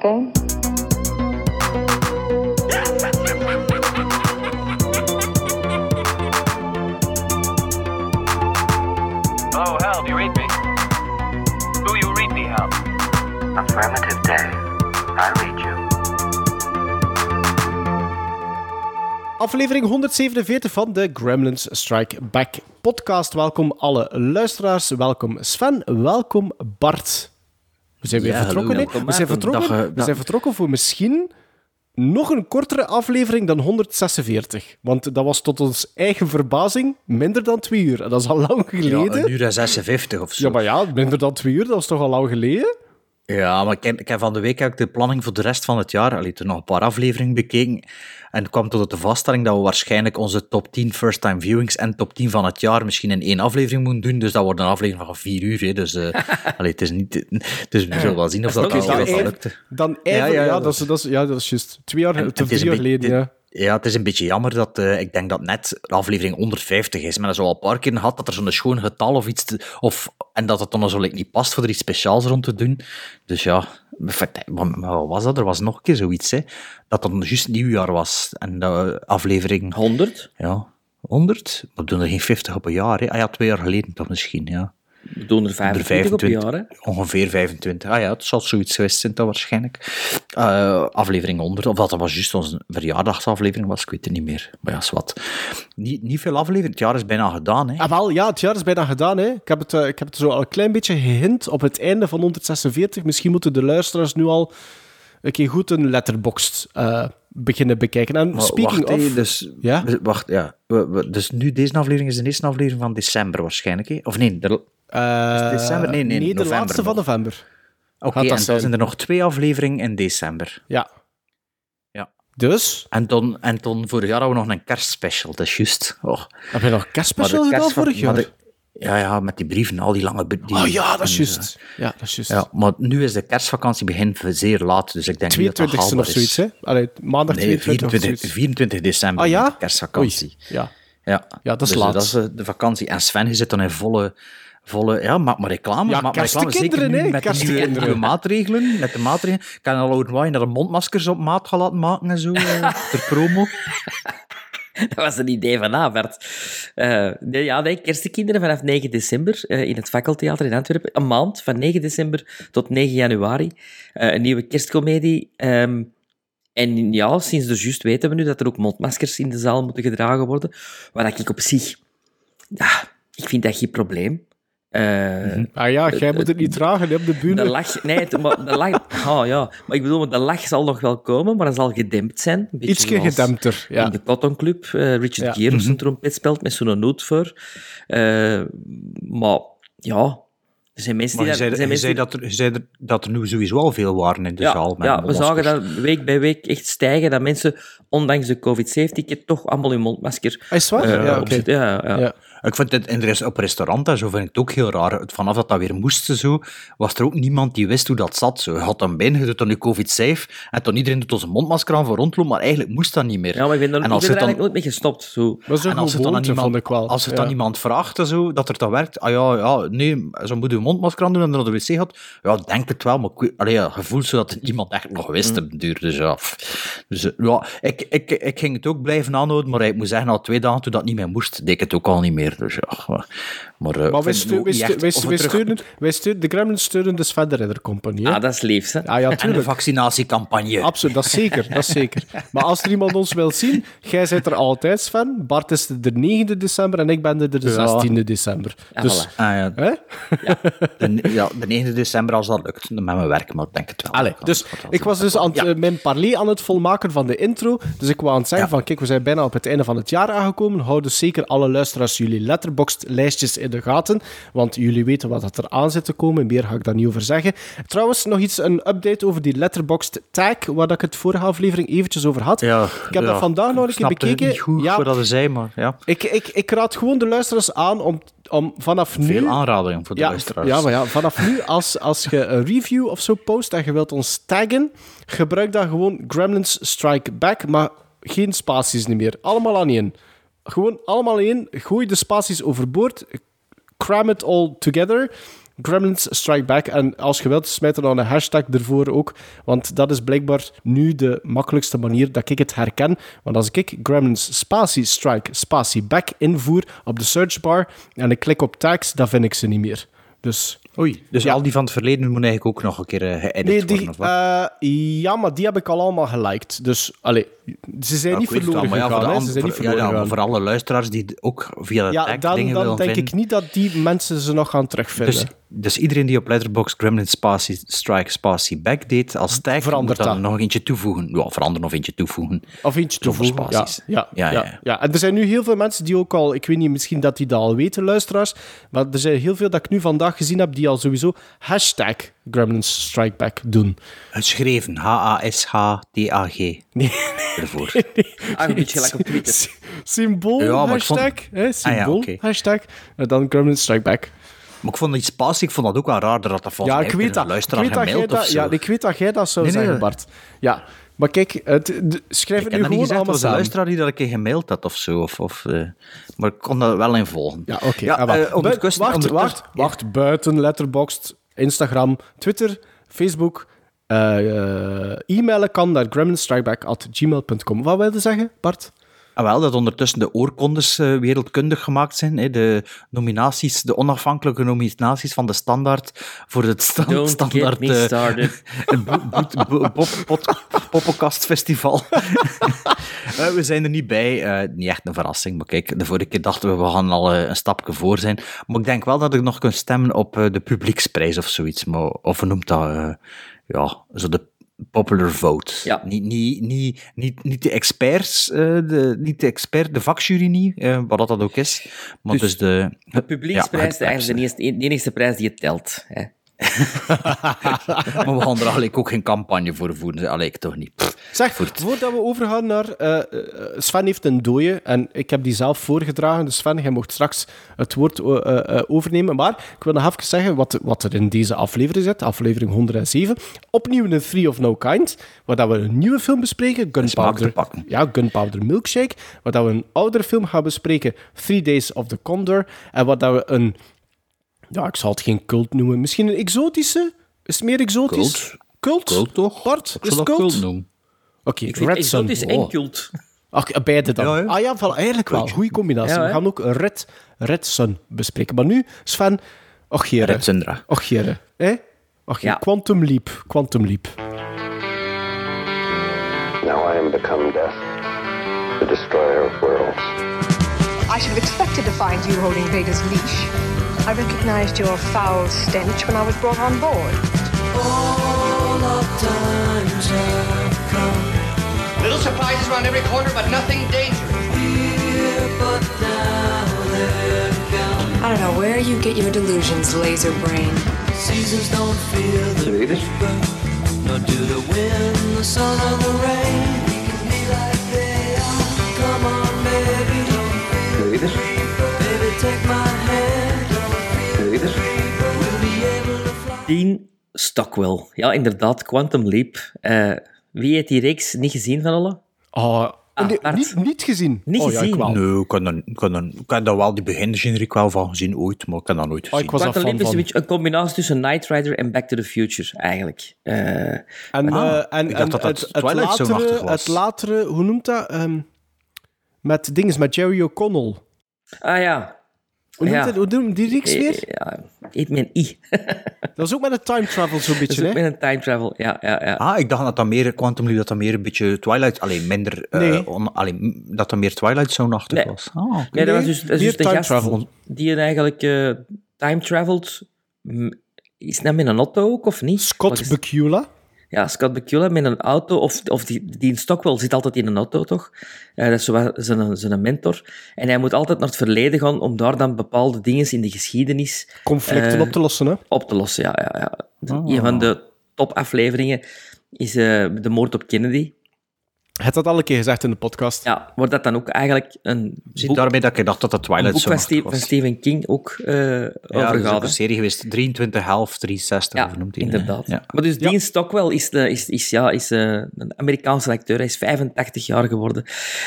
a game? Oh, Hal, do you read me? Do you read me, Hal? Affirmative day. I read you. Aflevering 147 van de Gremlins Strike Back podcast. Welkom alle luisteraars. Welkom Sven. Welkom Bart. We zijn weer Ja, vertrokken. hè? We zijn vertrokken, Dag, eh, we dag. zijn vertrokken voor misschien nog een kortere aflevering dan 146. Want dat was tot ons eigen verbazing minder dan twee uur. En dat is al lang Ja, geleden. een uur en 56 of zo. Ja, maar ja, minder dan twee uur, dat was toch al lang geleden? Ja, maar ik, heb- ik heb van de week heb ik de planning voor de rest van het jaar, allee, toen nog een paar afleveringen bekeken, en kwam tot de vaststelling dat we waarschijnlijk onze top 10 first-time viewings en top 10 van het jaar misschien in één aflevering moeten doen. Dus dat wordt een aflevering van vier uur. Hè. Dus, eh allee, het is niet... Dus we zullen wel zien of dat, lukt. dan ja, Ja, ja, ja, dat, is, dat, is, ja, dat is juist twee jaar, En jaar beetje- geleden. Ja. Ja, het is een beetje jammer dat eh, ik denk dat net de aflevering 150 is. Maar dat is al een paar keer gehad dat er zo'n schoon getal of iets. Te, of, en dat het dan zo niet past voor er iets speciaals rond te doen. Dus ja, wat was dat? Er was nog een keer zoiets, hè? Dat het juist nieuwjaar was. En de aflevering 100? ja, 100. We doen er geen 50 op een jaar, hè? Ah ja, twee jaar geleden toch misschien, ja. We doen er 25 op een jaar, hè? Ongeveer 25. Ah ja, het zal zoiets geweest zijn, dat waarschijnlijk. Eh, aflevering 100, of dat dat was juist onze verjaardagsaflevering was, ik weet het niet meer. Maar ja, wat. Niet, niet veel afleveringen, het jaar is bijna gedaan, hè. Ah, wel, ja, het jaar is bijna gedaan. Hè. Ik, heb het, eh, ik heb het zo al een klein beetje gehint op het einde van 146. Misschien moeten de luisteraars nu al een keer goed een letterboxd eh, beginnen bekijken. En Maar speaking wacht, of... dus, Ja? we- Wacht, ja. We- we- dus nu, deze aflevering is de eerste aflevering van december waarschijnlijk, hè? Of nee, de- eh, december? Nee, nee, de laatste van november. oké, en dan zijn? er nog twee afleveringen in december. Ja. Ja. Dus, En dan, en dan vorig jaar hadden we nog een kerstspecial, dat is juist. Oh. heb je nog kerstspecial gedaan vorig jaar? de- ja, ja, met die brieven, al die lange brieven. Oh ja, dat is juist. Ja, dat is juist. Ja, maar nu is de kerstvakantie begin zeer laat, dus ik denk niet dat dat 22e haalbaar of zoiets, hè? Allee, maandag Nee, 22 of 24, zoiets. 24 december, Ah ja? de kerstvakantie. Oei, Ja. Ja. Ja, dat is dus, laat. eh, Dat is eh, de vakantie. En Sven, je zit dan in volle... volle ja, maak maar reclame. Ja, maak maar reclame. Zeker nu met de nieuwe, maatregelen. Met de maatregelen. Ik kan al waaien dat er mondmaskers op maat gaan laten maken en zo, eh, ter promo. Dat was een idee van Avert. Eh nee, ja, nee, Kerstkinderen vanaf 9 december eh, in het Fakkeltheater in Antwerpen. Een maand, van 9 december tot 9 januari. Een nieuwe kerstcomedie. Ehm, en ja, sinds de juist weten we nu dat er ook mondmaskers in de zaal moeten gedragen worden. Waar ik op zich... Ja, ik vind dat geen probleem. Eh, Ah ja, jij moet het niet dragen hè, op de bühne. De lach, nee, het- maar de lach, ah ja, maar ik bedoel, de lach zal nog wel komen, maar dat zal gedempt zijn. Een beetje Ietsje gedempter, ja. In de Cotton Club, eh, Richard Ja. Gere op zijn trompet speelt met zo'n noot voor. Eh, maar ja, er zijn mensen Maar die je zei, zijn je zei, dat er, zei dat er nu sowieso al veel waren in de ja, zaal. Met ja, we zagen dat week bij week echt stijgen, dat mensen, ondanks de COVID-safe-ticket, toch allemaal hun mondmasker Ah, Is het waar? ja. Ja, ja. Ik vind het in de op restaurant en zo vind ik het ook heel raar. Vanaf dat dat weer moest, zo, was er ook niemand die wist hoe dat zat. Zo. Je had dan binnen, je doet dan nu covid-safe, en dan iedereen doet onze mondmasker aan voor rondlopen, maar eigenlijk moest dat niet meer. Ja, maar ik ben er, En ik als ben er het dan- eigenlijk nooit mee gestopt. Zo. Dat is een En als het dan aan iemand, ik als het Ja. dan iemand vraagt, en zo, dat er dan werkt, ah ja, ja, nee, zo moet je een mondmasker aan doen en dan naar de wc gaat, ja, denk het wel, maar ik allee, ja, gevoel zo dat het iemand echt nog wist op de duur. Dus ja, pff. dus, eh, ja ik, ik, ik ging het ook blijven aanhouden, maar ik moet zeggen, na twee dagen toen dat niet meer moest, deed ik het ook al niet meer. Dus ja, maar, maar, eh, Maar wij, vind stu- het wij, niet stu- echt wij, of wij het terug- steunen, wij steunen, de Gremlins steunen de Sven de hè? Ah, dat is lief, hè. Ah ja, En de vaccinatiecampagne. Absoluut, dat is zeker, dat is zeker. Maar als er iemand ons wil zien, jij bent er altijd, Sven. Bart is er de 9e december en ik ben er de 16e december. Ja, Dus, voilà. Ah, ja, hè? de, ja, de 9 december als dat lukt, met mijn werk, maar ik denk het wel. Allee, dus ik was dus aan het, Ja. eh, mijn parley aan het volmaken van de intro. Dus ik wou aan het zeggen Ja. van, kijk, we zijn bijna op het einde van het jaar aangekomen. Hou dus zeker alle luisteraars jullie letterboxd-lijstjes in de gaten. Want jullie weten wat dat er aan zit te komen. Meer ga ik daar niet over zeggen. Trouwens, nog iets, een update over die letterboxd tag, waar ik het vorige aflevering eventjes over had. Ja, ik heb ja, dat vandaag nog een keer snapte bekeken. niet goed ja, zei, maar ja. ik, ik, ik raad gewoon de luisteraars aan om, om vanaf nu... Veel aanradingen voor de ja, luisteraars. Ja, maar ja, vanaf nu, als, als je een review of zo post en je wilt ons taggen, gebruik dan gewoon Gremlins Strike Back, maar geen spaties niet meer. Allemaal aan één. Gewoon allemaal één. Gooi de spaties overboord. Cram it all together. Gremlins Strike Back. En als je wilt, smijt er dan een hashtag ervoor ook. Want dat is blijkbaar nu de makkelijkste manier dat ik het herken. Want als ik Gremlins Spatie Strike Spatie Back invoer op de searchbar en ik klik op tags, dan vind ik ze niet meer. Dus Oei, dus Ja. al die van het verleden moeten eigenlijk ook nog een keer eh, geëdit Nee, worden, of wat? eh, ja, maar die heb ik al allemaal geliked. Dus, allee, ze zijn niet het verloren maar ja, gegaan. voor, de hè. an- Ze zijn niet voor- ja, gegaan. voor alle luisteraars die ook via de Ja, tag dan, dingen dan willen denk vinden. ik niet dat die mensen ze nog gaan terugvinden. Dus, dus iedereen die op Letterboxd Gremlin Spatie Strike Spatie Back deed als tag, Verandert moet dan dat. nog eentje toevoegen. Ja, veranderen of eentje toevoegen. Of eentje toevoegen. Ja, ja, ja, ja. En er zijn nu heel veel mensen die ook al... Ik weet niet, misschien dat die dat al weten, luisteraars. Maar er zijn heel veel dat ik nu vandaag gezien heb die al sowieso hashtag Gremlins Strike Back doen. Geschreven, H-A-S-H-T-A-G. Nee, Ervoor. Ah, een beetje gelijk op Twitter. Sy- Symbool Ja, ik vond- hashtag. Hè, symbool Ah ja, oké. hashtag. En dan Gremlins Strike Back. Maar ik vond die spatie, ik vond dat ook wel raar dat dat van Ja, ik weet dat. Ik luisteraar weet dat, jij dat, ja, ik weet dat jij dat zou Nee, nee, zeggen, nee. Bart. Ja, maar kijk, het, de- schrijf Ik het nu niet gewoon gezegd, het allemaal was een luisteraar die dat een keer gemaild had of zo. Of, of, eh, maar ik kon dat wel in volgen. Ja, oké. Ja, Ah, wacht. eh, wacht, wacht, wacht. Buiten Letterboxd, Instagram, Twitter, Facebook. eh, e-mailen kan naar gremlinstrikeback.gmail.com. Wat wil je zeggen, Bart? Ah, wel, dat ondertussen de oorkondes eh, wereldkundig gemaakt zijn. Hè. De nominaties, de onafhankelijke nominaties van de standaard voor het sta Don't standaard get me started. Poppenkastfestival. Eh, we zijn er niet bij. eh, niet echt een verrassing, maar kijk, de vorige keer dachten we, we gaan al een stapje voor zijn. Maar ik denk wel dat ik nog kan stemmen op de publieksprijs of zoiets. Maar, of noemt dat, ja, zo de popular vote. Ja. Niet, niet, niet, niet, niet de experts, eh, de, niet de expert, de vakjury niet, eh, wat dat ook is. Maar dus, Dus de... De publieksprijs ja, is eigenlijk de enige, de enige prijs die je telt. Hè. Maar we gaan er eigenlijk ook geen campagne voor voeren. Allee, ik toch niet. Pff. Zeg, Voert. voordat we overgaan naar... eh, eh, Sven heeft een dooie en ik heb die zelf voorgedragen. Dus Sven, jij mocht straks het woord eh, overnemen. Maar ik wil nog even zeggen wat, wat er in deze aflevering zit. Aflevering 107. Opnieuw een Three of No Kind. Waar dat we een nieuwe film bespreken. Gunpowder, ja, Gunpowder Milkshake. Waar dat we een oudere film gaan bespreken. Three Days of the Condor. En waar dat we een... Ja, ik zal het geen cult noemen. Misschien een exotische? Is het meer exotisch? Cult. Cult? Cult toch? Bart, Ik is cult? cult noemen. Oké, vind Red Sun. exotisch Oh. en cult. Ach, beide dan. Ja. Ah ja, voilà, eigenlijk wel. Goeie combinatie. Ja, We gaan ook Red, Red Sun bespreken. Maar nu, Sven, och jere. Red Sundra. Och jere. Hè? Och Ja. Quantum Leap. Quantum Leap. Now I am become death, the destroyer of worlds. I should have expected to find you holding Vader's leash. I recognized your foul stench when I was brought on board. Little surprises around every corner, but nothing dangerous. I don't know where you get your delusions, laser brain. Seasons don't feel the reaper, nor do the wind, the sun, or the rain. We can be like they are. Come on, baby, don't feel Stockwell. Ja, inderdaad, Quantum Leap. Eh, wie heeft die reeks niet gezien van alle? Oh, Ah, nee, Bart. niet, niet gezien. Niet oh, Ja, gezien? ik wel. Nee, ik kan, dan, ik, kan dan, ik heb daar wel die begingeneriek wel van gezien ooit, maar ik heb dat nooit Oh, gezien. ik was Quantum Leap is van. een beetje een combinatie tussen Knight Rider en Back to the Future, eigenlijk. Eh, En, Ah, eh, en, ik dacht en dat dat het, het, latere, was. het latere, hoe noemt dat? Ehm, met dinges, met Jerry O'Connell. ah ja. Hoe noemt, Ja. het, hoe noemt die reeks Eh, weer? Ja, eet met een I. Dat is ook met een time travel zo'n Dat is beetje, ook hè? met een time travel. Ja, ja, ja. Ah, ik dacht dat dat meer, Quantum Leap, dat dat meer een beetje Twilight, alleen minder, eh, Nee. on- alleen, dat dat meer Twilight Zone-achtig Nee. was. Ah. Nee, dat was dus, dat is dus de time gast travel. die eigenlijk eh, time traveled. Is dat met een auto ook, of niet? Scott is- Bakula. Ja, Scott Bakula met een auto, of, of die, die in Stockwell zit altijd in een auto, toch? Eh, dat is zo zijn, zijn mentor. En hij moet altijd naar het verleden gaan om daar dan bepaalde dingen in de geschiedenis Conflicten Eh, op te lossen, hè? op te lossen. Ja, ja, ja. Ah. Een van de topafleveringen is eh, de moord op Kennedy. Het had al een keer gezegd in de podcast. Ja, waar dat dan ook eigenlijk een boek, daarmee dat ik dacht dat dat Twilight Zone Ste- van was. Stephen King ook eh Ja, over gaat. een serie geweest. 23, half, 63, Ja, of noemt hij? dat? inderdaad. Ja. Maar dus Dean Stockwell is, de, is, is, ja, is eh, een Amerikaanse acteur. Hij is 85 jaar geworden.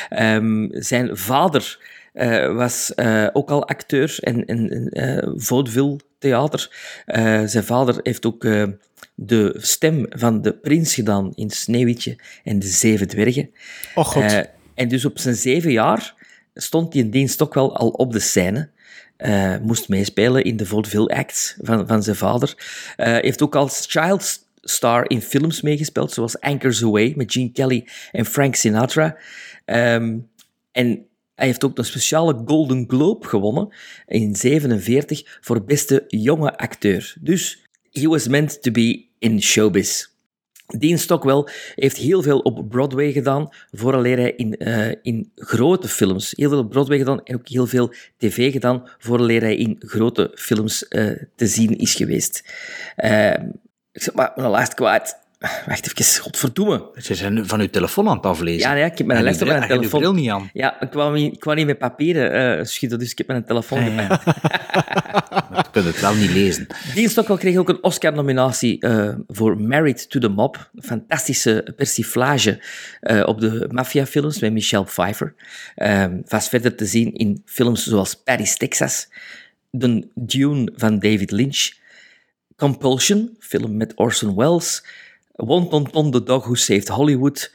Ehm, zijn vader eh, was eh, ook al acteur en, en eh, vaudeville theater. Eh, zijn vader heeft ook eh, de stem van de prins gedaan in Sneeuwwitje en de Zeven Dwergen. Oh god. Eh, en dus op zijn zeven jaar stond hij in dienst ook wel al op de scène. Eh, moest meespelen in de vaudeville acts van, van zijn vader. Eh, heeft ook als child star in films meegespeeld, zoals Anchors Away met Gene Kelly en Frank Sinatra. Ehm, en hij heeft ook een speciale Golden Globe gewonnen in 47 voor beste jonge acteur. Dus he was meant to be in showbiz. Dean Stockwell heeft heel veel op Broadway gedaan, vooraleer hij in, eh, in grote films, heel veel op Broadway gedaan en ook heel veel tv gedaan, vooraleer hij in grote films eh, te zien is geweest. Eh, ik zeg maar, mijn lijst kwijt. Wacht even, godverdomme. Ze zijn van uw telefoon aan het aflezen. Ja, nee, ik heb mijn lijst op mijn telefoon. bril niet aan. Ja, ik kwam niet, ik kwam niet met papieren eh, schudden, dus ik heb mijn telefoon Ah. Je kunt het wel niet lezen. Dean Stockwell kreeg ook een Oscar-nominatie eh, voor Married to the Mob. Een fantastische persiflage eh, op de maffiafilms met Michelle Pfeiffer. Vast verder te zien in films zoals Paris, Texas, The Dune van David Lynch, Compulsion, film met Orson Welles, One Ton Ton, The Dog Who Saved Hollywood,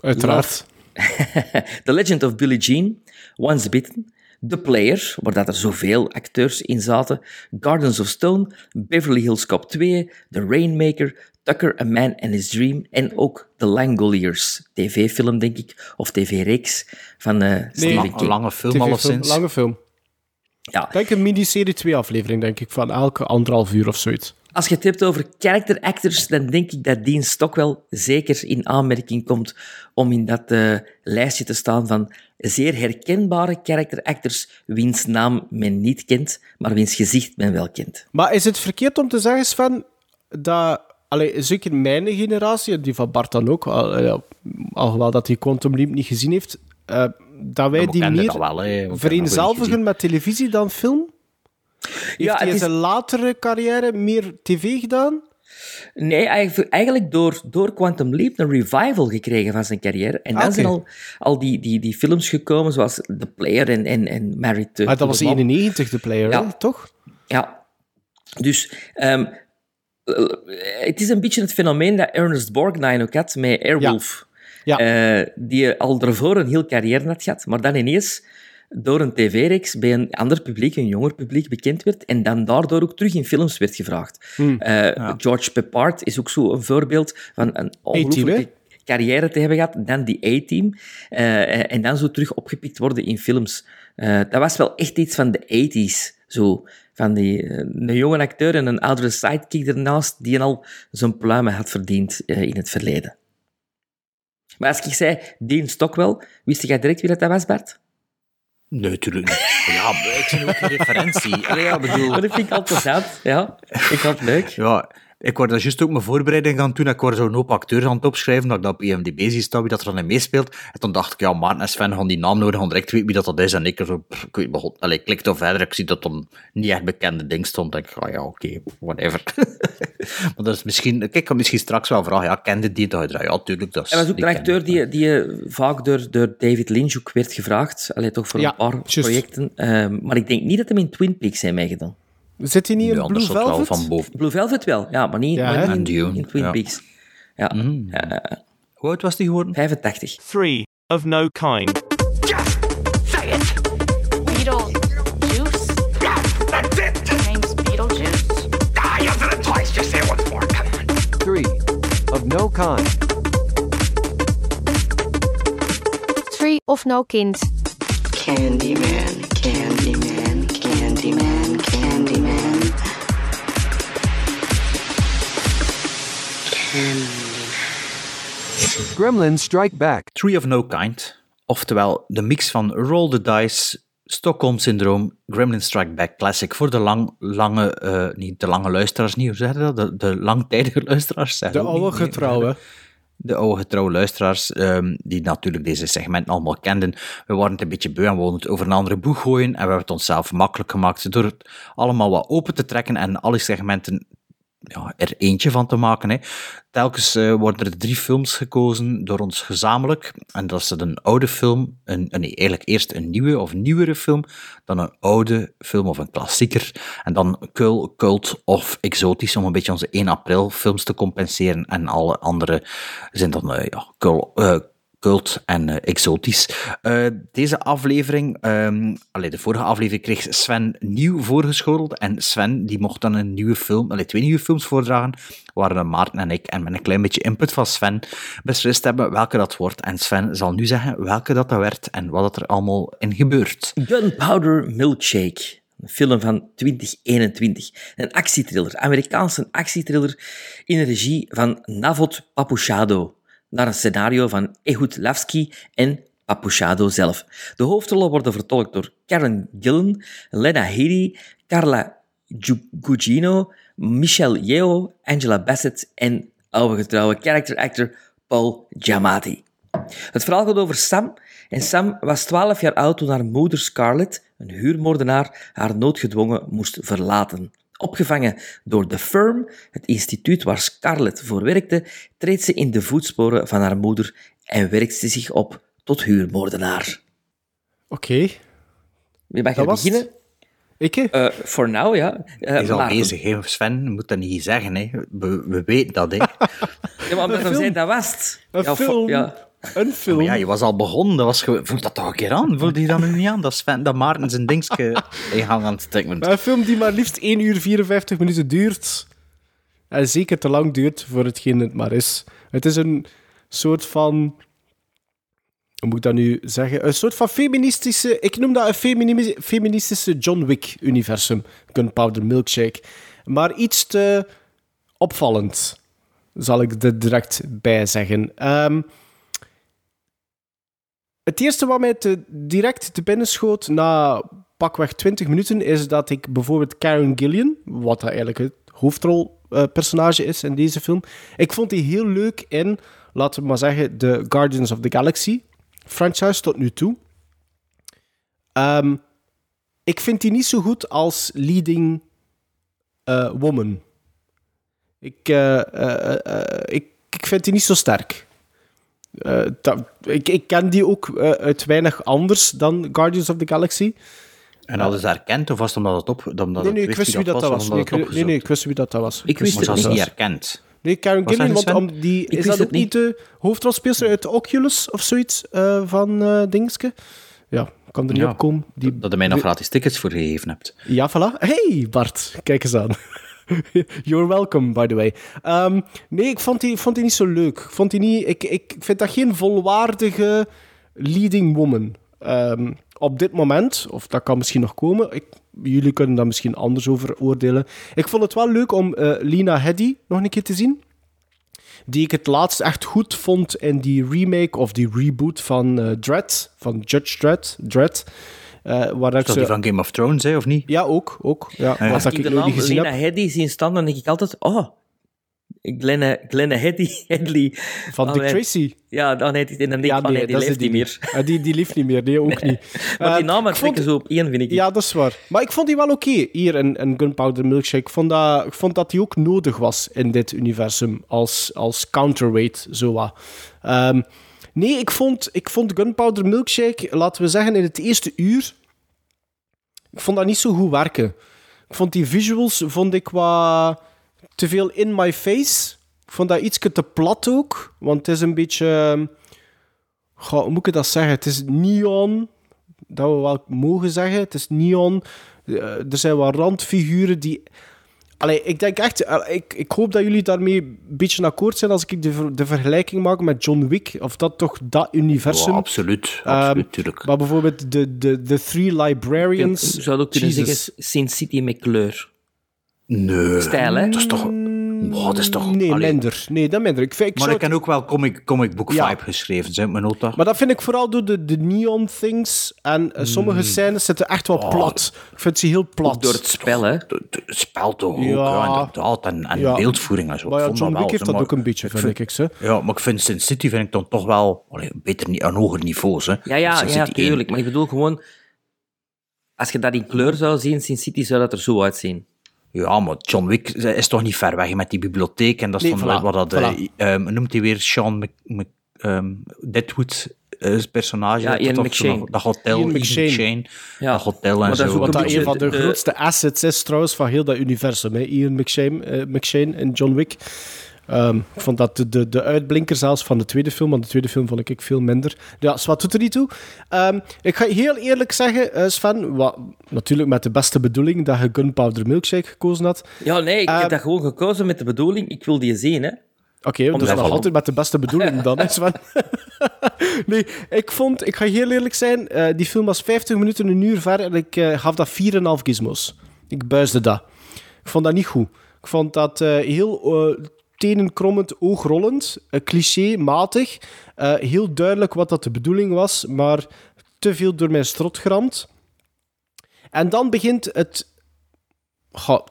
Uiteraard. The Legend of Billie Jean, Once Bitten, The Player, waar dat er zoveel acteurs in zaten, Gardens of Stone, Beverly Hills Cop 2, The Rainmaker, Tucker, A Man and His Dream en ook The Langoliers, tv-film denk ik, of tv-reeks van eh Stephen Lang- King. lange film alleszins. Lange film. Ja. Ik denk een miniserie twee aflevering, denk ik, van elke anderhalf uur of zoiets. Als je het hebt over character actors, dan denk ik dat Dean Stockwell zeker in aanmerking komt om in dat eh, lijstje te staan van zeer herkenbare character actors wiens naam men niet kent, maar wiens gezicht men wel kent. Maar is het verkeerd om te zeggen, Sven, dat... Allee, zeker mijn generatie, die van Bart dan ook, al, alhoewel dat hij Quantum Leap niet gezien heeft, eh, dat wij die meer dat wel, vereenzelvigen met televisie dan film? Heeft Ja, hij is- zijn latere carrière meer tv gedaan? Nee, eigenlijk door, door Quantum Leap een revival gekregen van zijn carrière. En dan Ah, zijn al, al die, die, die films gekomen, zoals The Player en, en, en Married to to dat was the Mob. 91, de player, Ja. hè, toch? Ja, dus ehm, eh, het is een beetje het fenomeen dat Ernest Borgnine ook had met Airwolf. Ja. Eh, die al daarvoor een heel carrière had gehad, maar dan ineens door een tv-reeks bij een ander publiek, een jonger publiek, bekend werd en dan daardoor ook terug in films werd gevraagd. Hmm. Eh, George Peppard is ook zo een voorbeeld van een ongelooflijke carrière te hebben gehad, dan die A-team, eh, en dan zo terug opgepikt worden in films. Eh, dat was wel echt iets van de 80s, zo. Van die, een jonge acteur en een oudere sidekick ernaast, die al zijn pluimen had verdiend in het verleden. Maar als ik zei Dean Stockwell, wist jij direct wie dat was, Bart? Nee, natuurlijk niet. Ja, maar ik zie ook geen referentie. Allee, ja, ik bedoel... Maar dat vind ik altijd interessant. Ja, ik vond het leuk. Ja, ik word daar juist ook mijn voorbereiding aan doen. Ik word zo'n hoop acteurs aan het opschrijven, dat ik dat op IMDb zie staan, wie dat er dan in meespeelt. En toen dacht ik, ja, Maarten en Sven gaan die naam nodig, gaan direct weten wie dat, dat is. En ik er zo, pff, ik weet god, allee, ik klikte op verder, ik zie dat dan niet echt bekende ding stond. denk ik, ah ja, oké, whatever. maar dat is misschien, kijk, ik kan misschien straks wel vragen, ja, kende die toch? Ja, natuurlijk, dat is... Hij was ook die een acteur die, die eh, vaak door, door David Lynch ook werd gevraagd. Allee, toch voor Ja, een paar projecten. Ehm, maar ik denk niet dat hem in Twin Peaks zijn meegedaan. Zit hij niet in Blue Velvet? van boven. Blue Velvet wel, ja, maar niet, Ja, maar hè? niet En in, Dune, in Twin ja. Peaks. Ja, eh, Hoe oud was die geworden? 85. Three of no kind. Say it! Beetlejuice? Yeah, that's it! His name's Beetlejuice? Ah, you said it twice. Just say it once more. Come on. Three of no kind. Three of no kind. Candyman, Candyman, Candyman. Gremlins Strike Back. Tree of No Kind. Oftewel, de mix van Roll the Dice, Stockholm Syndroom, Gremlin Strike Back Classic voor de lang, lange, eh, niet de lange luisteraars, niet, hoe zeg je dat? De, de langtijdige luisteraars. zeg De oude nee. getrouwe. De oude getrouwe luisteraars, ehm, die natuurlijk deze segmenten allemaal kenden. We waren het een beetje beu en we wilden het over een andere boeg gooien. En we hebben het onszelf makkelijk gemaakt door het allemaal wat open te trekken en alle segmenten ja, er eentje van te maken. Hè. Telkens eh, worden er drie films gekozen door ons gezamenlijk. En dat is een oude film, een, een, nee, eigenlijk eerst een nieuwe of nieuwere film, dan een oude film of een klassieker. En dan cul- cult of exotisch, om een beetje onze 1 april films te compenseren. En alle andere zijn dan eh, ja, cul- eh, cult en eh, exotisch. Eh, deze aflevering, allee, de vorige aflevering kreeg Sven nieuw voorgeschoteld en Sven die mocht dan een nieuwe film, allee, twee nieuwe films voordragen, waar Maarten en ik en met een klein beetje input van Sven beslist hebben welke dat wordt. En Sven zal nu zeggen welke dat, dat werd en wat dat er allemaal in gebeurt. Gunpowder Milkshake. Een film van 2021. Een actietriller, Amerikaanse actietriller in de regie van Navot Papuchado. Naar een scenario van Ehud Lavsky en Papuchado zelf. De hoofdrollen worden vertolkt door Karen Gillan, Lena Headey, Carla Gu- Gugino, Michelle Yeoh, Angela Bassett en oude getrouwe character actor Paul Giamatti. Het verhaal gaat over Sam. En Sam was 12 jaar oud toen haar moeder Scarlett, een huurmoordenaar, haar noodgedwongen moest verlaten. Opgevangen door The Firm, het instituut waar Scarlett voor werkte, treedt ze in de voetsporen van haar moeder en werkt ze zich op tot huurmoordenaar. Oké. Wie mag Dat je het. beginnen? Ik? hè? Eh Voor nou, ja. Hij is al Maarten. bezig, hè. Sven moet dat niet zeggen. Hè. We, we weten dat. Hè. Ja, maar omdat we zei, dat was het. Een ja, film. Ja. Een film. Ja, je was al begonnen. Dat was dat toch een keer aan? Voelde je dat nu niet aan? Dat, Sven, dat Maarten zijn dingske in aan het. Maar een film die maar liefst 1 uur 54 minuten duurt. En zeker te lang duurt voor hetgeen het maar is. Het is een soort van. Hoe moet ik dat nu zeggen? Een soort van feministische. Ik noem dat een femini- feministische John Wick-universum. Gunpowder Milkshake. Maar iets te opvallend, zal ik er direct bij zeggen. Ehm, het eerste wat mij direct te binnen schoot na pakweg 20 minuten is dat ik bijvoorbeeld Karen Gillian, wat eigenlijk het hoofdrolpersonage is in deze film, ik vond die heel leuk in, laten we maar zeggen, de Guardians of the Galaxy franchise tot nu toe. Ehm, ik vind die niet zo goed als leading eh, woman. Ik, eh, eh, ik, ik vind die niet zo sterk. Eh, dat, ik, ik ken die ook eh, uit weinig anders dan Guardians of the Galaxy. En hadden ze herkend, of was het omdat het op... Omdat Nee, het nee, ik wist wie dat, dat was. Nee, nee, ik wist wie dat, dat was. Ik wist het niet. herkend. Nee, Karen zei want om die, is dat ook niet de hoofdrolspeelster uit Oculus of zoiets eh, van eh Dingske? Ja, kan er niet Ja, op komen. Die... Dat je mij nog gratis tickets voor gegeven hebt. Ja, voilà. Hey, Bart, kijk eens aan. You're welcome, by the way. Ehm, nee, ik vond die, vond die niet zo leuk. Vond die niet, ik, ik vind dat geen volwaardige leading woman. Ehm, op dit moment, of dat kan misschien nog komen, ik, jullie kunnen daar misschien anders over oordelen. Ik vond het wel leuk om eh, Lena Headey nog een keer te zien. Die ik het laatst echt goed vond in die remake of die reboot van eh Dredd, van Judge. Dredd eh, waar ik Is dat ze- die van Game of Thrones, hè, of niet? ja, ook. ook ja. dat ik ik de naam Lena. Headey zien staan, dan denk ik altijd, oh, Glenna, Glenna Headey, Headley. Van Dick. Tracy. Ja, dan heet het, en dan denk ik, Ja, van, nee, die leeft die niet meer. Ah, die, die lief niet meer, nee, ook niet. Maar die Eh, namen vond- trekken zo op één, vind ik. Ja, dat is waar. Maar ik vond die wel oké hier in, in Gunpowder Milkshake. Ik vond, dat, ik vond dat die ook nodig was in dit universum als, als counterweight, zo wat. Ehm, nee, ik vond, ik vond Gunpowder Milkshake, laten we zeggen, in het eerste uur... Ik vond dat niet zo goed werken. Ik vond die visuals vond ik wat te veel in my face. Ik vond dat iets te plat ook. Want het is een beetje... hoe moet ik dat zeggen? Het is neon, dat we wel mogen zeggen. Het is neon. Eh, er zijn wat randfiguren die... Allee, ik denk echt... eh, ik, ik hoop dat jullie daarmee een beetje akkoord zijn als ik de, de vergelijking maak met John Wick. Of dat toch dat universum... Ja, absoluut. Ehm, absoluut, tuurlijk. Maar bijvoorbeeld de, de, de Three Librarians... Je zou ook kunnen Jesus. zeggen Sin City met kleur. Nee. Stijl, hè? Dat is toch... Dat is toch... Nee, Allee. minder. Nee, dat minder. Ik, vind- ik Maar zou ik heb ook wel comic, comic book Ja. vibe geschreven, zijn mijn nota. Maar dat vind ik vooral door de, de neon things. En eh, sommige scènes zitten echt wel plat. Ik vind ze heel plat. Ook door het spel, hè. Het spel toch ook, Ja. ja, inderdaad. En, en Ja. beeldvoering en zo. Maar Ik ja, vond John dat Wick heeft dat maar ook een beetje, vind ik. Ze. Ja, maar ik vind Sin City vind ik dan toch wel allee, beter, niet- aan hoger niveaus. Hè. Ja, ja, Sin ja, één. tuurlijk. Maar ik bedoel gewoon... Als je dat in kleur zou zien, Sin City, zou dat er zo uitzien. Ja, maar John Wick is toch niet ver weg met die bibliotheek. En dat is Nee, van voilà, wat dat, eh, voilà. ehm, noemt hij weer Sean Mc, Mc- ehm, Deadwood eh, personage. Ja, dat Ian toch McShane. Dat hotel, Ian McShane. McShane. Ja. Dat hotel en Maar dat is zo. Wat een dat een van de, de- grootste assets is trouwens van heel dat universum. Hè? Ian McShane, eh, McShane en John Wick. Ehm, ik vond dat de, de, de uitblinker zelfs van de tweede film, want de tweede film vond ik veel minder. Ja, Swat doet er niet toe. Ehm, ik ga heel eerlijk zeggen, eh, Sven, wat, natuurlijk met de beste bedoeling dat je Gunpowder Milkshake gekozen had. Ja, nee, ik heb dat gewoon gekozen met de bedoeling, ik wil die zien, hè. Oké, dus Omdat- nog altijd met de beste bedoeling dan, hè, Sven? nee, ik vond, ik ga heel eerlijk zijn, eh, die film was 50 minuten, een uur ver en ik eh, gaf dat 4,5 gizmos. Ik buisde dat. Ik vond dat niet goed. Ik vond dat heel eh, tenenkrommend, oogrrollend, uh, cliché-matig. eh, heel duidelijk wat dat de bedoeling was, maar te veel door mijn strot geramd. En dan begint het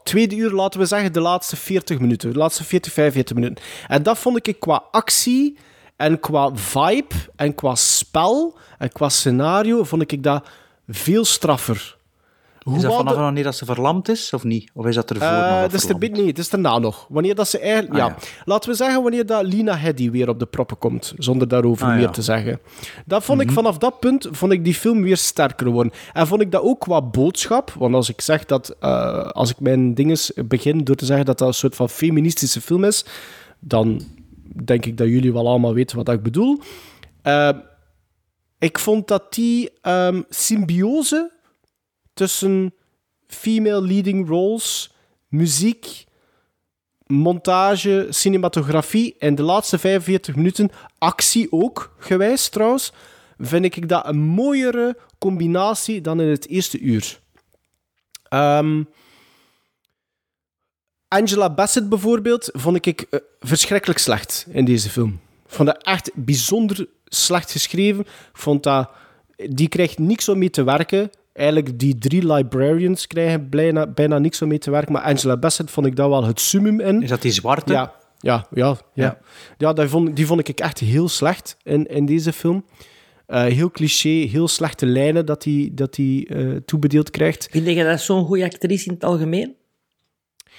tweede uur, laten we zeggen, de laatste 40 minuten. De laatste 40, 45 minuten. En dat vond ik qua actie en qua vibe en qua spel en qua scenario, vond ik dat veel straffer. Is dat vanaf de- wanneer dat ze verlamd is, of niet? Of is dat ervoor nog dat is er, nee, dat is erna nog. Wanneer dat ze eigenlijk... Ah, ja. ja. Laten we zeggen wanneer dat Lina Headey weer op de proppen komt, zonder daarover Ah, meer ja. te zeggen. Dat vond Mhm. ik vanaf dat punt vond ik die film weer sterker worden. En vond ik dat ook qua boodschap, want als ik zeg dat... eh, als ik mijn dinges begin door te zeggen dat dat een soort van feministische film is, dan denk ik dat jullie wel allemaal weten wat ik bedoel. Eh, ik vond dat die ehm, symbiose tussen female leading roles, muziek, montage, cinematografie en de laatste 45 minuten, actie ook, gewijs trouwens, vind ik dat een mooiere combinatie dan in het eerste uur. Ehm, Angela Bassett bijvoorbeeld vond ik eh, verschrikkelijk slecht in deze film. Vond dat echt bijzonder slecht geschreven. Vond dat... Die krijgt niks om mee te werken. Eigenlijk, die drie librarians krijgen bijna, bijna niks om mee te werken. Maar Angela Bassett vond ik daar wel het summum in. Is dat die zwarte? Ja, ja, ja. ja. Ja. ja die, vond, die vond ik echt heel slecht in, in deze film. Eh, heel cliché, heel slechte lijnen dat hij dat die, eh, toebedeeld krijgt. Vind je dat zo'n goede actrice in het algemeen?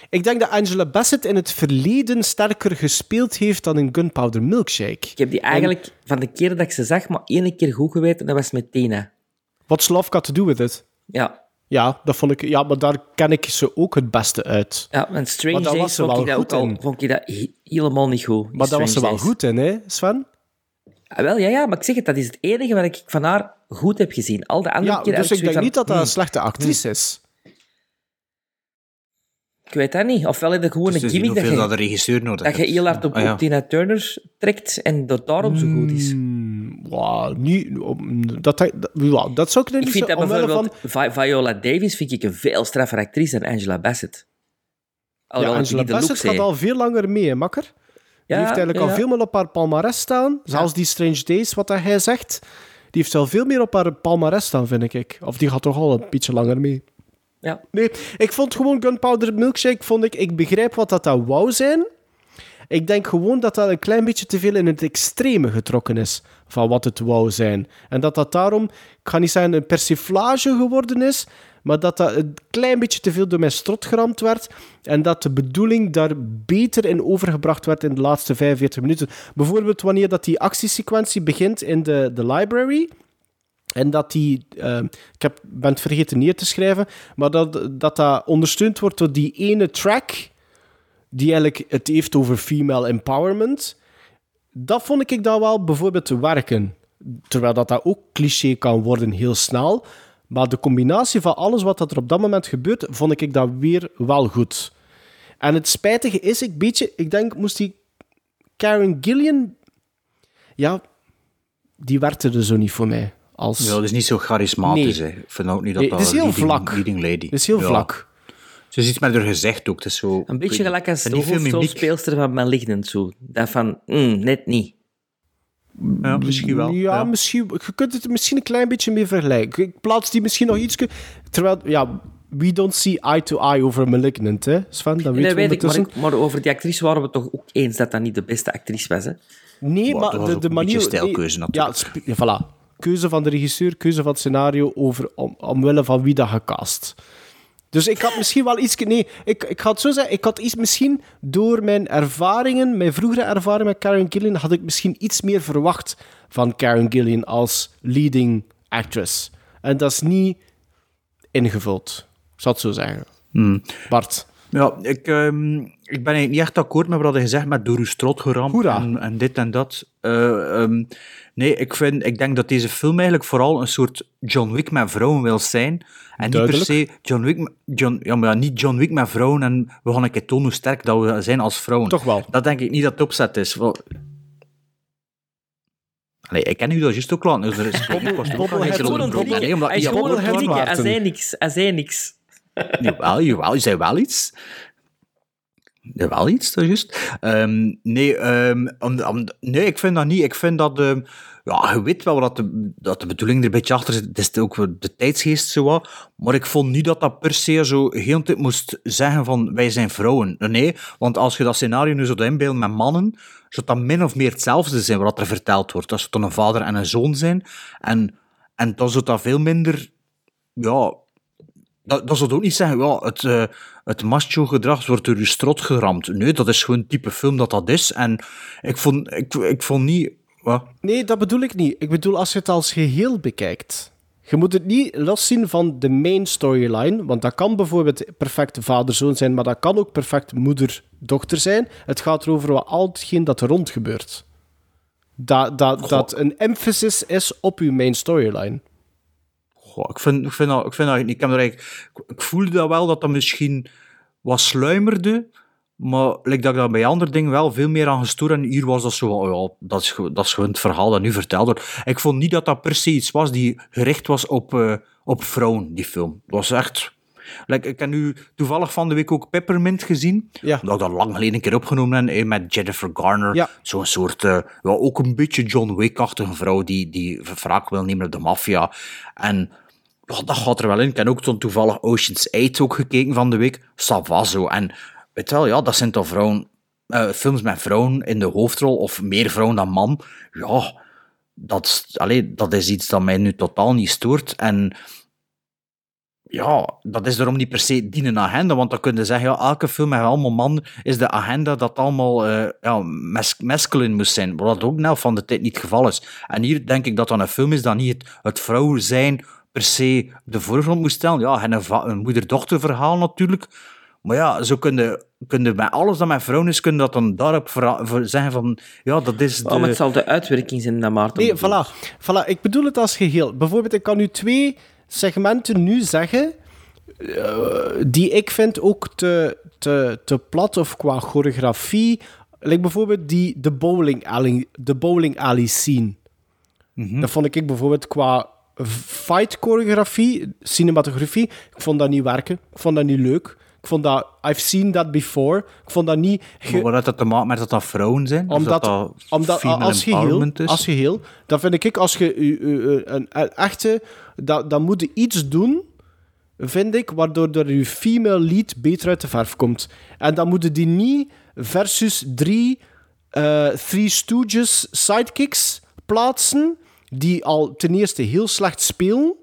Ik denk dat Angela Bassett in het verleden sterker gespeeld heeft dan in Gunpowder Milkshake. Ik heb die eigenlijk van de keer dat ik ze zag, maar één keer goed geweten, dat was met Tina. What's Love Got To Do With It? Ja. Ja, dat vond ik, ja, maar daar ken ik ze ook het beste uit. Ja, en Strange Maar Days ze vond wel ik dat al, in. vond ik dat he- helemaal niet goed. in Maar daar was ze wel Days. goed in, hè, Sven? Ah, wel, ja, ja, maar ik zeg het, dat is het enige wat ik van haar goed heb gezien. Al de andere Ja, keer dus ik ik denk niet dat dat een dat slechte actrice is. Ik weet dat niet. Ofwel heb je gewoon Dus een te gimmick dat hoeveel je, dat de regisseur nodig dat je heel hard op, Ah, ja. op Tina Turner trekt en dat daarom zo goed is. Hmm, wauw, niet, dat, dat, dat zou ik Ik vind dat bijvoorbeeld Vi- Viola Davis vind ik een veel straffer actrice dan Angela Bassett. Ja, ik Angela Bassett gaat al veel langer mee, hè, makker. Die Ja, heeft eigenlijk ja, al veel meer op haar palmares staan. Zelfs die Strange Days, wat dat hij zegt. Die heeft al veel meer op haar palmares staan, vind ik. Of die gaat toch al een beetje langer mee. Ja. Nee, ik vond gewoon Gunpowder Milkshake, vond ik, ik begrijp wat dat, dat wou zijn. Ik denk gewoon dat dat een klein beetje te veel in het extreme getrokken is van wat het wou zijn. En dat dat daarom, ik ga niet zeggen een persiflage geworden is, maar dat dat een klein beetje te veel door mijn strot geramd werd. En dat de bedoeling daar beter in overgebracht werd in de laatste 45 minuten. Bijvoorbeeld wanneer dat die actiesequentie begint in de, de library. En dat die, eh, ik heb, ben het vergeten neer te schrijven, maar dat, dat dat ondersteund wordt door die ene track, die eigenlijk het heeft over female empowerment. Dat vond ik dan wel bijvoorbeeld te werken. Terwijl dat, dat ook cliché kan worden heel snel. Maar de combinatie van alles wat dat er op dat moment gebeurt, vond ik dat weer wel goed. En het spijtige is, ik beetje, ik denk, moest die Karen Gillian, ja, die werkte er zo niet voor mij. Als... Ja, dat is niet zo charismatisch. Nee. hè. Ik vind ook niet dat Nee, dat het is heel leading, vlak. leading lady. Het is heel Ja. vlak. Ze is iets met haar gezegd ook. Het is zo, Een beetje gelijk als de hoofdrolspeelster van Malignant. Zo. Dat van, mm, net niet. Ja, misschien wel. Ja, Ja. Misschien, je kunt het er misschien een klein beetje mee vergelijken. Ik plaats die misschien nog iets... Terwijl, ja, we don't see eye to eye over Malignant, hè, Sven? Dat weet dat je weet ik, maar, ik- maar over die actrice waren we toch ook eens dat dat niet de beste actrice was. Hè? Nee, Maar de, de manier... stijlkeuze nee, natuurlijk. Ja, voilà. Keuze van de regisseur, keuze van het scenario over, om, omwille van wie dat gecast. Dus ik had misschien wel iets... Nee, ik, ik ga het zo zeggen. Ik had iets misschien door mijn ervaringen, mijn vroegere ervaring met Karen Gillian, had ik misschien iets meer verwacht van Karen Gillian als leading actress. En dat is niet ingevuld. Ik zal het zo zeggen. Hmm. Bart. Ja, ik, ehm, ik ben eigenlijk niet echt akkoord met wat je gezegd met door uw strot geramd en, en dit en dat. Eh, ehm, nee, ik, vind, ik denk dat deze film eigenlijk vooral een soort John Wick met vrouwen wil zijn. En niet per se John Wick, John, ja, maar niet John Wick met vrouwen en we gaan een keer tonen hoe sterk dat we zijn als vrouwen. Toch wel. Dat denk ik niet dat het opzet is. Wel... Ik ken u dat juist ook laten. Dus er is er een probleem. Nee, omdat Hij is gewoon een. Hij zei niks. Hij zei niks. Jawel, jawel, je zei wel iets. Jawel iets, dat is juist. Ehm, nee, ehm, om, om- nee, ik vind dat niet. Ik vind dat... ehm, ja, je weet wel dat de, dat de bedoeling er een beetje achter zit. Het is ook wel de tijdsgeest zo. Maar ik vond niet dat dat per se zo heel tijd moest zeggen van wij zijn vrouwen. Nee, want als je dat scenario nu zou inbeelden met mannen, zou dat min of meer hetzelfde zijn wat er verteld wordt. Dat zou dan een vader en een zoon zijn. En, en dan zou dat veel minder... Ja, dat, dat zou ook niet zeggen, ja, het, eh, het macho-gedrag wordt door je strot geramd. Nee, dat is gewoon het type film dat dat is. En ik vond, ik, ik vond niet... Wat? Nee, dat bedoel ik niet. Ik bedoel als je het als geheel bekijkt. Je moet het niet loszien van de main storyline, want dat kan bijvoorbeeld perfect vader-zoon zijn, maar dat kan ook perfect moeder-dochter zijn. Het gaat erover wat al hetgeen dat er rond gebeurt. Dat, dat, dat een emphasis is op uw main storyline. Goh, ik, vind, ik, vind dat, ik vind dat niet. Ik, heb er eigenlijk, ik, voelde dat wel dat dat misschien wat sluimerde, maar like dat ik dat bij andere dingen wel veel meer aan gestoord en hier was dat zo, oh ja, dat is, dat is gewoon het verhaal dat nu verteld wordt. Ik vond niet dat dat per se iets was die gericht was op, eh, op vrouwen, die film. Het was echt... Like, ik heb nu toevallig van de week ook Peppermint gezien. Ja. Dat ik dat lang geleden een keer opgenomen heb, eh, met Jennifer Garner. Ja. Zo'n soort, eh, ja, ook een beetje John Wick-achtige vrouw die, die wraak wil nemen op de maffia. En ja, dat gaat er wel in. Ik heb ook toen toevallig Ocean's 8 ook gekeken van de week. Savazo. En weet wel, ja, dat zijn toch vrouwen, eh, films met vrouwen in de hoofdrol, of meer vrouwen dan man. Ja, dat, allee, dat is iets dat mij nu totaal niet stoort. En ja, dat is daarom niet per se die agenda, want dan kun je zeggen, ja, elke film met allemaal mannen is de agenda dat allemaal eh ja, mas moest zijn, wat ook nou van de tijd niet het geval is. En hier denk ik dat dan een film is dat niet het, het vrouw zijn per se de voorgrond moest stellen. Ja, en een, een moeder-dochter verhaal natuurlijk. Maar ja, zo kun je, kun je bij alles dat met vrouwen is, kun je dat dan daarop zeggen van, ja, dat is de... Oh, maar het zal de uitwerking zijn dat Maarten Nee, voilà. voilà. Ik bedoel het als geheel. Bijvoorbeeld, ik kan u twee segmenten nu zeggen eh, die ik vind ook te, te, te plat of qua choreografie. Like bijvoorbeeld die, de, bowling alley, de bowling alley scene. Dat vond ik bijvoorbeeld qua fight choreografie, cinematografie, ik vond dat niet werken. Ik vond dat niet leuk. Ik vond dat, I've seen that before. Ik vond dat niet... ge- Maar wat dat te maken met dat dat vrouwen zijn? Omdat, dat dat omdat als, geheel, is? als geheel, dan vind ik, als je u- u- u- een, een echte, dat, dan moet je iets doen, vind ik, waardoor er je female lead beter uit de verf komt. En dan moeten die niet versus drie eh Three Stooges sidekicks plaatsen, die al ten eerste heel slecht spelen,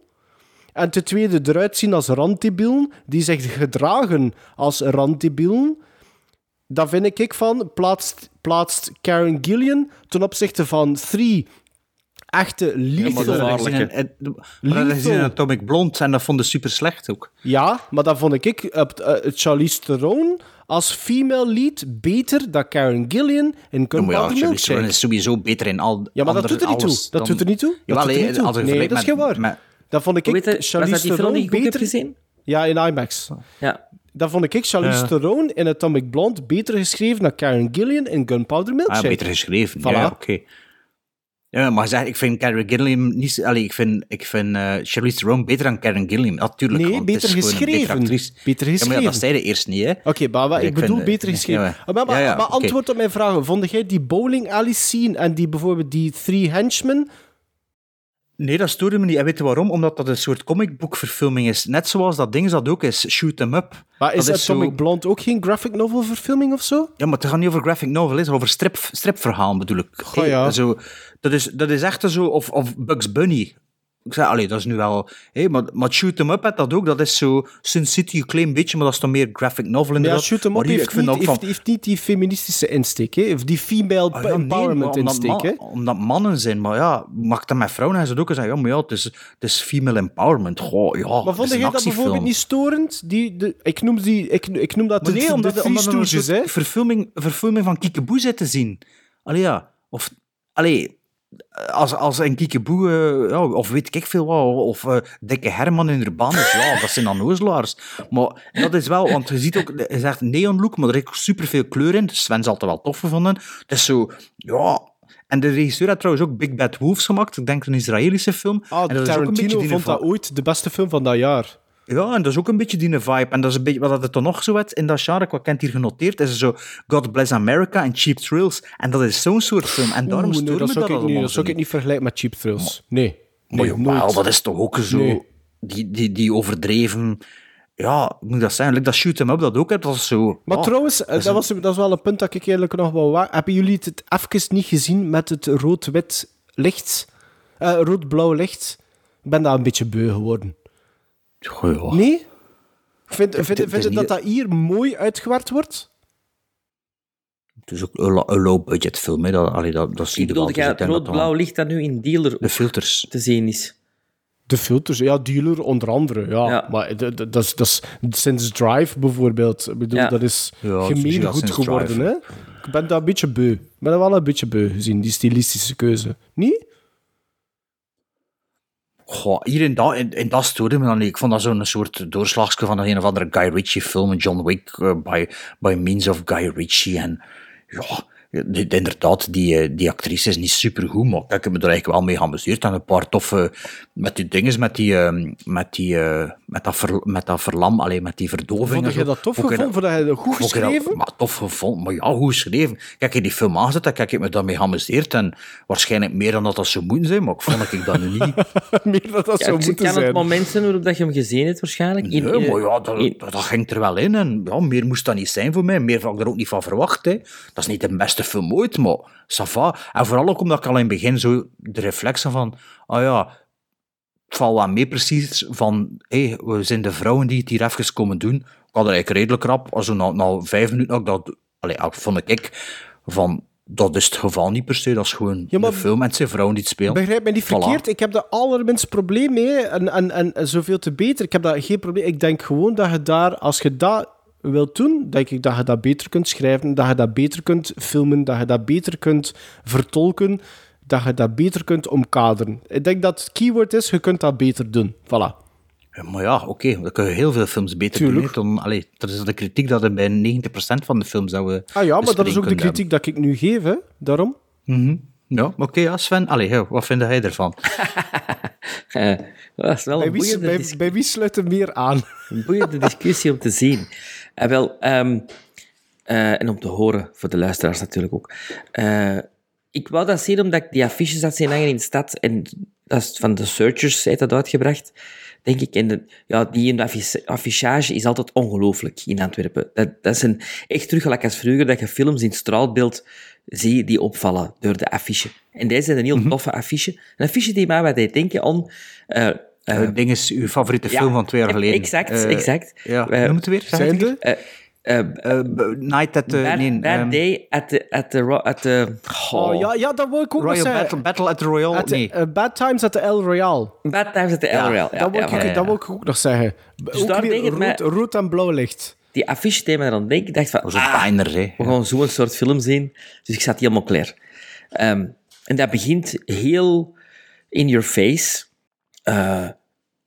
en ten tweede eruit zien als randdebielen, die zich gedragen als randdebielen. Dan vind ik van, plaatst Karen Gillian ten opzichte van Three echte Ja, maar dat is in- het- dat. Atomic Blonde en dat vond ik super slecht ook. Ja, maar dan vond ik uh, Charlize Theron als female lead beter dan Karen Gillian in Ja, maar ja, Gunpowder Charlize Theron Milkshake. is sowieso beter in al Ja, maar dat andere- doet er niet toe. Dat doet er niet toe. Dat doet er niet toe. Nee, dat is geen met- waar. met- Dan vond ik, was Charlize dat Theron die ik ook heb beter... gezien? Ja, in IMAX. Ja. Dan vond ik Charlize Ja. Theron in Atomic Blonde beter geschreven dan Karen Gillian in Gunpowder Ah, Milkshake. beter geschreven. Voilà. Ja, oké. Ja, maar zeg, ik vind Karen Gilliam niet... Allee, ik vind, ik vind eh Charlize Theron beter dan Karen Gilliam. Natuurlijk. Nee, want beter geschreven. Beter Ja, maar ja, geschreven. dat zei je eerst niet, hè. Oké, maar Ja, ik, ik bedoel vind, beter eh, geschreven. ja, Maar, maar, ja, maar antwoord op mijn vragen. Vond jij die bowling alley scene en die bijvoorbeeld die Three Henchmen... Nee, dat stoorde me niet. En weet je waarom? Omdat dat een soort comicboekverfilming is. Net zoals dat ding dat ook is, Shoot 'em Up. Maar is dat Atomic zo- Blonde ook geen graphic novel verfilming of zo? Ja, maar het gaat niet over graphic novel, het is over strip, stripverhaal bedoel ik. Ja. zo, dat, is, dat is echt zo, of, of Bugs Bunny. ik zei, allee, dat is nu wel... Hé, maar, maar Shoot 'em Up had dat ook. Dat is zo Sin City, een klein beetje, maar dat is dan meer graphic novel Ja, inderdaad. Shoot 'em Up heeft, niet, van... heeft, heeft niet die feministische insteek, hè? Of die female Ah, ja, nee, empowerment omdat, insteek, hè? man- omdat mannen zijn, maar ja, mag dat met vrouwen en ze ook zeggen, ja, maar ja, het is, het is female empowerment. Goh, ja, Maar vond jij dat bijvoorbeeld niet storend? Die, de, ik, noem die, ik, ik noem dat Maar de, nee, de omdat, er een verfilming, verfilming van Kiekeboe zit te zien. Allee, ja. Of, allee, als, als een Kiekeboe, ja, of weet ik veel wat, of eh, Dikke Herman in Urbanus, ja, dat zijn dan ozelaars. Maar dat is wel, want je ziet ook, hij zegt neon look, maar er is ook superveel kleur in. Sven zal het wel tof gevonden. Het is zo, ja... En de regisseur had trouwens ook Big Bad Wolves gemaakt. Ik denk een Israëlische film. Ah, en dat Tarantino vond dat ooit de beste film van dat jaar. Ja, en dat is ook een beetje die vibe. En dat is een beetje wat het dan nog zo werd in dat genre, wat Kent hier genoteerd, is zo God Bless America en Cheap Thrills. En dat is zo'n soort film. En daarom Oeh, nee, dat me zou dat ik, niet, dat zou ik niet. niet vergelijken met Cheap Thrills. Nee. Maar nee nooit. dat is toch ook zo... Die, die, die overdreven... Ja, moet ik dat? Like dat shoot 'em up dat ook hebt, dat is zo... Maar ja, trouwens, is dat, een- was, dat is wel een punt dat ik eigenlijk nog wel waar. Hebben jullie het even niet gezien met het rood-wit licht? Eh, Rood-blauw licht? Ik ben daar een beetje beu geworden. Goh, ja. Nee? Vind, vind, het vind, je dat dat hier mooi uitgewerkt wordt? Het is ook een low-budget film, hè. Dat, allee, dat, dat zie Ik je wel. bedoel, ja, ik dat rood-blauw licht dat nu in Dealer De filters. te zien is. De filters, ja, dealer onder andere. Ja, Ja. maar dat is, dat is sinds Drive bijvoorbeeld. Ik bedoel, Ja. dat is Ja, het is gemeen goed geworden. Drive, Hè? Ik ben daar een beetje beu. Ik ben daar wel een beetje beu gezien, die stilistische keuze. Niet? Goh, hier in dat, in, dat stoorde me dan niet. Ik vond dat zo'n soort doorslagsje van een of andere Guy Ritchie film, John Wick, eh, by, by means of Guy Ritchie. En ja, inderdaad, die, eh, die actrice is niet supergoed, maar ik heb me er eigenlijk wel mee geamuseerd. En een paar toffe, met die dinges, met die, eh, met die, eh, met dat, ver, met dat verlam, alleen met die verdoving. Vond je dat tof Vond gevonden? Vond je dat goed ik dat- geschreven? maar tof gevonden. Maar ja, goed geschreven. Kijk, ik die film aangezet, kijk, ik heb me daarmee geamuseerd. En waarschijnlijk meer dan dat dat zou moeten zijn, maar ik vond dat ik dat nu niet. Meer dat dat Ja, zou het moeten kan zijn. het moment zijn waarop dat je hem gezien hebt, waarschijnlijk. In- Nee, in- maar ja, dat, in- dat, dat ging er wel in. En ja, meer moest dat niet zijn voor mij. Meer had ik er ook niet van verwacht. Hè. Dat is niet de beste film ooit, maar ça va. En vooral ook omdat ik al in het begin zo de reflexen van... Ah ja, valt wel mee precies van... Hé, we zijn de vrouwen die het hier even komen doen. Ik had eigenlijk redelijk rap. Also, na, na vijf minuten ik dat... Allee, vond ik van... Dat is het geval niet per se. Dat is gewoon Ja, maar- een film en het zijn vrouwen die het spelen. Begrijp me niet Voilà. verkeerd, ik heb daar allerminst probleem mee en, en, en, en zoveel te beter. Ik heb daar geen probleem. Ik denk gewoon dat je daar, als je dat wilt doen, denk ik dat je dat beter kunt schrijven, dat je dat beter kunt filmen, dat je dat beter kunt vertolken, dat je dat beter kunt omkaderen. Ik denk dat het keyword is, je kunt dat beter doen. Voilà. Ja, maar ja, oké, dan kun je heel veel films beter Tuurlijk. doen. Dan, allee, dat is de kritiek dat er bij 90% van de films dat we Ah ja, maar dat is ook de kritiek dat ik nu geef, hè. Daarom. hebben. Mhm. Ja, oké, ja, Sven, allee, wat vind jij ervan? Eh, dat is wel Bij een wie, bij, wie sluit er meer aan? een boeiende discussie om te zien. En wel, ehm, eh, en om te horen, voor de luisteraars natuurlijk ook. Eh, ik wou dat zien omdat ik die affiches had zien hangen in de stad. En dat is van de Searchers, heeft dat uitgebracht. Denk ik. En de, ja, die affichage is altijd ongelooflijk in Antwerpen. Dat, dat is een, echt terug gelijk als vroeger, dat je films in straalbeeld zie die opvallen door de affiche. En deze is een heel toffe affiche. Een affiche die mij wat deed denken aan... eh, eh, Het ding is uw favoriete ja, film van twee jaar geleden. Exact, exact. Ja, noem het weer? Zeg eh, eh, Night at the... bad nee, bad ehm, Day at the... At the, at the Oh, ja, ja, dat wil ik ook nog Royal zeggen. Battle, Battle at the Royal... At the- nee. eh, Bad Times at the El Royale. Bad Times at the El Royale. Ja, dat, wil ja, ik, ja, ja. dat wil ik ook nog zeggen. Dus ook daar weer denk rood, rood en blauw licht. Die affiche deed me dan denken. Ik dacht van... Dat was een ah, hè. we gaan zo'n soort film zien. Dus ik zat helemaal klaar. Ehm, en dat begint heel in your face. Eh,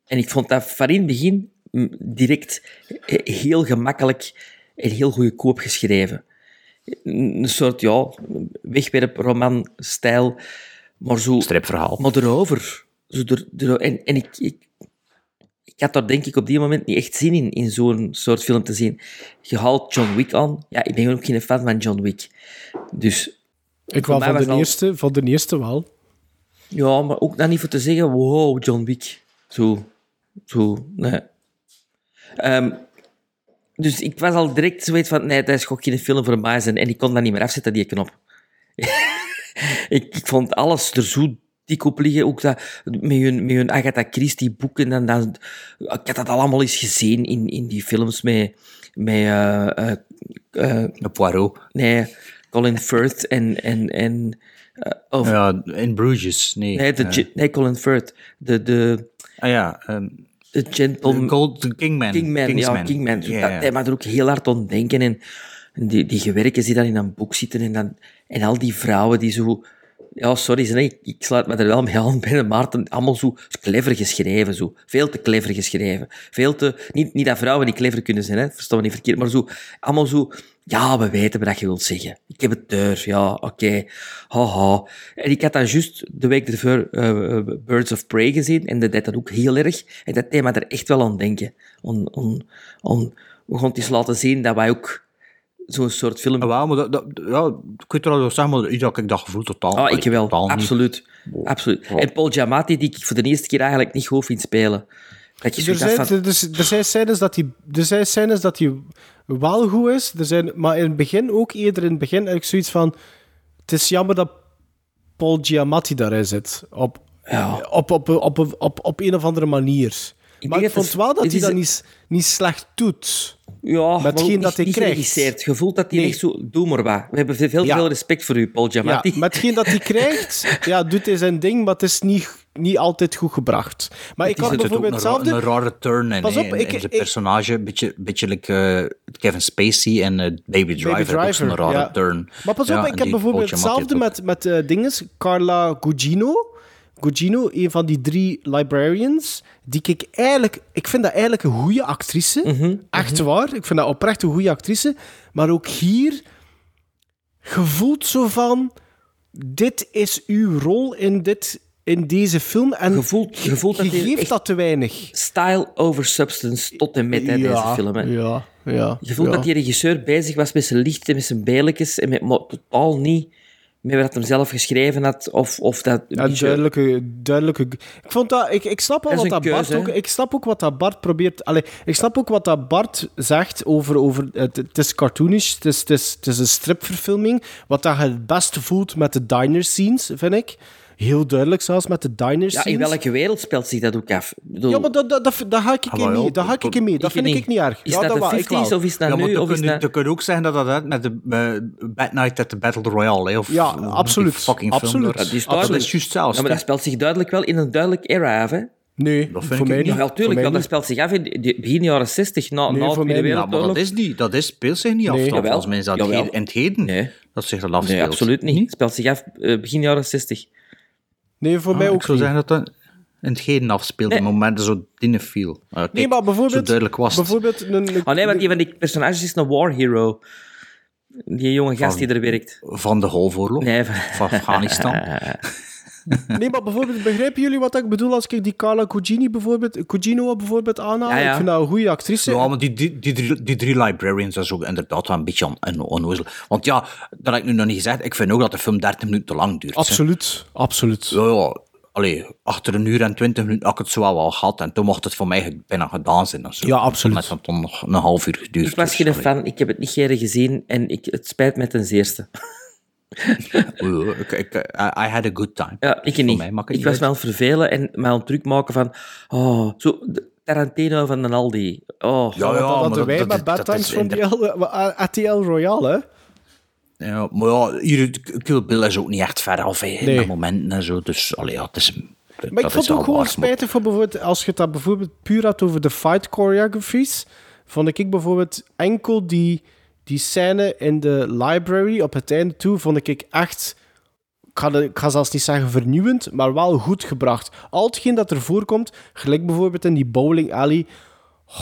en ik vond dat van in het begin mm, direct he- heel gemakkelijk en heel goedkoop geschreven. Een soort, ja, wegwerproman-stijl, maar zo... Stripverhaal. Maar erover. Zo er, er- en en ik, ik, ik had daar denk ik op die moment niet echt zin in, in zo'n soort film te zien. Je haalt John Wick aan. Ja, ik ben ook geen fan van John Wick. Dus Ik wel van de, al- eerste, van de eerste wel. ja, maar ook dan niet voor te zeggen, wow, John Wick. Zo, zo, nee. Ehm, dus ik was al direct zoiets van, nee, dat is gewoon geen film voor mij. zijn. En ik kon dat niet meer afzetten, die knop. ik, ik vond alles er zo die kop liggen. Ook dat, met hun, met hun Agatha Christie boeken. Dan, dan, ik had dat allemaal eens gezien in, in die films met... met eh, eh, eh, Poirot. nee, Colin Firth en... en, en of, Ja, in Bruges, nee. nee, de, ge- nee, Colin Firth. De, de, ah ja, ehm, de gentleman... Gold, Kingman. Kingman, Kingsman. ja, Kingman. Ja, Dat, hij mag er ook heel hard aan denken. En, die, die gewerkers die dan in een boek zitten en, dan, en al die vrouwen die zo... Ja, sorry, ze, ik, ik sluit me er wel mee aan bij Maarten. Allemaal zo clever geschreven, zo. Veel te clever geschreven. Veel te... Niet, niet dat vrouwen niet clever kunnen zijn, hè. Versta me niet verkeerd. Maar zo... Allemaal zo... Ja, we weten wat je wilt zeggen. Ik heb het deur, ja, oké. Haha. En ik had dan juist de week ervoor eh, eh, Birds of Prey gezien. En dat deed dat ook heel erg. En dat thema er echt wel aan denken. On, on, on, we gaan het eens laten zien dat wij ook zo'n soort film... Ah, wel, maar dat, dat, ja, ik weet wel zeggen, maar iets dat ik dat gevoel totaal... Ah, ik wel. totaal niet. Absoluut. Absoluut. En Paul Giamatti, die ik voor de eerste keer eigenlijk niet goed vind spelen. Dat je Er zijn, van... er, er zijn scènes dat hij, er zijn scènes dat hij wel goed is, er zijn, maar in het begin ook eerder in het begin heb ik zoiets van: het is jammer dat Paul Giamatti daarin zit. Op, Ja. op, op, op, op, op, op een of andere manier. Ik maar ik vond wel dat hij dat niet, niet slecht doet. Ja, Met maar hetgeen dat hij krijgt. Je voelt dat hij Nee. echt zo... Doe maar wat. We hebben veel, Ja. veel respect voor u, Paul Ja, Giamatti. met hetgeen dat hij krijgt, ja, doet hij zijn ding, maar het is niet, niet altijd goed gebracht. Maar ik had bijvoorbeeld een, hetzelfde... een rare turn in, Pas hè, op, in, ik- in zijn ik- personage. Een beetje, beetje like, eh, Kevin Spacey en eh, Baby Driver. Driver, ook zo'n rare ja. turn. Maar pas op, ik en heb bijvoorbeeld hetzelfde met, met eh, dinges. Carla Gugino. Gugino, een van die drie librarians, die ik eigenlijk... Ik vind dat eigenlijk een goede actrice. Mhm, Echt waar. Ik vind dat oprecht een goede actrice. Maar ook hier gevoelt zo van... Dit is uw rol in, dit, in deze film. En voelt dat geeft dat te weinig. Style over substance tot en met hè, deze film. Hè. Ja, ja. Je voelt ja. dat die regisseur bezig was met zijn licht en met zijn bijlijkjes, en met, maar totaal niet met wat hij zelf geschreven had, of, of dat... Ja, duidelijke, duidelijke... Ik, vond dat, ik, ik snap al Dat wat dat Bart ook... Ik snap ook wat dat Bart probeert... Allee, ik snap ook wat dat Bart zegt over... over het, het is cartoonish, het is, het, is, het is een stripverfilming. Wat dat je het beste voelt met de diner scenes, vind ik. Heel duidelijk zelfs met de diner Ja, in welke wereld speelt zich dat ook af? Bedoel, Ja, maar dat, dat, dat, dat ga ik Ah, in ja, mee. Dat ga ik in mee. Dat vind ik niet erg. Is ja, dat de ik 50s wel. of is dat Ja, nu? je, dat... dan kun je ook zeggen dat dat uit met de eh, Bad Night at the Battle Royale, hè, of Ja, absoluut. fucking film Absoluut. Dat is Ah, dat duidelijk. is juist zelfs. Ja, maar dat speelt zich duidelijk wel in een duidelijk era af, hè? Nee, Dat vind voor ik mij niet. niet. Ja, wel, Voor tuurlijk, mij wel, dat niet. speelt zich af in de- begin jaren 60, na, Nee, na de voor mij Tweede niet. Ja, maar Wereldoorlog. dat, is niet, dat is, speelt zich niet af. Nee. Volgens mij is dat in het heden Nee. dat zich dat afspeelt. Nee, absoluut niet. Het speelt zich af eh, begin jaren 60. Nee, voor Ah, mij ik ook zou niet. zeggen dat dat in het heden afspeelt, Nee. momenten zo dingen viel. Ah, kijk, Nee, maar Zo bijvoorbeeld... duidelijk was het. Bijvoorbeeld een, een, Oh nee, want die van die personages is een war hero. Die jonge gast die er werkt. Van de Golfoorlog, Nee, van Afghanistan. Nee, maar bijvoorbeeld, begrijpen jullie wat ik bedoel als ik die Carla Cugino bijvoorbeeld, Cugino bijvoorbeeld aanhaal? Ja, ja. Ik vind dat een goede actrice. Ja, maar die, die, die, drie, die drie librarians, dat is ook inderdaad wel een beetje on, on- onnozel. Want ja, dat heb ik nu nog niet gezegd, ik vind ook dat de film 13 minuten te lang duurt. hè. Absoluut, absoluut. Ja, ja. Allee, achter een uur en twintig minuten had ik het zo wel wel gehad. En toen mocht het voor mij bijna gedaan zijn. zo. Ja, absoluut. Net dat dan nog een half uur geduurd. Ik was dus, geen allee. fan, ik heb het niet eerder gezien en ik, het spijt me ten zeerste. Ik, ik, I, had a good time. Ja, ik niet. mij Ik was het vervelen en me aan het druk maken van... Oh, zo de Tarantino van de Aldi. Oh, Ja, ja, dat hadden maar wij dat- met dat- Bad dat Times from the eh, ATL Royale, hè? Ja, maar ja, hier, Kill Bill is ook niet echt ver af in Nee. dat momenten en zo. Dus allee, ja, het is, dat Maar ik vond het wel ook gewoon spijtig voor bijvoorbeeld, als je het dan bijvoorbeeld puur had over de fight choreographies, vond ik bijvoorbeeld enkel die, die scène in de library op het einde toe, vond ik echt, ik ga, de- ik ga zelfs niet zeggen vernieuwend, maar wel goed gebracht. Al hetgeen dat er voorkomt, gelijk bijvoorbeeld in die bowling alley,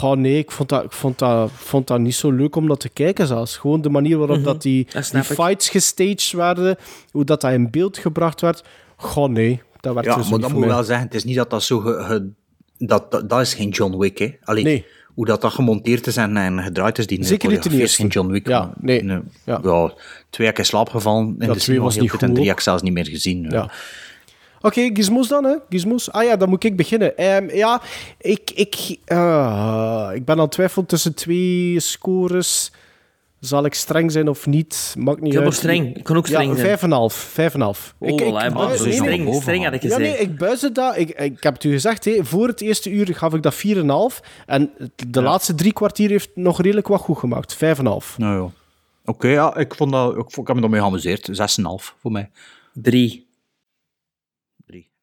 Oh nee, ik vond dat, ik vond, dat, vond dat niet zo leuk om dat te kijken zelfs. Gewoon de manier waarop dat die, Mhm. dat die fights gestaged werden, hoe dat, dat in beeld gebracht werd. Goh nee, dat werd Ja, dus maar dat moet wel zeggen, het is niet dat dat zo... Ge, ge- dat, dat, dat is geen John Wick, hè. Allee, Nee. Hoe dat, dat gemonteerd is en, en gedraaid is, die Zeker niet de eerste. geen John Wick. Ja, nee. Ja. Ja. twee keer in slaap gevallen in Ja, de twee was niet goed en drie heb ik zelfs niet meer gezien. Ja. Oké, gizmos dan, hè? Gizmos. Ah ja, dan moet ik beginnen. Ehm, ja, ik, ik, ah, ik ben aan het twijfelen tussen twee scores. Zal ik streng zijn of niet? Maakt niet Ik uit. streng. Ik kan ook streng ja, zijn. vijf en half. Vijf en half. Oh, Ik- ik- nee, streng, streng had ik Ja, gezegd. nee, ik buizen dat. Ik, ik heb het u gezegd, hè, voor het eerste uur gaf ik dat 4,5. En de laatste drie kwartier heeft nog redelijk wat goed gemaakt. 5,5. Nou ja. Oké, ja, ik, vond dat, ik, vond- ik heb me daarmee geamuseerd. 6,5 voor mij. Drie.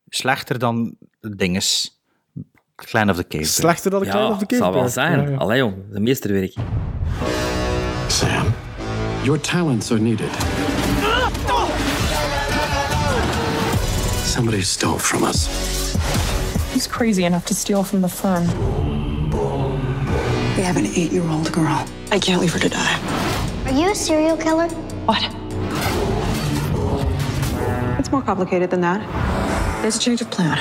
Slechter dan dinges. Klein of the Cave. Slechter dan de Klein Ja, of the zal Cave wel Bear. zijn. Ja, ja. Allee, jong. De meesterwerk. Sam, your talents are needed. Somebody stole from us. He's crazy enough to steal from the firm? We have an eight-year-old girl. I can't leave her to die. Are you a serial killer? What? It's more complicated than that. There's a change of plan.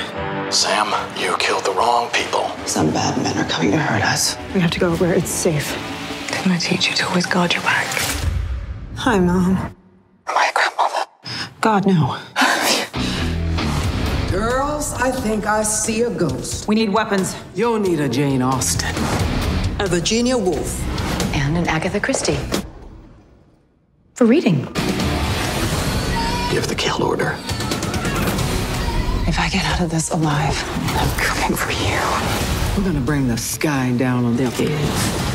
Sam, you killed the wrong people. Some bad men are coming to hurt us. We have to go where it's safe. Didn't I teach you to always guard your back? Hi, Mom. Am I a grandmother? God, no. Girls, I think I see a ghost. We need weapons. You'll need a Jane Austen, a Virginia Woolf, And an Agatha Christie. For reading. Give the kill order. If I get out of this alive, I'm coming for you. We're gonna bring the sky down on their heads.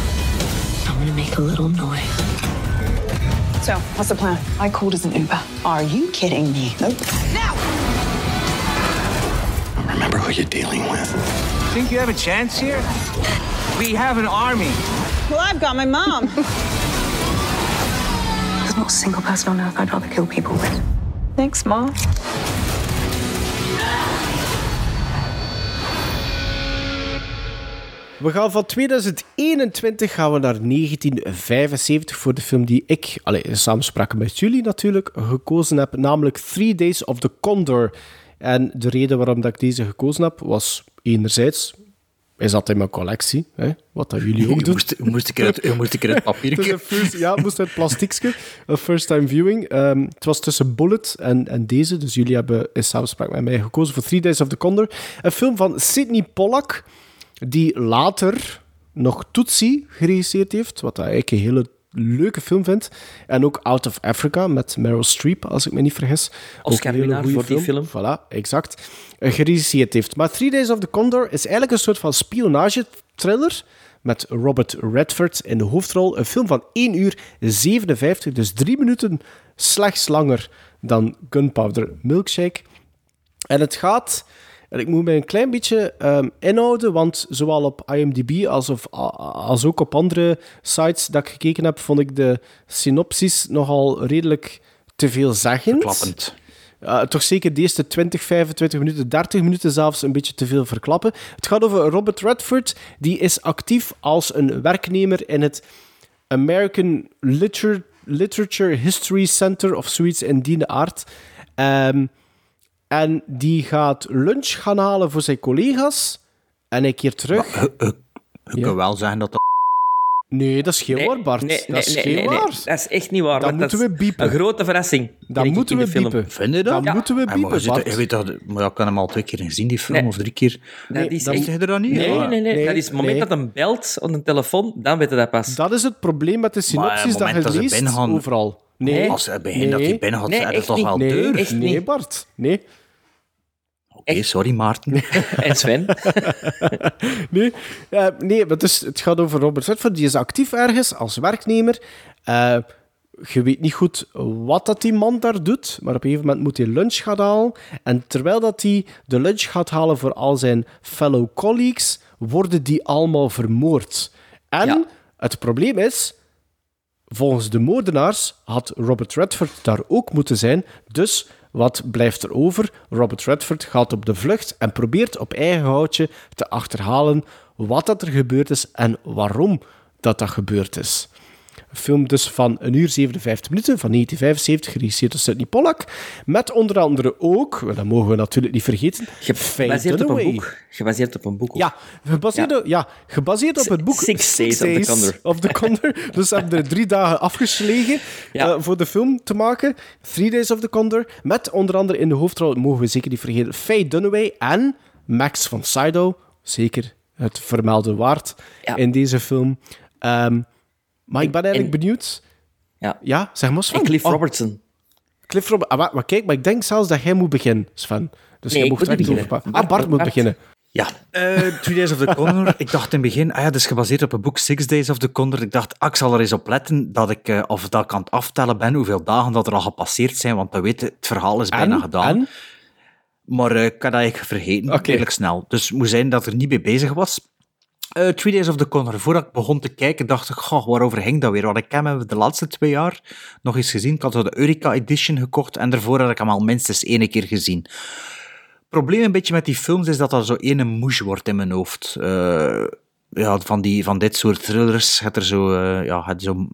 I'm gonna make a little noise. So, what's the plan? I called as an Uber. Are you kidding me? Nope. Remember who you're dealing with. Think you have a chance here? We have an army. Well, I've got my mom. There's not a single person on earth I'd rather kill people with. Thanks, Mom. We gaan van 2021 gaan we naar 1975 voor de film die ik, allee, in samenspraak met jullie natuurlijk, gekozen heb, namelijk Three Days of the Condor. En de reden waarom dat ik deze gekozen heb, was enerzijds, is dat in mijn collectie, hè, wat dat jullie ook doen. moest, je moest keer het, je moest keer het first, ja, het moest uit plastiekje. Een first time viewing. Ehm, het was tussen Bullet en, en deze. Dus jullie hebben in samenspraak met mij gekozen voor Three Days of the Condor. Een film van Sidney Pollack, die later nog Tootsie geregisseerd heeft. Wat eigenlijk een hele leuke film vind. En ook Out of Africa met Meryl Streep, als ik me niet vergis. Oscar-winnaar voor die film. Voilà, exact. Eh, geregisseerd heeft. Maar Three Days of the Condor is eigenlijk een soort van spionage-thriller met Robert Redford in de hoofdrol. Een film van 1 uur 57, dus drie minuten slechts langer dan Gunpowder Milkshake. En het gaat... En ik moet mij een klein beetje ehm, inhouden, want zowel op IMDb als, of, als ook op andere sites dat ik gekeken heb, vond ik de synopsis nogal redelijk te veelzeggend. Klappend. Uh, toch zeker de eerste 20, 25 minuten, 30 minuten zelfs een beetje te veel verklappen. Het gaat over Robert Redford, die is actief als een werknemer in het American Liter Literature History Center of zoiets in die aard. Ehm, en die gaat lunch gaan halen voor zijn collega's. En een keer terug. Je kan wel zeggen dat dat... Nee, dat is geen Nee, waar, Bart. nee, dat is nee, geen nee, nee. waar. Dat is echt niet waar. Dan Dat moeten we biepen. Een grote verrassing. Dan ik, moeten we biepen. Vind je dat? Dan moeten we Ja, maar biepen, je, zit- Bart. je weet dat... Maar ik heb hem al twee keer gezien, die film, Nee. of drie keer. Dat Nee, is dan echt- je dat niet? Nee, nee, nee, Nee, Dat is het moment nee. dat hem belt op een telefoon, dan weet je dat pas. Dat is het probleem met de Maar synopsis het dat je dat ze leest overal. Nee, Als hij begint dat hij binnen gaat, Nee, dat toch niet. al nee, deur? echt nee, niet. Bart. Nee. Oké, sorry Maarten. En Sven? Nee, eh, nee maar dus, het gaat over Robert Redford. Die is actief ergens als werknemer. Eh, je weet niet goed wat dat die man daar doet, maar op een gegeven moment moet hij lunch gaan halen. En terwijl dat hij de lunch gaat halen voor al zijn fellow colleagues, worden die allemaal vermoord. En Ja. het probleem is, volgens de moordenaars had Robert Redford daar ook moeten zijn. Dus wat blijft er over? Robert Redford gaat op de vlucht en probeert op eigen houtje te achterhalen wat dat er gebeurd is en waarom dat dat gebeurd is. Een film dus van een uur 57 minuten, van 1975, geregisseerd door Sidney Pollack. Met onder andere ook, dat mogen we natuurlijk niet vergeten, Gebaseerd op een boek. Gebaseerd op een boek. ook. Ja, gebaseerd, Op, ja, gebaseerd op het boek Six Days of the Condor. of the Condor. Dus ze hebben er drie dagen afgeslegen Ja. eh, voor de film te maken. Three Days of the Condor. Met onder andere in de hoofdrol, mogen we zeker niet vergeten, Faye Dunaway en Max von Sydow. Zeker het vermelden waard Ja. in deze film. Ehm, maar ik ben eigenlijk benieuwd, Ja. Ja, zeg maar. Sven. En Cliff Oh, Robertson. Cliff Robert. Ah, maar, maar kijk, maar ik denk zelfs dat jij moet beginnen, Sven. Dus Nee, jij ik moet direct beginnen. over- Ah, Bart moet Bart. beginnen. Ja, eh Three Days of the Condor. ik dacht in het begin, ah ja, dat is gebaseerd op het boek Six Days of the Condor. Ik dacht, ah, ik zal er eens op letten dat ik, eh, of dat ik aan het aftellen ben, hoeveel dagen dat er al gepasseerd zijn, want dan weet je, het verhaal is bijna En? gedaan. En? Maar eh, ik had dat eigenlijk vergeten, Oké. redelijk snel. Dus het moet zijn dat er niet mee bezig was. Eh Three Days of the Condor. Voordat ik begon te kijken, dacht ik, goh, waarover ging dat weer? Want ik heb hem de laatste twee jaar nog eens gezien. Ik had de Eureka Edition gekocht en daarvoor had ik hem al minstens één keer gezien. Het probleem een beetje met die films is dat dat zo ene moes wordt in mijn hoofd. Eh, ja, van, die, van dit soort thrillers had er zo, eh, ja, had zo,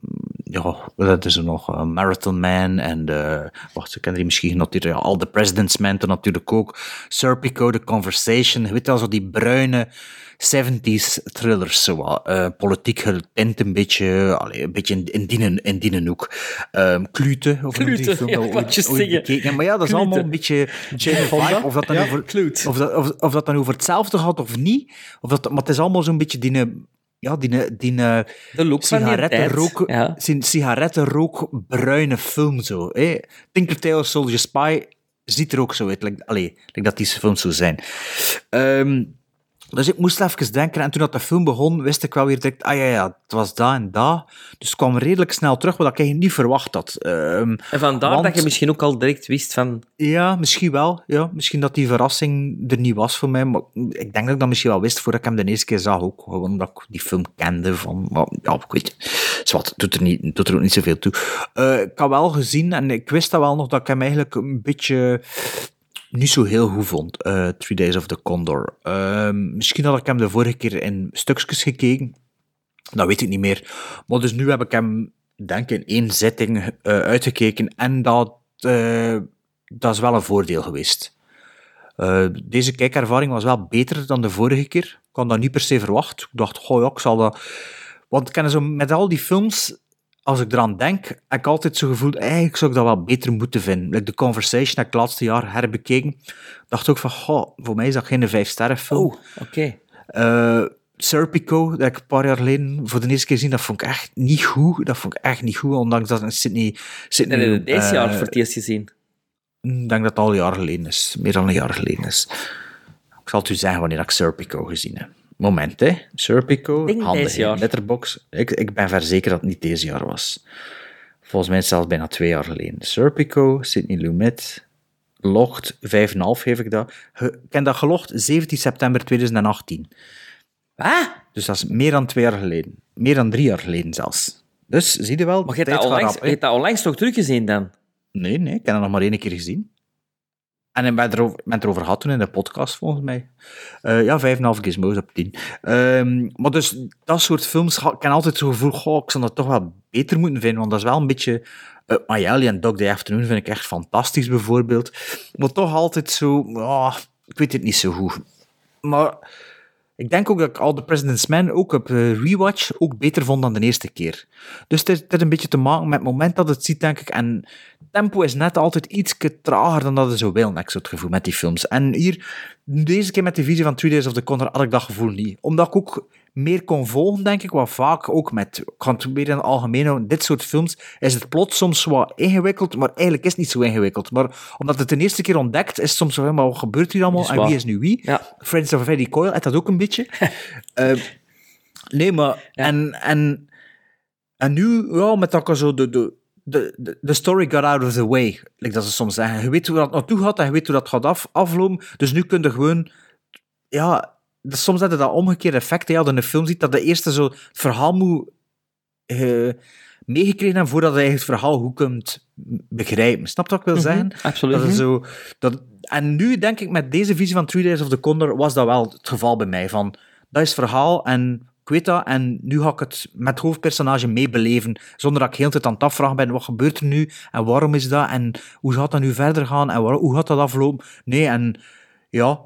ja, dat is er nog Marathon Man en, eh wacht, ze kennen die misschien genoteerd, ja, All the President's Men natuurlijk ook, Serpico, The Conversation, je weet wel, zo die bruine 70s thrillers, zo wat, eh, politiek getint een beetje, allee, een beetje in, in, die, in die hoek. Ehm Klute, of Klute, film ja, wat ooit- je ooit bekeken. Maar ja, dat is Klute. allemaal een beetje Jane Fonda? Of dat dan Ja, over, of dat, of, of dat dan over hetzelfde gaat of niet. Of dat, maar het is allemaal zo'n beetje die, ja, die, die eh, De look van die tijd. sigarettenrook, Ja. sigarettenrook bruine film zo. Hè. Tinker Tailor Soldier Spy ziet er ook zo uit. Like, allee, like dat die films zo zijn. Ehm, dus ik moest even denken. En toen dat de film begon, wist ik wel weer direct, ah ja, ja, het was dat en dat. Dus ik kwam redelijk snel terug, wat ik eigenlijk niet verwacht had. Ehm, En vandaar want- dat je misschien ook al direct wist van... ja, misschien wel. Ja, misschien dat die verrassing er niet was voor mij. Maar ik denk dat ik dat misschien wel wist voordat ik hem de eerste keer zag. Ook gewoon omdat ik die film kende. Van, maar, ja, ik weet Zwat, doet er, niet, doet er ook niet zoveel toe. Eh, ik had wel gezien, en ik wist dat wel nog, dat ik hem eigenlijk een beetje niet zo heel goed vond. eh Three Days of the Condor. Ehm, misschien had ik hem de vorige keer in stukjes gekeken. Dat weet ik niet meer. Maar dus nu heb ik hem, denk ik, in één zitting eh, uitgekeken. En dat, eh, dat is wel een voordeel geweest. Deze kijkervaring was wel beter dan de vorige keer. Ik had dat niet per se verwacht. Ik dacht, goh ja, ik zal dat... Want ik ken zo met al die films, als ik eraan denk, heb ik altijd zo gevoeld, eigenlijk zou ik dat wel beter moeten vinden. Like The Conversation heb ik het laatste jaar herbekeken. dacht ook van, goh, voor mij is dat geen vijf sterren film. Oh, oké. Eh, Serpico, dat ik een paar jaar geleden voor de eerste keer gezien, dat vond ik echt niet goed. Dat vond ik echt niet goed, ondanks dat Sydney... Sydney Nee, nee, deze eh, jaar voor het eerst gezien. Ik denk dat het al een jaar geleden is. Meer dan een jaar geleden is. Ik zal het u zeggen wanneer ik Serpico gezien heb. Moment, hè. Serpico, handig. Letterbox. Ik, ik ben verzekerd dat het niet deze jaar was. Volgens mij is het zelfs bijna twee jaar geleden. Serpico, Sydney Lumet, Locht, 5,5 geef ik dat. Ik heb dat gelogd 17 september 2018. Ah, Dus dat is meer dan twee jaar geleden. Meer dan drie jaar geleden zelfs. Dus, zie je wel, maar je hebt dat onlangs, rap, je hè. hebt dat onlangs toch teruggezien dan? Nee, nee, ik heb dat nog maar één keer gezien. En ik ben het erover gehad toen in de podcast, volgens mij. Eh, ja, 5,5 gizmos op 10. Ehm, maar dus, dat soort films, ik heb altijd zo gevoel, goh, ik zou dat toch wel beter moeten vinden, want dat is wel een beetje... Uh, Mayali en Dog Day Afternoon vind ik echt fantastisch, bijvoorbeeld. Maar toch altijd zo... ah, ik weet het niet zo goed. Maar ik denk ook dat ik All the President's Men ook op eh, rewatch ook beter vond dan de eerste keer. Dus het het is een beetje te maken met het moment dat het ziet, denk ik. En tempo is net altijd iets trager dan dat je zou willen, heb ik zo het gevoel, met die films. En hier, deze keer met de visie van Three Days of the Condor, had ik dat gevoel niet. Omdat ik ook meer kon volgen, denk ik, wat vaak ook met, ik ga het weer in het algemeen houden, dit soort films, is het plot soms wat ingewikkeld, maar eigenlijk is het niet zo ingewikkeld. Maar omdat het de eerste keer ontdekt, is het soms zo, maar wat gebeurt hier allemaal en wie is nu wie? Ja. Friends of Eddie Coyle had dat ook een beetje. Eh, nee, maar... En, en, en nu, ja, met dat zo de, de, de, de- de story got out of the way. Like dat ze soms zeggen. Je weet hoe dat naartoe gaat en je weet hoe dat gaat af, aflopen. Dus nu kun je gewoon... Ja, dus soms je dat omgekeerde effect. Als je in een film ziet dat de eerste zo het verhaal moet... eh, meegekregen hebben voordat je eigenlijk het verhaal goed kunt begrijpen. Snap je wat ik wil Mhm, zeggen? absoluut. Dat is zo, dat, en nu denk ik, met deze visie van Three Days of the Condor, was dat wel het geval bij mij. Van, dat is het verhaal en ik weet dat, en nu ga ik het met het hoofdpersonage meebeleven, zonder dat ik heel de tijd aan het afvragen ben, wat gebeurt er nu, en waarom is dat, en hoe gaat dat nu verder gaan, en waar- hoe gaat dat aflopen? Nee, en ja...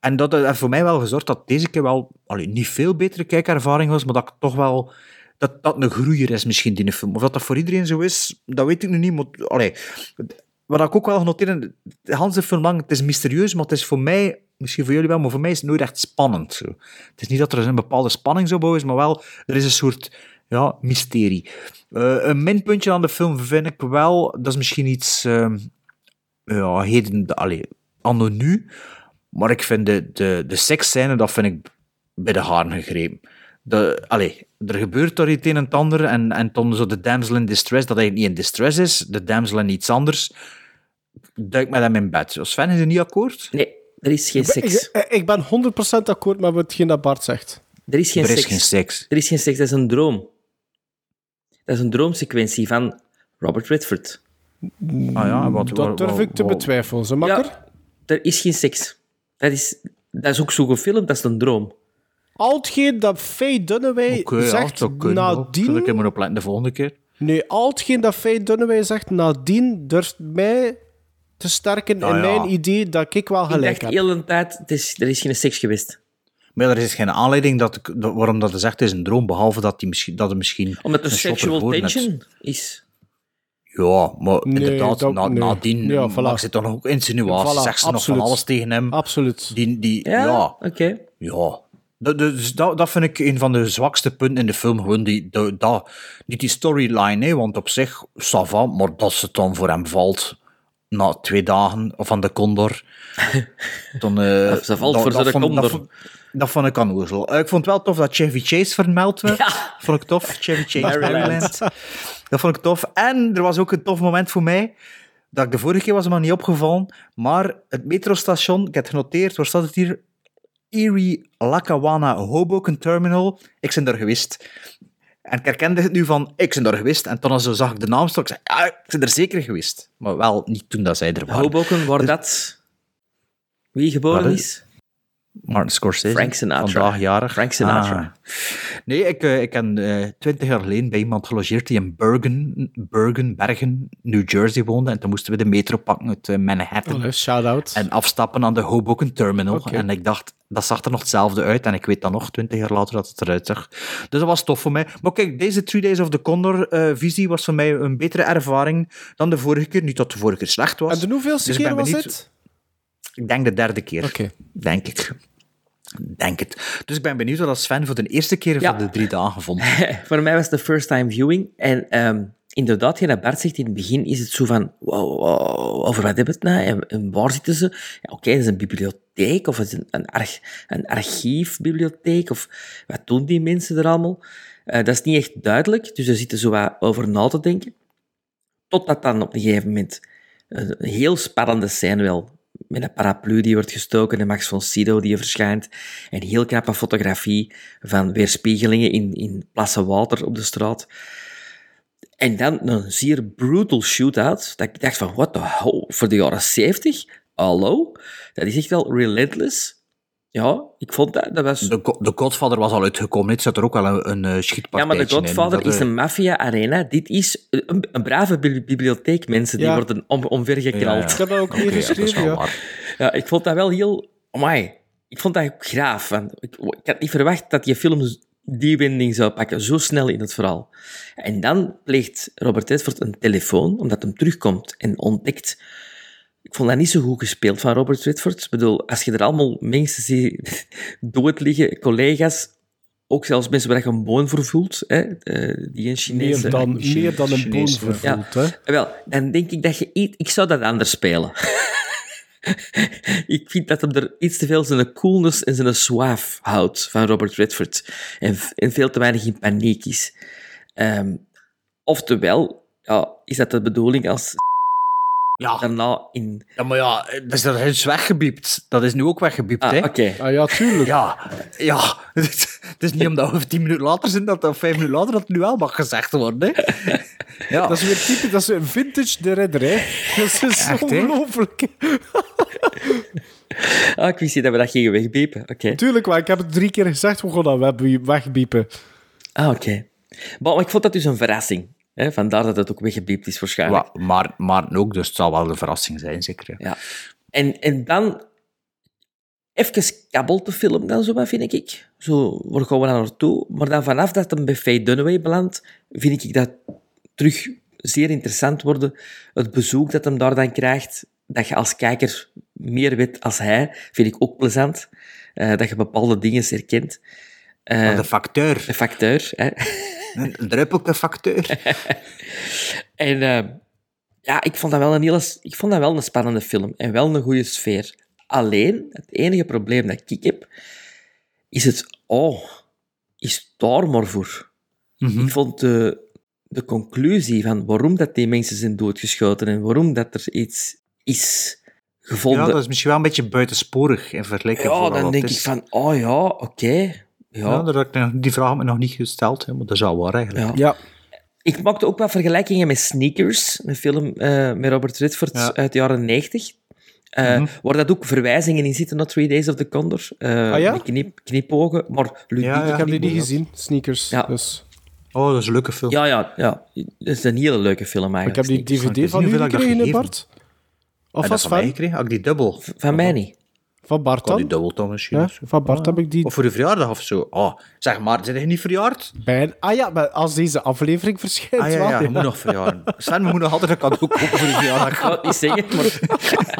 En dat heeft voor mij wel gezorgd dat deze keer wel niet veel betere kijkervaring was, maar dat ik toch wel... Dat dat een groeier is misschien, die film. Of dat dat voor iedereen zo is, dat weet ik nu niet. Wat ik ook wel genoteerd heb, de hele film lang, het is mysterieus, maar het is voor mij, misschien voor jullie wel, maar voor mij is het nooit echt spannend. Het is niet dat er een bepaalde spanning zo boven is, maar wel, er is een soort ja, mysterie. Eh, een minpuntje aan de film vind ik wel, dat is misschien iets, ehm, ja, heden, allee, anno nu, maar ik vind de, de, de seksscène, dat vind ik bij de haren gegrepen. De, allee, er gebeurt daar iets een en het ander en, en toen zo de damsel in distress, dat eigenlijk niet in distress is, de damsel in iets anders, duik met hem in bed. Sven, is er niet akkoord? Nee, er is geen seks. Ik, ik ben 100% akkoord met hetgeen dat Bart zegt. Er is geen Er is seks. geen seks. Er is geen seks, dat is een droom. Dat is een droomsequentie van Robert Redford. Ah ja, wat, Dat wat- durf wat- ik te wat- betwijfelen, ze makker. Ja, er is geen seks. Dat is, dat is ook zo gefilmd, dat is een droom. Al hetgeen dat Faye Dunaway ja, zegt wel. nadien... Ik hem opletten de volgende keer? Nee, al hetgeen dat Faye Dunaway zegt nadien durft mij te sterken Nou in ja. mijn idee dat ik wel Ik gelijk dacht heb. heel de tijd, het is, er is geen seks geweest. Maar er is geen aanleiding dat, ik- dat- waarom dat hij zegt het is een droom, behalve dat, die misschien, dat het misschien... Omdat er een sexual tension is. Ja, maar Nee, inderdaad, dat- na, nee. nadien Ja, ja, voilà. maakt ze toch nog ook insinuaties, Voilà, zegt ze nog van alles tegen hem. Absoluut. Die, die, Ja, ja, oké. ja. Dat, dus dat, dat vind ik een van de zwakste punten in de film. Gewoon die, dat, niet die storyline, hè, want op zich, ça va, maar dat ze dan voor hem valt na twee dagen van de Condor. Dan, eh, Ze valt dat- voor dat de vond- Condor. Dat, vond- dat vond ik aan oezel. Eh, Ik vond het wel tof dat Chevy Chase vermeld werd. Ja. Vond ik tof. Chevy Chase Maryland. Dat vond ik tof. En er was ook een tof moment voor mij. Dat ik de vorige keer was me niet opgevallen. Maar het metrostation, ik heb het genoteerd, waar staat het hier? Erie Lackawanna Hoboken Terminal. Ik ben daar geweest. En ik herkende het nu van, ik ben daar geweest. En toen zo zag ik de naam staan, ik zei, ah, ik ben er zeker geweest. Maar wel niet toen dat zij er waren. Hoboken, waar dat... Wie geboren is? Martin Scorsese. Frank Sinatra. Vandaag jarig. Frank Sinatra. Ah. Nee, ik, eh, ik heb eh, twintig jaar geleden bij iemand gelogeerd die in Bergen, Bergen, Bergen, New Jersey woonde. En toen moesten we de metro pakken uit eh, Manhattan. Allee, shout-out. En afstappen aan de Hoboken Terminal. En ik dacht, dat zag er nog hetzelfde uit. En ik weet dan nog, twintig jaar later, dat het eruit zag. Dus dat was tof voor mij. Maar kijk, deze Three Days of the Condor-visie was voor mij een betere ervaring dan de vorige keer. Niet dat de vorige keer slecht was. En de hoeveelste Dus keer ben was dit? Ik denk de derde keer. Oké. Denk ik. Denk het. Dus ik ben benieuwd wat Sven voor de eerste keer Ja. van de drie dagen vond. Voor mij was het de first time viewing. En ehm, inderdaad, ja, dat Bart zegt in het begin, is het zo van, wow, wow, over wat hebben we het nou? En, en waar zitten ze? Ja, Oké, het is een bibliotheek, of het is een, een, arch, een archiefbibliotheek, of wat doen die mensen er allemaal? Eh, dat is niet echt duidelijk, dus er zitten zo wat over na te denken. Totdat dan op een gegeven moment een heel spannende scène wel, met een paraplu die wordt gestoken en Max von Sydow die verschijnt. En heel knappe fotografie van weerspiegelingen in, in plassen water op de straat. En dan een zeer brutal shootout. Dat ik dacht van, what the hell, voor de jaren 70? Hallo? Dat is echt wel relentless. Ja, ik vond dat, dat was... De, de Godfather was al uitgekomen. Dit zat er ook wel een, een eh, Ja, maar de. Godfather is eh, een maffia-arena. Dit is een, een brave bi- bibliotheek, mensen. Die Ja. worden om, omvergekrald. Ja, ja. Ik heb dat ook hier ja, dat is geschreven, wel ja. Ja, ik vond dat wel heel... Amai. Ik vond dat ook graaf. Want ik, ik had niet verwacht dat je film die wending zou pakken, zo snel in het verhaal. En dan pleegt Robert Redford een telefoon, omdat hem terugkomt en ontdekt... Ik vond dat niet zo goed gespeeld van Robert Redford. Ik bedoel, als je er allemaal mensen ziet dood liggen, collega's, ook zelfs mensen waar je een boon voor voelt, hè, eh, die een Chinese... Meer dan, meer dan een boon vervoeld, Ja. hè. Wel, dan denk ik dat je... iets- Ik zou dat anders spelen. ik vind dat hem er iets te veel zijn coolness en zijn suave houdt van Robert Redford. En, en veel te weinig in paniek is. Ehm, oftewel, ja, is dat de bedoeling als Ja. daarna in... ja, maar ja, dat is, dat is wegbiept. Dat is nu ook wegbiept, Ah, hè? oké. Ah ja, tuurlijk. Ja, ja. Het is niet omdat we tien minuten later zijn, dat of vijf minuten later, dat het nu wel mag gezegd worden, hè? Ja. Dat is weer typisch, dat is een vintage de redder, hè. Dat is Echt, ongelooflijk. Ah, ik wist niet dat we dat gingen wegbiepen. Oké. Tuurlijk, maar ik heb het drie keer gezegd, we gaan dat wegbiepen. Ah, oké. Maar, maar ik vond dat dus een verrassing. Hè? Vandaar dat het ook weggebiept is waarschijnlijk. Ja, maar, maar ook, dus het zal wel een verrassing zijn, zeker. ja. En, en dan even kabbelt de film dan zo vind ik. Zo, waar gaan we dan naartoe? Maar dan vanaf dat hem bij Faye Dunaway belandt, vind ik dat terug zeer interessant worden. Het bezoek dat hem daar dan krijgt, dat je als kijker meer weet als hij, vind ik ook plezant. Eh, dat je bepaalde dingen herkent. Maar de facteur. de facteur, hè. Een druppelke facteur. En eh, ja, ik vond, dat wel een hele, ik vond dat wel een spannende film en wel een goede sfeer. Alleen, het enige probleem dat ik heb, is het... Oh, is daar maar voor. Mhm. Ik vond de, de conclusie van waarom dat die mensen zijn doodgeschoten en waarom dat er iets is gevonden... Ja, dat is misschien wel een beetje buitensporig in vergelijking Ja, met wat dan denk ik van, oh ja, oké. Ja. Ja, ik die vraag heb ik nog niet gesteld, hè, maar dat is al waar eigenlijk. Ja. Ja. Ik maakte ook wat vergelijkingen met Sneakers, een film eh, met Robert Redford Ja. uit de jaren 90. eh, Mhm. Waar dat ook verwijzingen in zitten naar Three Days of the Condor. eh, Ah, ja? Met knip, knipogen, maar ludieke Ja, ja. Ik heb die niet gezien, Sneakers. Ja. Dus. Oh, dat is een leuke film. Ja, ja, ja. Dat is een hele leuke film Maar ik eigenlijk. heb die. DVD van dat gekregen, Bart? Of en was dat van mij van? gekregen? Had ik die dubbel? Van mij niet. Van Bart had die dan? dubbel toch misschien. Ja, van Bart Ah, heb ik die. Of voor de verjaardag of zo. Oh, zeg maar, zijn je niet verjaard? Bij, ah ja, maar als deze aflevering verschijnt. Ah ja, wel, ja, je moet nog verjaren. Sven, we moeten nog altijd een cadeau kopen voor de verjaardag. Ik ga het niet zeggen, maar...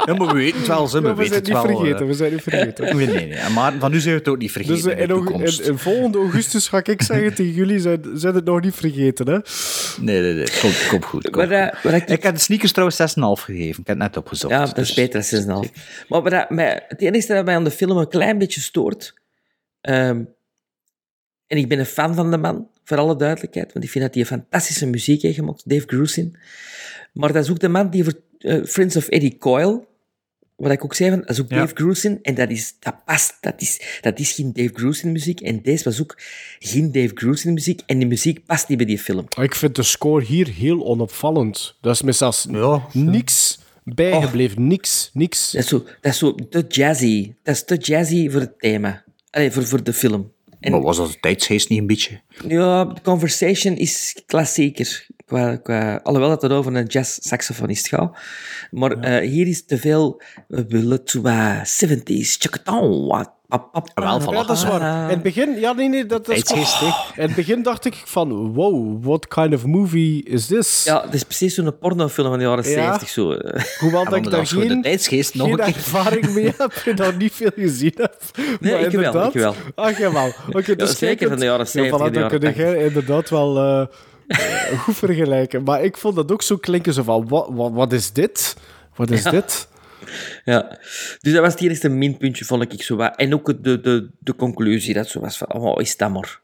Ja, maar we weten het wel, ze. We Ja, we weten zijn het niet wel. vergeten, eh. we zijn niet vergeten. Nee, nee, nee. Maar van nu zijn we het ook niet vergeten Dus eh, in de in, aug- toekomst. in, in volgende augustus ga ik zeggen tegen jullie, zijn, zijn het nog niet vergeten, hè? Nee, nee, nee. Komt, komt goed. komt Maar, goed. eh, ik- Ik heb de sneakers trouwens 6,5 gegeven. Ik heb het net opgezocht. Ja, dat is dus- beter dan 6,5. Maar dat mij, het enige dat mij aan de film een klein beetje stoort... ehm, en ik ben een fan van de man, voor alle duidelijkheid, want ik vind dat hij een fantastische muziek heeft gemaakt, Dave Grusin. Maar dat is ook de man die voor eh, Friends of Eddie Coyle, wat ik ook zei, van, dat is ook Ja. Dave Grusin, en dat, is, dat past, dat is, dat is geen Dave Grusin muziek, en deze was ook geen Dave Grusin muziek, en die muziek past niet bij die film. Ik vind de score hier heel onopvallend. Dat is me zelfs Ja. niks bijgebleven. Niks, niks. Dat is zo, dat is zo te jazzy. Dat is te jazzy voor het thema. Allee, voor, voor de film. En, Maar was dat de tijdsgeest niet een beetje? ja, The Conversation is klassieker. Qua, qua, alhoewel dat het over een jazz-saxofonist gaat. Maar eh, hier is te veel... We willen to uh, 70s. Chakaton. wat, Wel, pap, Ja, dat is waar. In het begin, ja, nee, nee, dat, dat is klopt. In het begin dacht ik van, wow, what kind of movie is this? Ja, het is precies zo'n pornofilm van de jaren Ja. 70. Zo. Hoewel Ja, dat ik daar geen, tijdsgeest nog geen een keer. ervaring mee heb en nog niet veel gezien heb. Nee, Maar ik wel, inderdaad- ik wel. Ach, jawel. Oké, dus zeker kijk, van de jaren 70 Ja, voilà, dan kun jij inderdaad wel eh, eh, goed vergelijken. Maar ik vond dat ook zo klinken, zo van, wat, wat, wat is dit? Wat is Ja. dit? Ja, dus dat was het eerste minpuntje, vond ik zo wat. En ook de, de, de conclusie, dat zo was van, oh, is dat maar.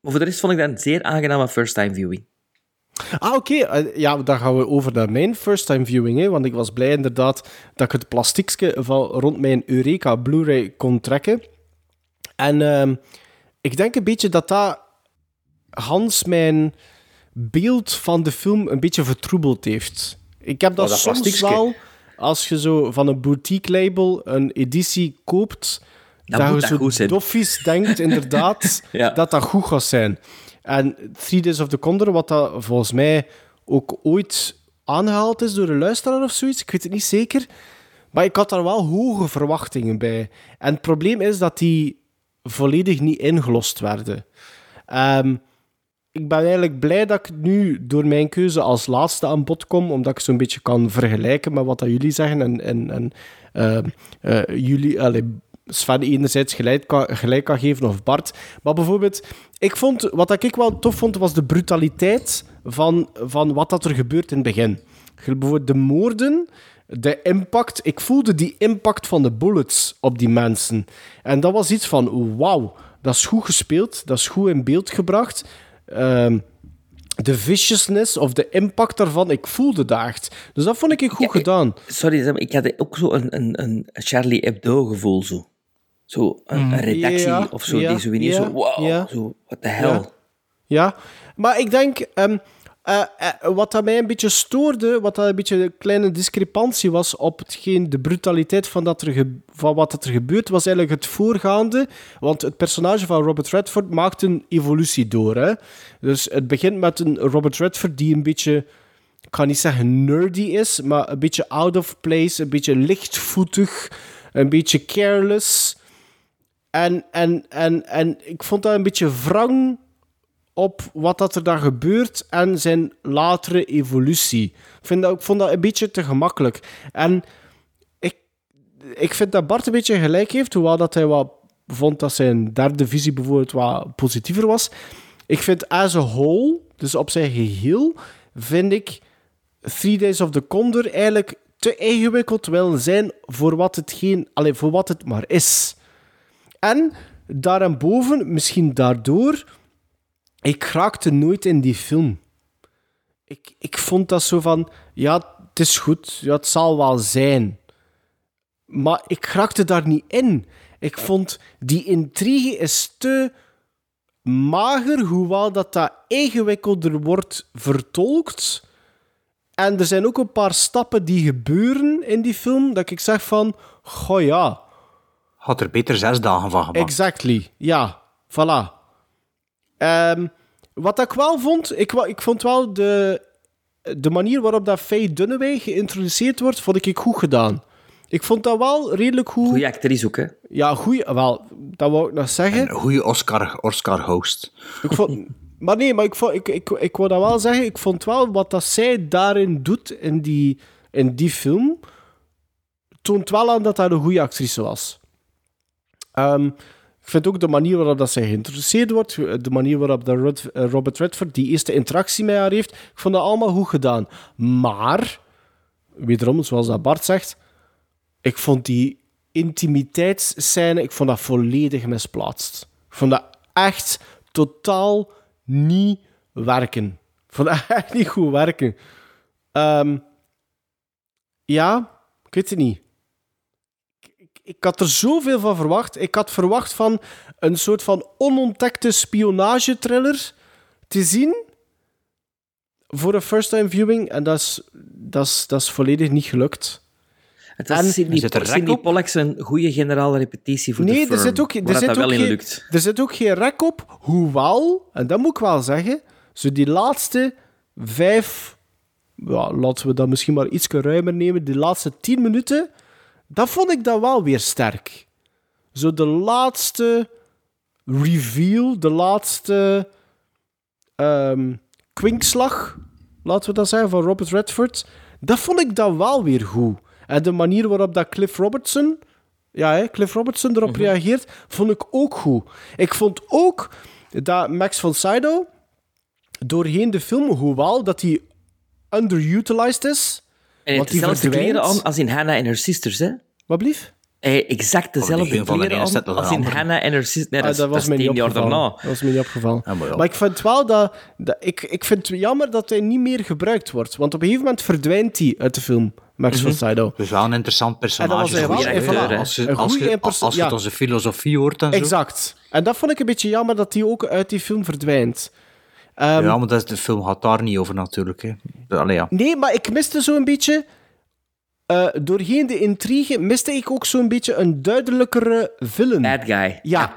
Maar voor de rest vond ik dat een zeer aangename first-time viewing. Ah, oké. Eh, ja, dan gaan we over naar mijn first-time viewing. Hè, want ik was blij inderdaad dat ik het plastiekje van rond mijn Eureka Blu-ray kon trekken. En ehm, ik denk een beetje dat dat Hans mijn beeld van de film een beetje vertroebeld heeft. Ik heb dat, Oh, dat soms plastiekje. wel, als je zo van een boutique label een editie koopt, Dan dat moet je dat zo doffies denkt inderdaad Ja. dat dat goed gaat zijn. En Three Days of the Condor, wat dat volgens mij ook ooit aangehaald is door een luisteraar of zoiets, ik weet het niet zeker, maar ik had daar wel hoge verwachtingen bij. En het probleem is dat die volledig niet ingelost werden. Ehm, ik ben eigenlijk blij dat ik nu door mijn keuze als laatste aan bod kom, omdat ik zo'n beetje kan vergelijken met wat dat jullie zeggen en, en, en ehm, eh, jullie, allee, Sven enerzijds gelijk kan, gelijk geven of Bart. Maar bijvoorbeeld, ik vond, wat ik wel tof vond, was de brutaliteit van, van wat dat er gebeurt in het begin. Bijvoorbeeld de moorden, de impact. Ik voelde die impact van de bullets op die mensen. En dat was iets van, wauw, dat is goed gespeeld, dat is goed in beeld gebracht. Ehm, de viciousness of de impact daarvan, ik voelde dat echt. Dus dat vond ik goed Ja, gedaan. Sorry, ik had ook zo een, een, een Charlie Hebdo-gevoel. Zo. Zo, een, een redactie of zo, die zo zo, wow, zo, what the hell. Ja. Ja, maar ik denk, ehm, eh, eh, wat dat mij een beetje stoorde, wat dat een beetje een kleine discrepantie was op hetgeen, de brutaliteit van, dat er van wat dat er gebeurt, was eigenlijk het voorgaande. Want het personage van Robert Redford maakt een evolutie door. Hè? Dus het begint met een Robert Redford die een beetje, ik ga niet zeggen nerdy is, maar een beetje out of place, een beetje lichtvoetig, een beetje careless. En, en, en, en ik vond dat een beetje wrang op wat dat er dan gebeurt en zijn latere evolutie. Ik, vind ik vond dat een beetje te gemakkelijk. En ik, ik vind dat Bart een beetje gelijk heeft, hoewel dat hij wat vond dat zijn derde visie bijvoorbeeld wat positiever was. Ik vind as a whole, dus op zijn geheel, vind ik Three Days of the Condor eigenlijk te ingewikkeld wil zijn voor wat het, geen, allez, voor wat het maar is. En daarboven, misschien daardoor, ik raakte nooit in die film. Ik, ik vond dat zo van, ja, het is goed, ja, het zal wel zijn. Maar ik raakte daar niet in. Ik vond die intrigue is te mager, hoewel dat dat ingewikkelder wordt vertolkt. En er zijn ook een paar stappen die gebeuren in die film, dat ik zeg van, goh ja. Had er beter zes dagen van gemaakt. Exactly, ja, voilà. Ehm, wat ik wel vond, ik, ik vond wel de, de manier waarop dat Faye Dunaway geïntroduceerd wordt, vond ik goed gedaan. Ik vond dat wel redelijk goed. Goeie actrice ook, hè? Ja, goed. Wel, dat wou ik nog zeggen. Een goede Oscar, Oscar host. Ik vond, maar nee, maar ik, vond, ik, ik, ik wou dat wel zeggen. Ik vond wel wat dat zij daarin doet in die, in die film. toont wel aan dat hij een goede actrice was. Ehm, ik vind ook de manier waarop dat zij geïntroduceerd wordt. De manier waarop Rod- eh, Robert Redford die eerste interactie met haar heeft. Ik vond dat allemaal goed gedaan. Maar, wederom, zoals dat Bart zegt. Ik vond die intimiteitsscène, ik vond dat volledig misplaatst. Ik vond dat echt totaal niet werken. Ik vond dat echt niet goed werken. Ehm, ja, ik weet het niet. Ik, had er zoveel van verwacht. Ik had verwacht van een soort van onontdekte spionagetriller te zien voor een first-time viewing. En dat is, dat, is, dat is volledig niet gelukt. Het was En- Sidney, Zit er rek Sidney op? Pollack zijn goede generale repetitie voor de Nee, firm, er zit ook, er zit ook geen, lukt. er zit ook geen rek op. Hoewel, en dat moet ik wel zeggen, zo die laatste vijf, ja, laten we dat misschien maar iets ruimer nemen, die laatste tien minuten, dat vond ik dan wel weer sterk. Zo de laatste reveal, de laatste ehm, kwinkslag, laten we dat zeggen, van Robert Redford, dat vond ik dan wel weer goed. En de manier waarop dat Cliff Robertson, ja, hè, Cliff Robertson erop reageert, vond ik ook goed. Ik vond ook dat Max von Sydow doorheen de film, hoewel dat hij underutilized is, En want die dezelfde kleren aan als in Hannah en Her Sisters, hè? Wat blief? Hij heeft exact dezelfde een van de kleren aan als in. Hannah en Her Sisters. Nee, dat, Ah, is- dat was is mij niet tien jaar opgevallen. daarna. Dat was mij niet opgevallen. Ja, maar ja. Maar ik vind wel dat, dat ik, ik vind het jammer dat hij niet meer gebruikt wordt. Want op een gegeven moment verdwijnt hij uit de film, Max von Sydow. Dus wel een interessant personage. En dat was hij wel. Als je, Een als je, als je ja. het onze filosofie hoort en zo. Exact. En dat vond ik een beetje jammer dat hij ook uit die film verdwijnt. Ehm, Ja, maar dat is, de film gaat daar niet over natuurlijk. Hè. Allee, ja. Nee, maar ik miste zo een beetje... eh, doorheen de intrigue miste ik ook zo'n beetje een duidelijkere villain. Bad guy. Ja.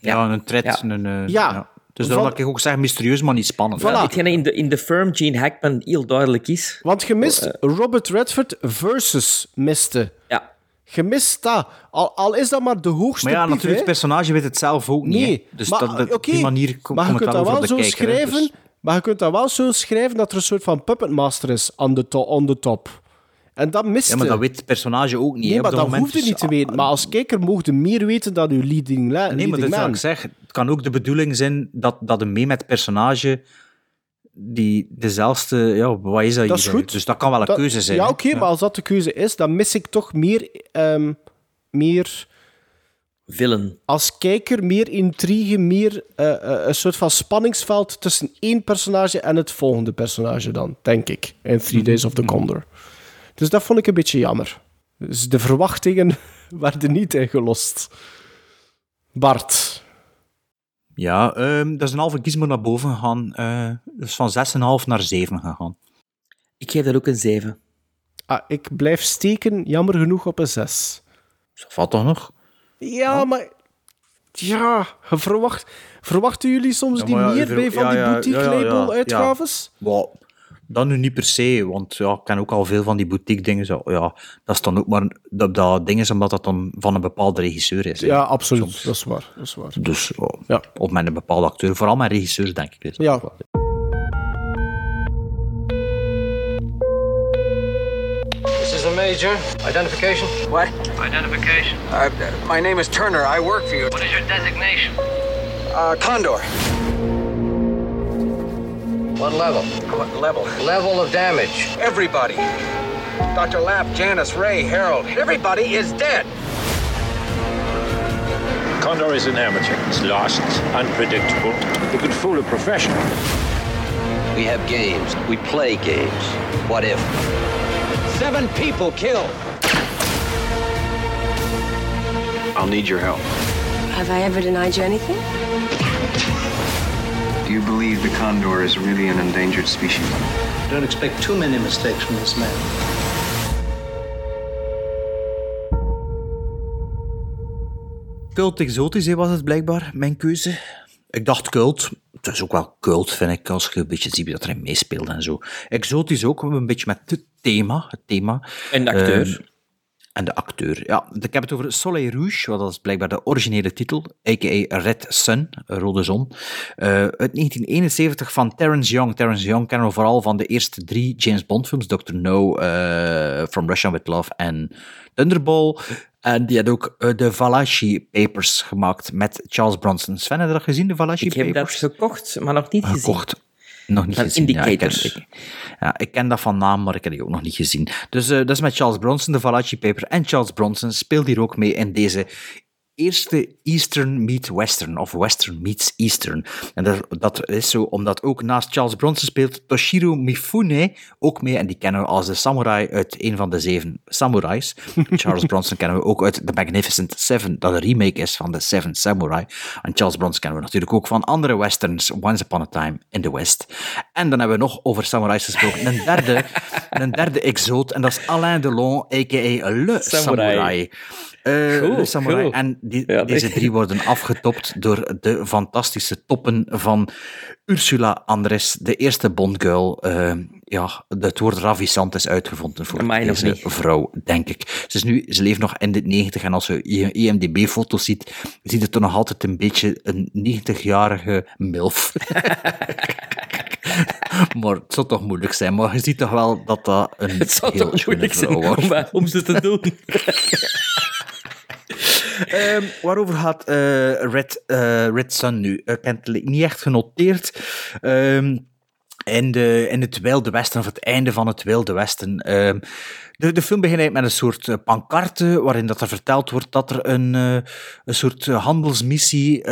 Ja, een tred. Ja. Een, eh, Ja. Dus daarom Van- dat ik ook zeg, mysterieus, maar niet spannend. Voilà. Hetgene in de, in de firm Gene Hackman heel duidelijk is. Want je mist Robert Redford versus miste. Ja. Je mist dat. Al, al is dat maar de hoogste Maar ja, natuurlijk, het personage weet het zelf ook niet. Nee, hè. Dus maar, dat, dat- die manier kom, maar je komt kunt dat wel zo kijker. schrijven, Dus- maar je kunt dat wel zo schrijven dat er een soort van puppet master is on the, to- on the top. En dat miste. ja, maar dat weet het personage ook niet. nee, hè, maar dat hoeft je niet te weten. Maar als kijker mocht je meer weten dan uw leading, la- Nee, maar leading dat zou man. ik zeggen. Het kan ook de bedoeling zijn dat, dat een mee met het personage die dezelfde... Ja, wat is dat, Dat is goed. Dus dat kan wel een Dat- keuze zijn. Ja, oké, maar als dat de keuze is, dan mis ik toch meer... ehm, meer Villain. als kijker meer intrigue, meer eh, eh, een soort van spanningsveld tussen één personage en het volgende personage dan, denk ik, in Three Days of the Condor. Dus dat vond ik een beetje jammer. Dus de verwachtingen werden niet ingelost. Bart. Ja, ehm, dat is een halve gizmo naar boven gegaan. eh dus van 6,5 naar 7 gegaan. Ik geef dat ook een 7. Ah, ik blijf steken, jammer genoeg, op een 6. Dat valt toch nog? Ja, maar... Ja, verwacht, verwachten jullie soms Ja, die ja, meer bij van ja, die ja, boutique ja, ja, ja, label uitgaves? Wow. Dat nu niet per se, want ja, ik ken ook al veel van die boutique dingen. Zo, ja, dat is dan ook maar dat, dat ding is omdat dat dan van een bepaalde regisseur is. hè. Ja, absoluut. Dat is waar. Dat is waar. Dus ja, Ja. of met een bepaalde acteur, vooral met regisseurs, denk ik. dat Ja. ook wel. This is a major. Identification? What? Identification. Uh, my name is Turner. I work for you. What is your designation? Uh, Condor. What level? What level? Level of damage. Everybody. Dr. Lapp, Janice, Ray, Harold. Everybody is dead. Condor is an amateur. He's lost, unpredictable. He could fool a professional. We have games. We play games. What if? Seven people killed. I'll need your help. Have I ever denied you anything? Do you believe the condor is really an endangered species? Don't expect too many mistakes from this man. Cult exotisch was het blijkbaar, mijn keuze. Ik dacht cult. Het is ook wel cult, vind ik, als je een beetje ziet wie dat erin meespeelt en zo. Exotisch ook, een beetje met het thema. Het thema. En de acteur. Ehm, en de acteur, ja. Ik heb het over Soleil Rouge, wat dat is blijkbaar de originele titel, a.k.a. Red Sun, Rode Zon. Eh, uit 1971 van Terence Young. Terence Young kennen we vooral van de eerste drie James Bond films, Dr. No, eh, From Russia With Love en Thunderball. En die had ook eh, de Valachi Papers gemaakt met Charles Bronson. Sven, heb je dat gezien, de Valachi Ik heb Papers? dat gekocht, maar nog niet gezien. Nog niet gezien. Ja, ik, ken, Indicators. ik, ja, ik ken dat van naam, maar ik heb die ook nog niet gezien. Dus eh, dat is met Charles Bronson, de Valachi Paper. En Charles Bronson speelt hier ook mee in deze eerste Eastern meet Western, of Western meets Eastern. En dat, dat is zo omdat ook naast Charles Bronson speelt Toshiro Mifune ook mee. En die kennen we als de samurai uit een van de zeven samurais. Charles Bronson kennen we ook uit The Magnificent Seven, dat een remake is van The Seven Samurai. En Charles Bronson kennen we natuurlijk ook van andere westerns, Once Upon a Time in the West. En dan hebben we nog over samurais gesproken. Een derde, een derde exoot, en dat is Alain Delon, a.k.a. Le Samurai. Samurai. Eh, Goed, Le Samurai. goed. En die, Ja, deze nee. drie worden afgetopt door de fantastische toppen van Ursula Andres, de eerste Bondgirl. Eh, ja, het woord ravissant is uitgevonden voor Amai, nog deze niet. vrouw, denk ik. Ze, is nu, ze leeft nog in de 90 en als je IMDb-foto's ziet, ziet het er nog altijd een beetje een 90-jarige milf. maar het zou toch moeilijk zijn. Maar je ziet toch wel dat dat een Het zou heel toch moeilijk zijn om, om ze te doen. Ehm, waarover gaat eh, Red, eh, Red Sun nu? Ik heb het niet echt genoteerd. In, de, in het Wilde Westen, of het einde van het Wilde Westen. Ehm, de, de film begint met een soort eh, pancarte, waarin dat er verteld wordt dat er een, eh, een soort eh, handelsmissie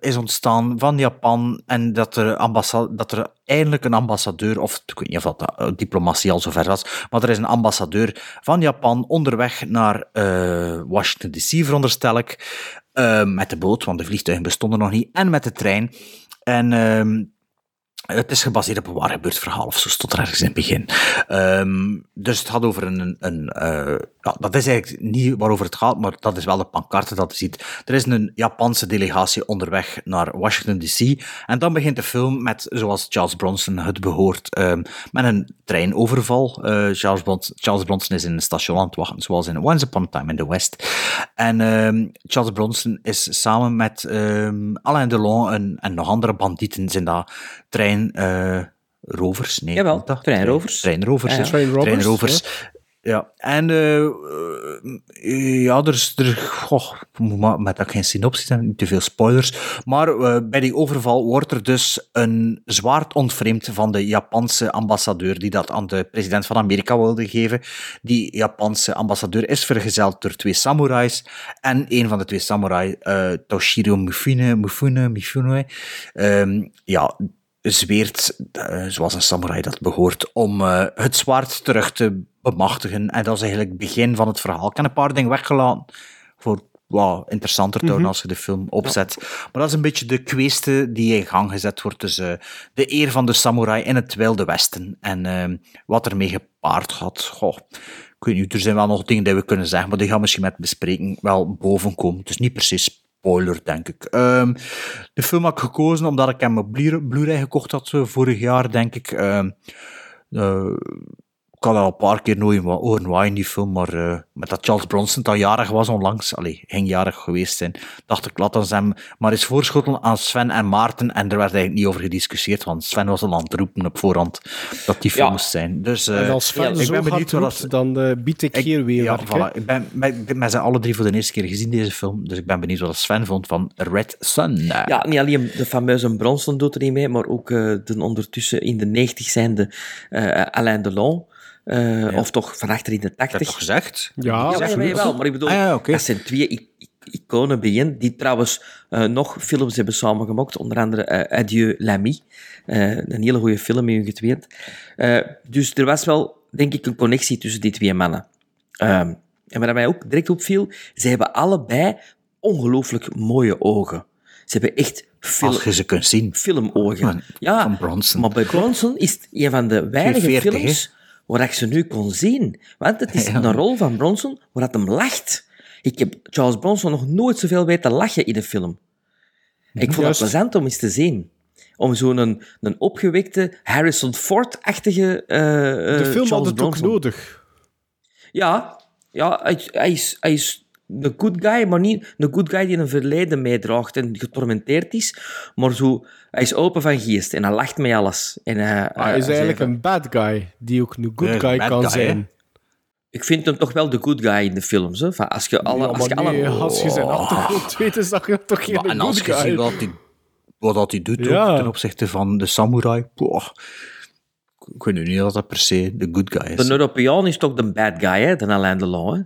is ontstaan van Japan en dat er, dat er eindelijk een ambassadeur, of ik weet niet of dat diplomatie al zover was, maar er is een ambassadeur van Japan onderweg naar Washington DC, veronderstel ik, met de boot, want de vliegtuigen bestonden nog niet, en met de trein. En... het is gebaseerd op een waar gebeurd verhaal, of zo stond er ergens in het begin. Ehm, dus het gaat over een... een eh, ja, dat is eigenlijk niet waarover het gaat, maar dat is wel de pancarte dat je ziet. Er is een Japanse delegatie onderweg naar Washington D.C. En dan begint de film met, zoals Charles Bronson het behoort, ehm, met een treinoverval. Eh, Charles, Bronson, Charles Bronson is in een station aan het wachten, zoals in Once Upon a Time in the West. En ehm, Charles Bronson is samen met ehm, Alain Delon en, en nog andere bandieten zijn dat trein... eh, rovers? Nee, Jawel, treinrovers. Treinrovers, Ja, ja. ja. Treinrobbers, Treinrovers. Ja, en eh, ja, er is, er, goh, met dat geen synopsis en niet te veel spoilers, maar eh, bij die overval wordt er dus een zwaard ontvreemd van de Japanse ambassadeur die dat aan de president van Amerika wilde geven. Die Japanse ambassadeur is vergezeld door twee samurais en een van de twee samurai, Toshiro Mifune, Mifune, Mifune, ehm, ja, zweert, zoals een samurai dat behoort, om het zwaard terug te bemachtigen. En dat is eigenlijk het begin van het verhaal. Ik heb een paar dingen weggelaten voor wow, interessanter te houden Mhm. als je de film opzet. Maar dat is een beetje de kweeste die in gang gezet wordt tussen de eer van de samurai in het Wilde Westen en eh, wat ermee gepaard gaat. Goh, ik weet niet, er zijn wel nog dingen die we kunnen zeggen, maar die gaan misschien met bespreking wel bovenkomen. Het is niet precies spoiler, denk ik. Ehm, de film heb ik gekozen omdat ik hem op Blu- Blu-ray gekocht had eh, vorig jaar, denk ik. Ehm, eh, ik had al een paar keer nooit horen waaien, die film, maar eh, met dat Charles Bronson dat jarig was onlangs, allee, ging jarig geweest zijn, dacht ik, laat ons hem maar eens voorschotelen aan Sven en Maarten, en er werd eigenlijk niet over gediscussieerd, want Sven was al aan het roepen op voorhand dat die film Ja. moest zijn. Dus eh, en als Sven ik zo ben benieuwd roept, dat... dan eh, bied ik hier weer Ja, werk, voilà. Ik ben met, met z'n alle drie voor de eerste keer gezien, deze film, dus ik ben benieuwd wat Sven vond van Red Sun. Ja, niet alleen de fameuze Bronson doet er niet mee, maar ook eh, de ondertussen in de 90 zijnde eh Alain Delon. Eh, Of toch van achter in de 80. toch gezegd? Ja, ja, absoluut. wel, maar ik bedoel, Ah, ja, oké. dat zijn twee iconen begin, die trouwens eh, nog films hebben samengemaakt, onder andere eh, Adieu l'ami, Eh, een hele goede film met hun getweend. Eh, dus er was wel, denk ik, een connectie tussen die twee mannen. Ehm, en wat mij ook direct opviel, ze hebben allebei ongelooflijk mooie ogen. Ze hebben echt film, Als je ze kunt zien. filmogen. Van- ja, van Bronson. maar bij Bronson is het een van de weinige 240, films waar ik ze nu kon zien. Want het is een rol van Bronson waar dat hem lacht. Ik heb Charles Bronson nog nooit zoveel weten lachen in een film. Ik vond Juist. het plezant om eens te zien. Om zo'n een, een opgewekte Harrison Ford-achtige eh De film had het ook nodig. Ja, ja hij, hij is, hij is een good guy, maar niet een good guy die een verleden meedraagt en getormenteerd is. Maar zo, hij is open van geest en hij lacht met alles. En, hij, Maar hij is eigenlijk een bad guy, die ook een good guy kan guy, zijn. Ik vind hem toch wel de good guy in de films. Hè? Van als je alle... Ja, als je alle als je zijn Oh. achtergrond weet, is dat toch geen Maar, en als good je guy. ziet wat hij, wat dat hij doet Ja. ook, ten opzichte van de samurai, boah, ik weet nu niet of dat per se de good guy is. De Europeaan is toch de bad guy, hè? de Alain Delon. Hè?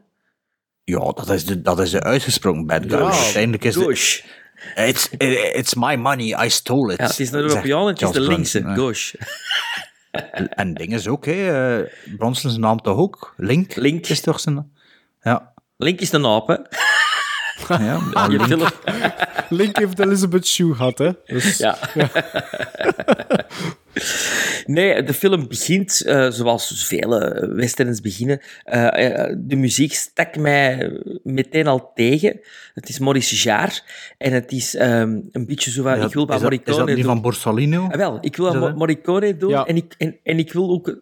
Ja, dat is de, dat is de uitgesproken bad guy. Ja, Uiteindelijk is het... It's, it's my money, I stole it. Ja, het is een Europeaan, het is de linkse. Gauche. hè. En ding is ook, hè. eh, Bronson's naam toch ook? Link? Link. Is toch zijn... Ja. Link is een aap, hè? Ja, Je Link. film. Link heeft Elizabeth Shue gehad, hè. Dus, Ja. nee, de film begint eh, zoals vele westerns beginnen. Eh, eh, de muziek stak mij meteen al tegen. Het is Maurice Jarre en het is ehm, een beetje zo van... Ja, ik wil wat dat, is dat Morricone niet doen. van Borsalino? Ah, wel, ik wil wat? Morricone doen Ja. en, ik, en, en ik wil ook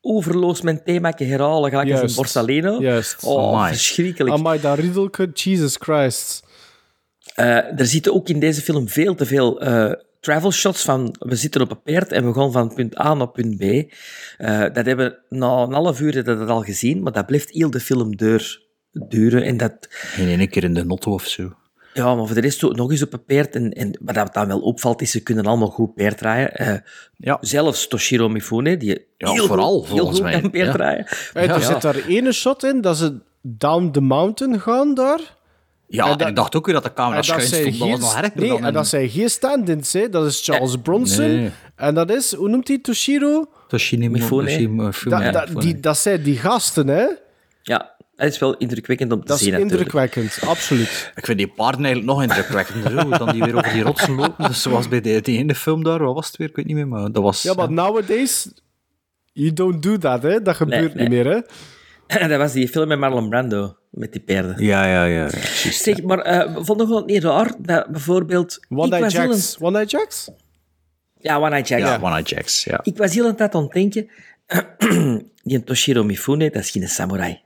overloos mijn thema herhalen, gelijk als in Juist. Borsalino. Juist. Oh, Amai. verschrikkelijk. Amai, dat riedelke, Jesus Christ. Eh, er zitten ook in deze film veel te veel eh, travel shots van we zitten op een paard en we gaan van punt A naar punt B. Eh, dat hebben we na een half uur hebben we dat al gezien, maar dat blijft heel de film deur, duren. En dat, In één keer in de notto of zo. Ja, maar voor de rest nog eens op een paard. En, en wat dat dan wel opvalt, is ze kunnen allemaal goed paard rijden. Eh, Ja. Zelfs Toshiro Mifune, die Ja, heel vooral, goed, heel volgens goed mij. kan paard Ja. rijden. Hey, er Ja. zit daar ene shot in dat ze down the mountain gaan daar. Ja, En en dat- ik dacht ook weer dat de camera schuin stond. Dat was nog erger nee, dan en een dat zij geen stand-ins, hè. dat is Charles Bronson. Nee. En dat is, hoe noemt hij, Toshiro? Toshino Mifune. Toshino Mifune. Dat, dat, die, dat zijn die gasten, hè. Ja, dat is wel indrukwekkend om te Dat is zien natuurlijk. indrukwekkend, absoluut. Ik vind die paarden eigenlijk nog indrukwekkender, zo, dan die weer over die rotsen lopen. Dus zoals bij de, die ene film daar, wat was het weer? Ik weet niet meer, maar dat was... Ja, maar nowadays, you don't do that, hè. Dat gebeurt nee. niet meer, hè. dat was die film met Marlon Brando, met die paarden. Ja, ja, ja. Zeg, maar eh vond nog wel niet raar dat bijvoorbeeld... One Night Jacks. One Night Jacks? Ja, One Night Jacks. Ja, One Night Jacks, ja. Ik was heel een tijd aan het denken... die Toshiro Mifune, dat is geen samurai.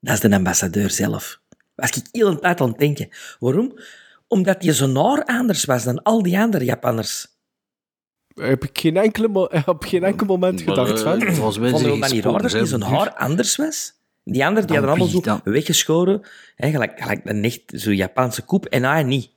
Dat is de ambassadeur zelf. Was ik heel een tijd aan het denken. Waarom? Omdat hij zijn haar anders was dan al die andere Japanners. Heb ik geen enkele, op geen enkel moment gedacht Maar, van. eh, volgens mij Vond raar dat hij zijn haar anders was? Die anderen die Dan hadden allemaal zo dan? weggeschoren. Hè, gelijk, gelijk een echt zo Japanse koep. En hij niet.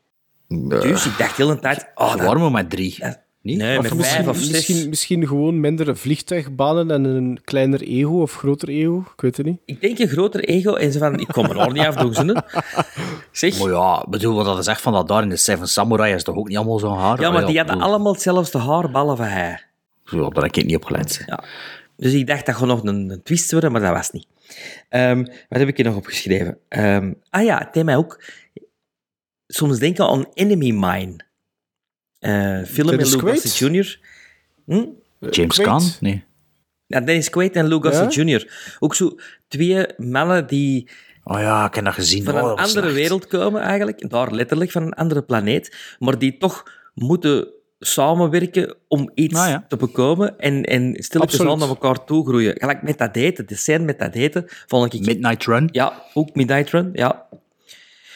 Dus ik dacht heel een tijd... Oh, dat- Warm met drie. dat- Niet? Nee, Of met misschien- vijf of zes. Misschien, misschien gewoon mindere vliegtuigbanen en een kleiner ego of groter ego. Ik weet het niet. Ik denk een groter ego en ze van, ik kom er nog niet af, doen ze. Zeg, Maar ja, bedoel, wat dat is echt van dat daar in de Seven Samurai is toch ook niet allemaal zo'n haar? ja, maar die hadden bedoel, allemaal hetzelfde haar, behalve hij. Ja, daar heb ik niet op gelet. Ja. Dus ik dacht dat gewoon nog een, een twist worden, maar dat was niet. Ehm, wat heb ik hier nog opgeschreven? Ehm, ah ja, het thema ook. Soms denken aan Enemy Mine. Eh, film met Lou? Gossett Jr. Hm? James Quaid? Caan? Nee. Ja, Dennis Quaid en Lou Gossett Jr. Ook zo twee mannen die Oh ja, ik heb dat gezien. van Oh, een dat was andere slecht. wereld komen eigenlijk. Daar letterlijk van een andere planeet. Maar die toch moeten samenwerken om iets Ah, ja. te bekomen en, en stilletjes Absoluut. aan naar elkaar toe groeien. Gelijk met dat daten, de scène met dat daten, vond ik... Midnight Run. Ja, ook Midnight Run, ja.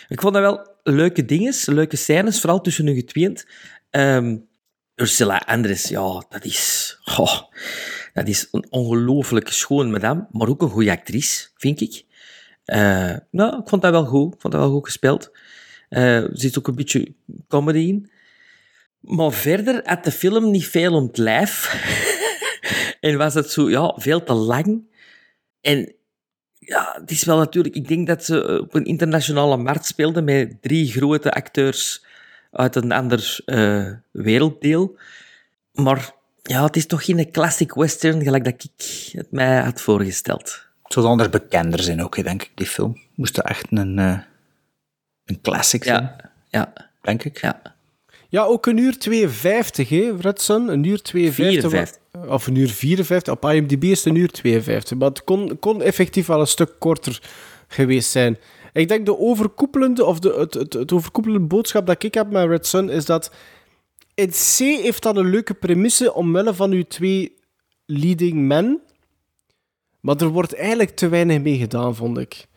Ik vond dat wel leuke dingen, leuke scènes, vooral tussen hun getweend. Ehm Ursula Andress, ja, dat is... goh, dat is een ongelooflijk schoon madame, maar ook een goede actrice, vind ik. Eh, nou, ik vond dat wel goed. Vond dat wel goed gespeeld. Eh, er zit ook een beetje comedy in. Maar verder had de film niet veel om het lijf. en was het zo, ja, veel te lang. En ja, het is wel natuurlijk... Ik denk dat ze op een internationale markt speelden met drie grote acteurs uit een ander eh, werelddeel. Maar ja, het is toch geen classic western gelijk dat ik het mij had voorgesteld. Het zou anders bekender zijn ook, denk ik, die film. Moest er echt een, eh, een classic zijn, Ja, ja, denk ik. ja. Ja, ook een uur 52, hè, Redson? Een uur 52. 54. Of een uur 54. Op IMDb is het een uur 52. Maar het kon, kon effectief wel een stuk korter geweest zijn. Ik denk de overkoepelende, of de, het, het, overkoepelende boodschap dat ik heb met Red Sun is dat in C heeft dat een leuke premisse omwille van uw twee leading men. Maar er wordt eigenlijk te weinig mee gedaan, vond ik.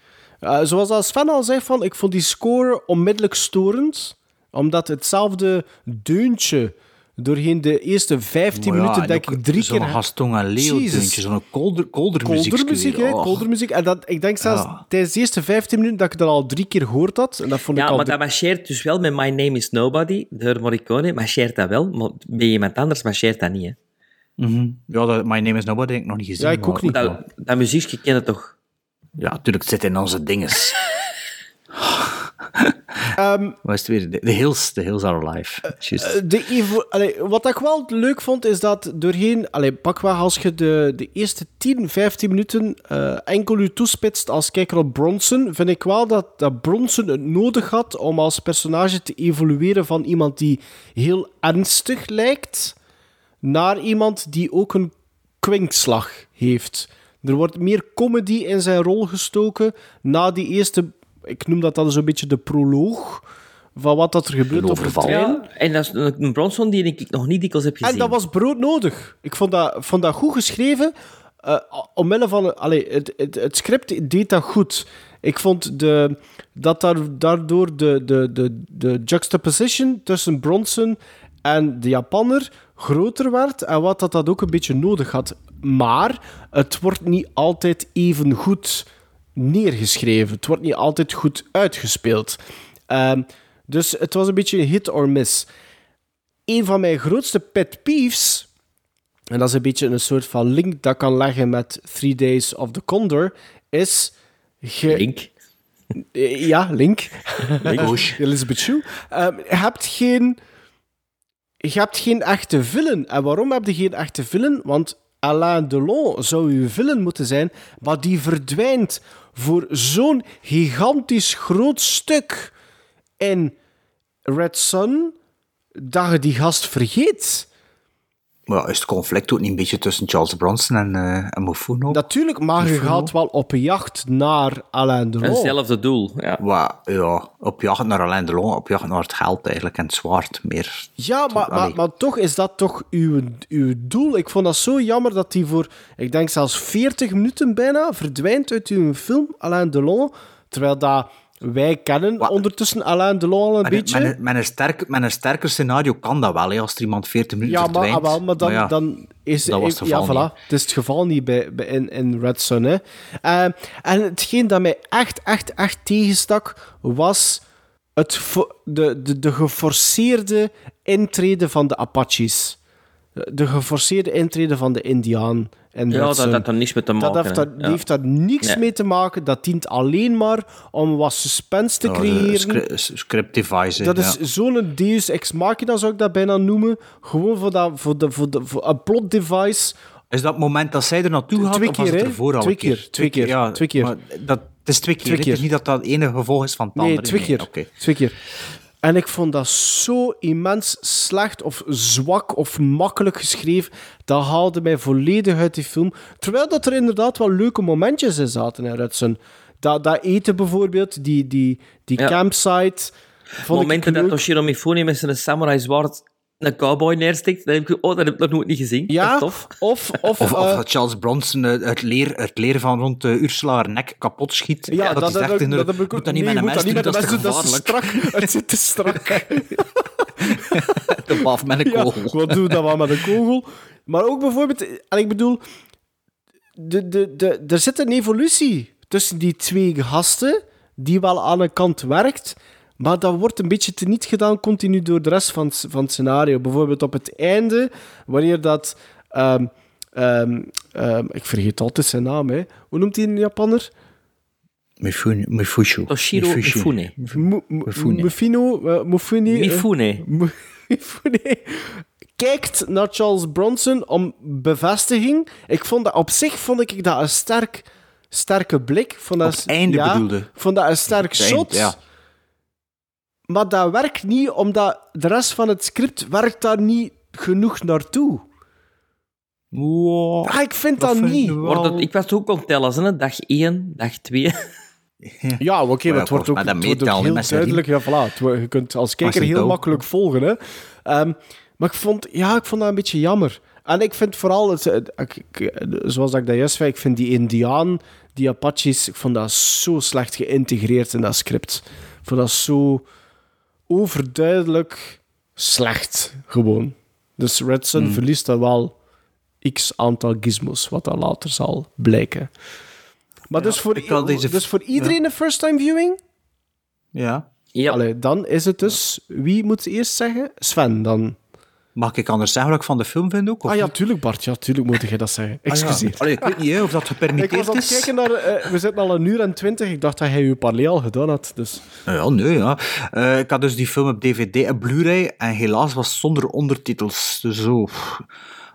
Eh, zoals als Sven al zei, van, ik vond die score onmiddellijk storend. Omdat hetzelfde deuntje doorheen de eerste 15 Maar ja, minuten, denk ook ik, drie Zo'n keer... Gaston en Leo zo'n kolder, koldermuziek. Koldermuziek, hè? Oh. Koldermuziek. En dat, ik denk zelfs Ja. tijdens de eerste 15 minuten dat ik dat al drie keer gehoord had. En dat vond ik Ja, al maar dat marcheert dus wel met My Name is Nobody, de Morricone, marcheert dat wel, maar bij iemand anders marcheert dat niet. Hè. Mhm. Ja, dat, My Name is Nobody heb ik nog niet gezien. Ja, ik ook niet. Dat, dat muziekje ken je toch? Ja, natuurlijk, het zit in onze dinges. Wat is het weer? The, the Hills, The Hills Are Alive. De evo- allee, wat ik wel leuk vond, is dat doorheen... Allee, pak wel als je de, de eerste 10, 15 minuten eh, enkel u toespitst als kijker op Bronson, vind ik wel dat, dat Bronson het nodig had om als personage te evolueren van iemand die heel ernstig lijkt, naar iemand die ook een kwinkslag heeft. Er wordt meer comedy in zijn rol gestoken na die eerste... Ik noem dat dan zo'n beetje de proloog van wat dat er gebeurt op de trein. Ja, en dat is een Bronson die ik nog niet dikwijls heb gezien. En dat was broodnodig. Ik vond dat, vond dat goed geschreven. eh, omwille van... Allee, het, het, het script deed dat goed. Ik vond de, dat daar, daardoor de, de, de, de juxtaposition tussen Bronson en de Japanner groter werd. En wat dat, dat ook een beetje nodig had. Maar het wordt niet altijd even goed neergeschreven. Het wordt niet altijd goed uitgespeeld. Ehm, dus het was een beetje een hit or miss een van mijn grootste pet peeves, en dat is een beetje een soort van link dat kan leggen met Three Days of the Condor, is... ge- Link. Eh, Ja, Link. Bush. Elizabeth Shue. Ehm, je hebt geen... Je hebt geen echte villain. En waarom heb je geen echte villain? Want Alain Delon zou uw villain moeten zijn, maar die verdwijnt voor zo'n gigantisch groot stuk in Red Sun dat je die gast vergeet. Maar ja, is het conflict ook niet een beetje tussen Charles Bronson en, eh en? Natuurlijk, maar je gaat wel op jacht naar Alain Delon. Hetzelfde doel, ja. Ja, op jacht naar Alain Delon, op jacht naar het geld eigenlijk en het zwaard meer. Ja, maar, maar, maar toch is dat toch uw, uw doel. Ik vond dat zo jammer dat hij voor, ik denk zelfs 40 minuten bijna, verdwijnt uit uw film, Alain Delon. Terwijl dat wij kennen ondertussen Alain Delon een Met, beetje. met, een- met, een sterk, met een sterker scenario kan dat wel, hè, als er iemand 40 minuten ja, maar, verdwijnt. ah, wel, maar dan, ja, dan is dat was het ja, geval voilà, het is het geval niet bij, bij in, in Red Sun. Hè. Eh, en hetgeen dat mij echt, echt, echt tegenstak, was het de, de, de geforceerde intrede van de Apaches. De geforceerde intrede van de Indiaan. Ja, dat had er niks mee te Dat maken. heeft, hè. daar, Ja. heeft daar niks Nee. mee te maken. Dat dient alleen maar om wat suspense te creëren. scri- script device. Dat ja. is zo'n deus ex machina, zou ik dat bijna noemen. Gewoon voor, dat, voor, de, voor, de, voor een plot device. Is dat het moment dat zij er naartoe gaat, Twee of was keer, het ervoor al Twee keer? keer, twee keer, Ja, twee keer. maar dat, het is twee keer. Twee? Het is keer. niet dat dat het ene gevolg is van het Nee, andere. twee keer. Oké. Twee keer. En ik vond dat zo immens slecht of zwak of makkelijk geschreven. Dat haalde mij volledig uit die film. Terwijl dat er inderdaad wel leuke momentjes in zaten Red Sun. Dat, dat eten bijvoorbeeld, die, die, die Ja. campsite. Momenten dat. Toshiro Mifune met zijn samurai zwaard een cowboy neerstikt. Dan heb ik, oh, dat heb ik nog nooit niet gezien. Ja, Dat is tof. Of, of, Of, of eh, dat Charles Bronson eh, het leer, het leer van rond uh, Ursula haar nek kapot schiet. ja, dat, dat, is dat, echt dat, de- moet dat niet nee, met een mes dat doen, dat is strak. Het zit te strak. De baf met een Ja, kogel. wat doe dat wel met een kogel? Maar ook bijvoorbeeld, en ik bedoel, de, de, de, er zit een evolutie tussen die twee gasten, die wel aan een kant werkt, maar dat wordt een beetje teniet gedaan continu door de rest van het, van het scenario. Bijvoorbeeld op het einde, wanneer dat... ehm, ehm, ehm, ik vergeet altijd zijn naam, hè. Hoe noemt hij een Japanner? Mifune- Mifushu. Toshiro Mifune. Mifune. Eh, Mufune, eh, Mifune. Mifune kijkt naar Charles Bronson om bevestiging. Ik vond dat op zich vond ik dat een sterk, sterke blik. Vond dat, Op het einde ja, bedoelde. vond dat een sterk eind, shot. ja. Maar dat werkt niet, omdat de rest van het script werkt daar niet genoeg naartoe. Wow. Ah, ik vind Dat dat, vind ik niet. wel- Wordt het, ik was ook het tellen, hè. dag 1, dag 2. Ja, oké, maar ja, het wordt ook, het wordt heel duidelijk. Ja, voilà, het wo- je kunt als kijker heel makkelijk volgen. Hè. Ehm, maar ik vond, ja, ik vond dat een beetje jammer. En ik vind vooral, het, het- ik- ik- zoals ik dat juist zei, ik vind die Indiaan, die Apaches, ik vond dat zo slecht geïntegreerd in dat script. Ik vond dat zo overduidelijk slecht, gewoon. Dus Redson Hmm. verliest dan wel x aantal gizmos, wat dan later zal blijken. Maar dus, voor, ik had deze- dus voor iedereen een first-time viewing? Ja. Ja. Allee, dan is het dus... Wie moet eerst zeggen? Sven, dan. Mag ik anders zeggen wat ik van de film vind ook? Of Ah ja, tuurlijk Bart. Ja, tuurlijk moet je dat zeggen. Ah, ja. Excuseer. Allee, ik weet niet hè, of dat Ik was gepermitteerd aan het is. kijken naar... eh, we zitten al een uur en twintig. Ik dacht dat hij uw parley al gedaan had. Dus. Ja, nee, ja. Eh, ik had dus die film op DVD en Blu-ray en helaas was het zonder ondertitels. Dus zo...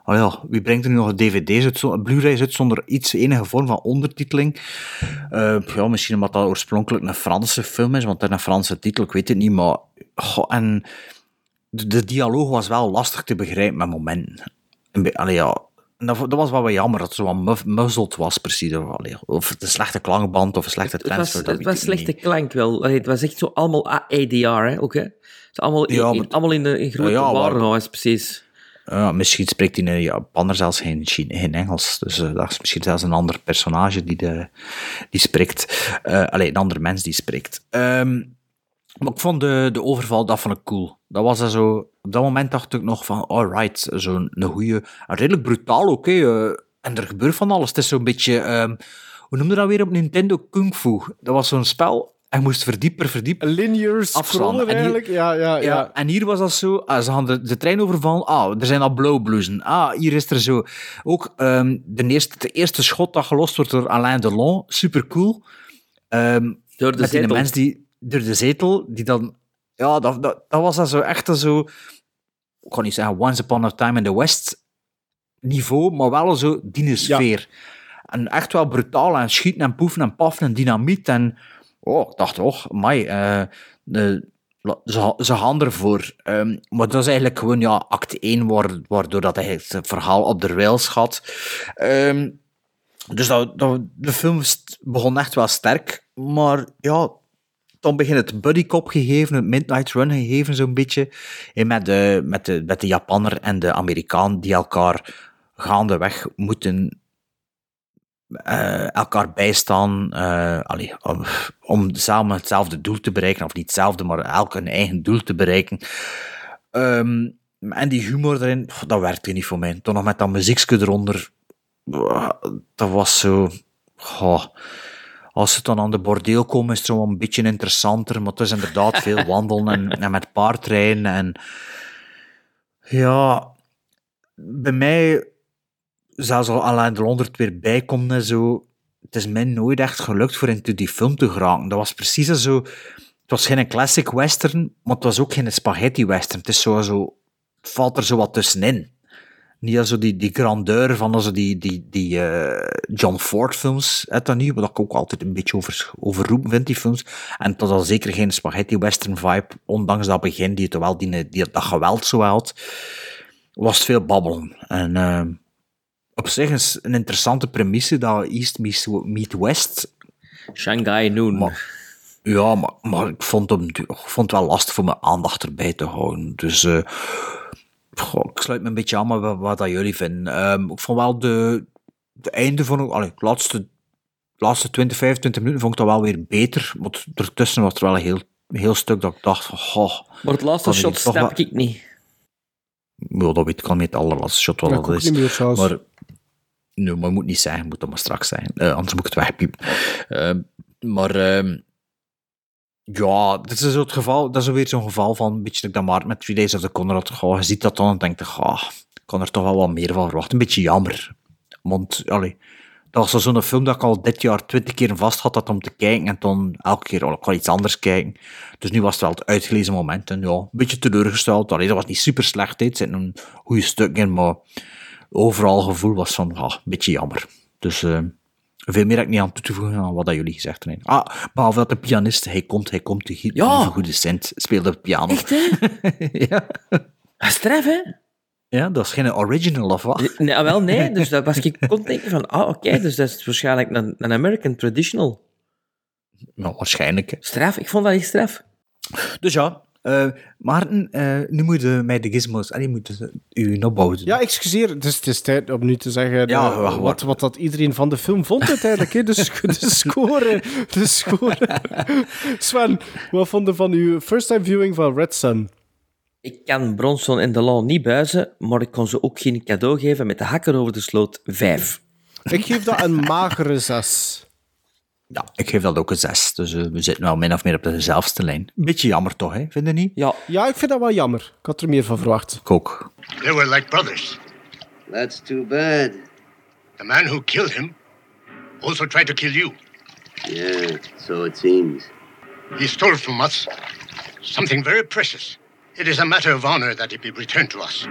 Oh ja, wie brengt er nu nog een DVD uit? Een Blu-ray zit zonder iets, enige vorm van ondertiteling. Eh, ja, misschien omdat dat oorspronkelijk een Franse film is, want het is een Franse titel, ik weet het niet, maar... goh, en de, de dialoog was wel lastig te begrijpen met momenten. Allee, ja... Dat, dat was wel wat jammer, dat het zo wat muzzled was, precies. Of, allee, of een slechte klankband, of een slechte Het was, transfer. dat het was ik niet. slechte klank wel. Allee, Het was echt zo allemaal ADR, hè, ook, hè. Het allemaal in, Ja, in- allemaal in, de, in grote Ja, warenhuis, precies. Ja, misschien spreekt hij in Japaner zelfs geen, Chine- geen Engels. Dus eh, dat is misschien zelfs een ander personage die, de, die spreekt. Eh alleen een ander mens die spreekt. Ehm, maar ik vond de, de overval, dat vond ik cool. Dat was dan zo... Op dat moment dacht ik nog van, alright, zo'n een goede... Redelijk brutaal hè. eh, en er gebeurt van alles. Het is zo'n beetje... ehm, hoe noemde dat weer op Nintendo? Kung Fu. Dat was zo'n spel... En je moest verdieper, verdieper Linear afslaan. scrollen En hier- eigenlijk. Ja, ja, ja. ja, en hier was dat zo. Ah, ze gaan de, de trein overvallen. Ah, er zijn al blauwbloezen. Ah, hier is er zo. Ook ehm, de, eerste, de eerste schot dat gelost wordt door Alain Delon. Super cool. Ehm, Door de met die zetel. mens die door de zetel, die dan. Ja, dat, dat, dat was dan zo echt zo. Ik kan niet zeggen Once Upon a Time in the West niveau, maar wel zo die sfeer. En echt wel brutaal en schieten en poefen en paffen en dynamiet. En oh, ik dacht, oh, mai, eh, de, la- ze, ze gaan ervoor. Ehm, maar dat is eigenlijk gewoon ja, act 1, waar- waardoor dat eigenlijk het verhaal op de rails gaat. Ehm, dus dat, dat, de film begon echt wel sterk, maar ja, dan begint het buddycop gegeven, het Midnight Run gegeven zo'n beetje, en met, de, met, de, met de Japanner en de Amerikaan die elkaar gaandeweg moeten eh, elkaar bijstaan eh, om, samen hetzelfde doel te bereiken, of niet hetzelfde, maar elk een eigen doel te bereiken. Ehm, en die humor erin, dat werkte niet voor mij. Toen nog met dat muziekje eronder, dat was zo... goh. Als ze dan aan de bordeel komen, is het zo een beetje interessanter, maar het is inderdaad veel wandelen en, en met paardrijden. En ja, bij mij, zelfs al Alain Delon er weer bij komt en zo, het is mij nooit echt gelukt voor into die film te geraken. Dat was precies zo... Het was geen classic western, maar het was ook geen spaghetti western. Het is zo, zo het valt er zo wat tussenin. Niet als zo die, die grandeur van die, die, die eh, John Ford films, uit dat niet, wat ik ook altijd een beetje over, overroepen vind, die films. En het was al zeker geen spaghetti western vibe, ondanks dat begin, die het wel die, die, dat geweld zo had, was het veel babbelen. En eh, op zich is een interessante premisse dat East meets, meet West. Shanghai Noon. Maar, ja, maar, maar ik vond, hem, ik vond het wel lastig voor mijn aandacht erbij te houden. Dus, eh, Goh, ik sluit me een beetje aan met wat, wat dat jullie vinden. Ehm, ik vond wel de, de einde van allee, de laatste, laatste 20, 25 minuten vond ik dat wel weer beter. Want ertussen was er wel een heel, heel stuk dat ik dacht van, goh. Maar het laatste shot snap wel- ik niet. Ja, dat weet ik al niet, het allerlaatste shot wat Ja, dat is. niet meer. Maar, nee, maar je moet niet zeggen, moet dat maar straks zeggen. Eh, anders moet ik het wegpiepen. Ehm, maar ehm, ja, dit is het geval, dat is weer zo'n geval van, een beetje dat Maarten met Three Days of the Conrad, goh, je ziet dat dan en denkt, je, goh, ik kan er toch wel wat meer van verwachten. Een beetje jammer. Want, allee, dat was zo'n film dat ik al dit jaar twintig keer vast had dat om te kijken en dan elke keer al wel iets anders kijken. Dus nu was het wel het uitgelezen moment en ja, een beetje teleurgesteld. Allee, dat was niet super slecht, het zit een goede stuk in, maar overal gevoel was van, ah, een beetje jammer. Dus eh, veel meer heb ik niet aan toe te voegen aan wat dat jullie gezegd hebben. Ah, behalve dat de pianist, hij komt, hij komt, de Ja. goede cent, speelde de piano. Echt, hè? ja. Dat is hè? ja, dat is geen original of wat? Nee, ah, wel, nee. Dus dat was ik kon denken van, ah, oké, dus dat is waarschijnlijk een, een American traditional. Nou, waarschijnlijk. hè. Straf, ik vond dat echt straf. Dus ja, eh, Maarten, eh, nu moet je mij de gizmos, en je moet u opbouwen. Ja, excuseer. Dus het is tijd om nu te zeggen Ja, eh, wacht, wat, wat dat iedereen van de film vond uiteindelijk. De, sc- de score. De score. Sven, wat vond je van uw first time viewing van Red Sun? Ik kan Bronson en Delon niet buizen, maar ik kon ze ook geen cadeau geven met de hakker over de sloot. Vijf. Ik geef dat een magere 6. Ja, ik geef dat ook een 6. Dus eh, we zitten wel min of meer op dezelfde lijn. Beetje jammer toch, hè? Vind je niet? Ja. Ja, ik vind dat wel jammer. Ik had er meer van verwacht. Ik ook. They were like brothers. That's too bad. The man who killed him also tried to kill you. Yeah, so it seems. He stole from us something very precious. It is a matter of honor that it be returned to us.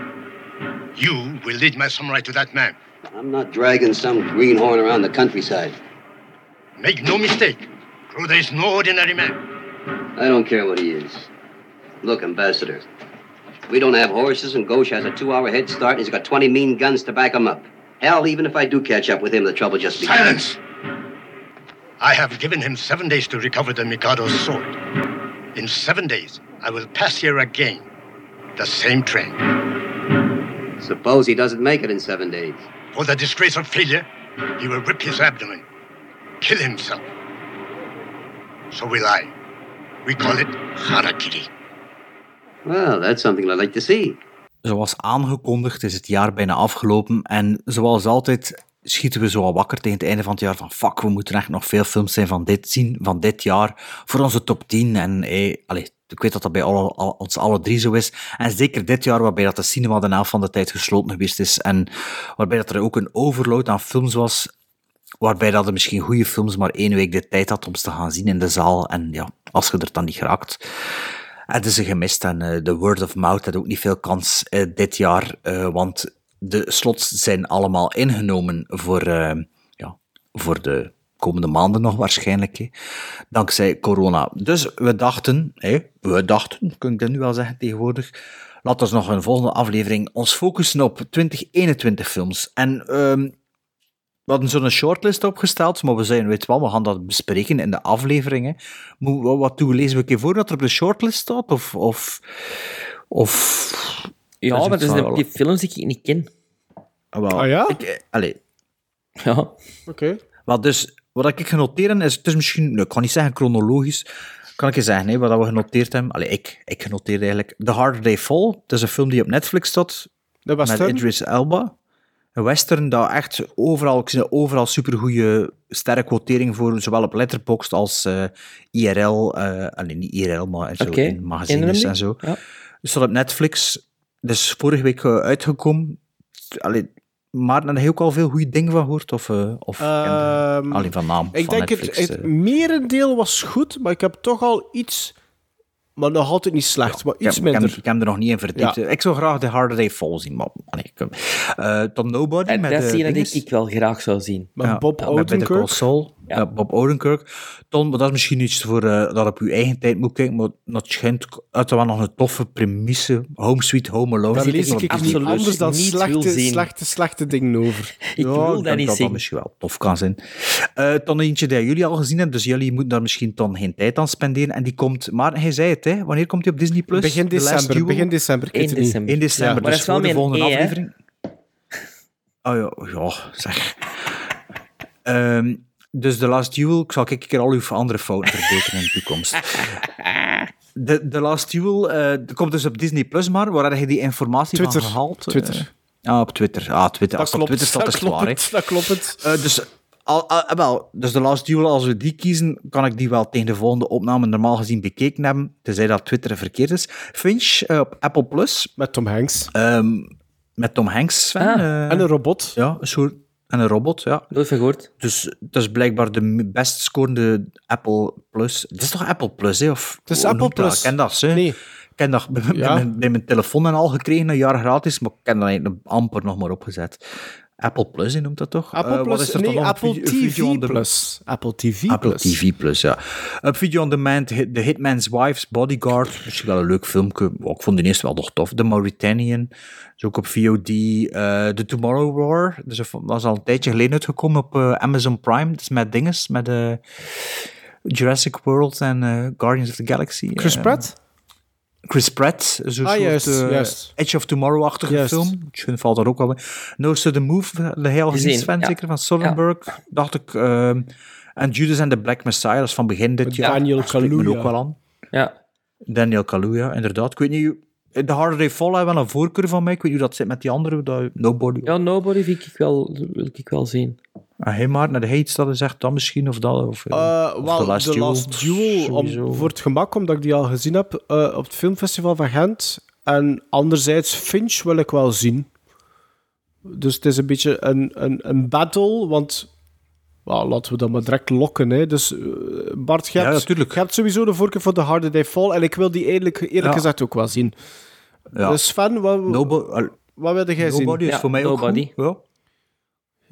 You will lead my samurai to that man. I'm not dragging some greenhorn around the countryside. Make no mistake, Crowther is no ordinary man. I don't care what he is. Look, Ambassador, we don't have horses, and Ghosh has a two-hour head start, and he's got 20 mean guns to back him up. Hell, even if I do catch up with him, the trouble just begins. Silence! I have given him seven days to recover the Mikado's sword. In seven days, I will pass here again. The same train. Suppose he doesn't make it in seven days. For the disgrace of failure, he will rip his abdomen, kill himself. So will I. We call it harakiri. Well, that's something I'd like to see. Zoals aangekondigd is het jaar bijna afgelopen en zoals altijd schieten we zo al wakker tegen het einde van het jaar van fuck, we moeten echt nog veel films zijn van dit zien, van dit jaar, voor onze top 10. En eh, allee, ik weet dat dat bij alle, al- ons alle drie zo is. En zeker dit jaar, waarbij dat de cinema de helft van de tijd gesloten geweest is en waarbij dat er ook een overload aan films was, waarbij dat er misschien goede films maar één week de tijd had om ze te gaan zien in de zaal. En ja, als je er dan niet geraakt, hadden ze gemist. En eh, de word of mouth had ook niet veel kans eh, dit jaar, eh, want de slots zijn allemaal ingenomen voor, ja, voor de komende maanden nog waarschijnlijk, dankzij corona. Dus we dachten, hè, we dachten, kun ik dat nu wel zeggen tegenwoordig, laten we nog een volgende aflevering ons focussen op 2021 films. En ehm, we hadden zo'n shortlist opgesteld, maar we zeiden, weet je wel, we gaan dat bespreken in de afleveringen. Moet, wat- wat doen we? Lezen we een keer voor dat er op de shortlist staat? Of... of, of Ja, Dat maar dat is de, die films die ik niet ken. Ah, wel. Ah ja? Ik, eh, allee. Ja. Oké. Wel, dus, wat ik genoteerd heb, is, het is misschien, nee, ik kan niet zeggen chronologisch, kan ik je zeggen, hè, wat we genoteerd hebben. Allee, ik, ik genoteerde eigenlijk The Harder They Fall. Het is een film die op Netflix staat, De met? Idris Elba. Een western dat echt overal, ik zie overal supergoeie sterke quotering voor, zowel op Letterboxd als eh, IRL, eh alleen niet IRL, maar zo in magazines en zo. Ja. Dus staat op Netflix, dus vorige week eh, uitgekomen. Allee, maar heb je ook al veel goede dingen van gehoord? Of, of Ehm, alleen van naam Ik van denk Netflix? het, het merendeel was goed, maar ik heb toch al iets... Maar nog altijd niet slecht, maar Ik heb, iets ik, heb, minder. ik heb er nog niet in verdiept. Ja. Ik zou graag The Harder They Fall zien, maar allee, ik, eh dan Nobody En met dat de zie je dat ik, ik wel graag zou zien. Met Ja, Bob ja, met Better Call Saul. Eh, Bob Odenkirk. Ton, maar dat is misschien iets voor eh, dat op uw eigen tijd moet kijken, maar dat schijnt uit te wel nog een toffe premisse. Home Sweet Home Alone. Daar lees ik niet anders dan niet slechte, slechte, slechte dingen over. Ik Ja, wil dat niet dat zien. dat misschien wel tof kan zijn. Eh dan eentje die jullie al gezien hebben, dus jullie moeten daar misschien dan geen tijd aan spenderen. En die komt, maar hij zei het, hè, wanneer komt hij op Disney+. Plus? Begin december, begin december. ik weet 1 het niet. december. In december, Ja. Maar dus dat is wel voor de volgende E, hè? aflevering. Oh ja, ja zeg. Ehm, dus The Last Duel, ik zal kijken keer al uw andere fouten verbeteren in de toekomst. De, The Last Duel eh, komt dus op Disney Plus, maar waar heb je die informatie Twitter. van gehaald? Twitter. Eh, ah, op Twitter. Ah, Twitter. Dat Als het op klopt, Twitter staat, dat is het waar. klopt, dat klopt. het. Eh, dus, al, al- wel, dus de Last Duel, als we die kiezen, kan ik die wel tegen de volgende opname normaal gezien bekeken hebben, tenzij dat Twitter verkeerd is. Finch op Apple Plus. Met Tom Hanks. Ehm, met Tom Hanks, Sven. Ah. eh, En een robot. ja, een soort... En een robot, ja. Nooit van gehoord. Dus het is blijkbaar de best scorende Apple Plus. Het is toch Apple Plus, hè? Of, Het is Apple dat? Plus. Ik ken dat, hè? Nee. Ik ken dat bij, bij Ja. mijn, bij mijn telefoon en al gekregen, een jaar gratis, maar ik ken dat eigenlijk amper nog maar opgezet. Apple Plus, je noemt dat toch? Apple Eh, Plus, is er nee? Apple TV Plus. Apple TV Apple Plus. TV Plus, ja. Op Video on Demand, The Hitman's Wife's Bodyguard. Misschien wel een leuk filmpje. Oh, ik vond die eerste wel nog tof. The Mauritanian. Is ook op VOD. eh The Tomorrow War. Dus dat was al een tijdje geleden uitgekomen op eh, Amazon Prime. Dat is met dinges, met Jurassic World en Guardians of the Galaxy. Chris Pratt? Chris Pratt, zo'n Ah, soort juist, eh, juist. Edge of Tomorrow-achtige film. Ik valt daar ook wel bij. No So The Move, de heel gezien, ja. zeker, van Soderbergh, dacht ik. ehm, en Judas and the Black Messiah, dat is van begin dit jaar. Daniel Kaluuya. ook wel aan. Ja. Daniel Kaluuya, inderdaad. Ik weet niet, The Harder They Fall heeft wel een voorkeur van mij. Ik weet niet hoe dat zit met die andere, dat, Nobody. ja, Nobody vind ik wel, wil ik wel zien. En hij maar naar de hij zegt, dan misschien, of dat. Of, eh, Eh, of The Last The Duel. Last Duel, om, voor het gemak, omdat ik die al gezien heb eh, op het filmfestival van Gent. En anderzijds, Finch wil ik wel zien. Dus het is een beetje een, een, een battle, want... wel, laten we dat maar direct lokken. Hè. Dus eh, Bart, je hebt, natuurlijk. je hebt sowieso de voorkeur voor The Harder They Fall. En ik wil die eerlijk, eerlijk Ja. gezegd ook wel zien. Ja. Dus Sven, wat, Nobo- wat wilde jij zien? Nobody is Ja, voor mij Nobody. ook goed.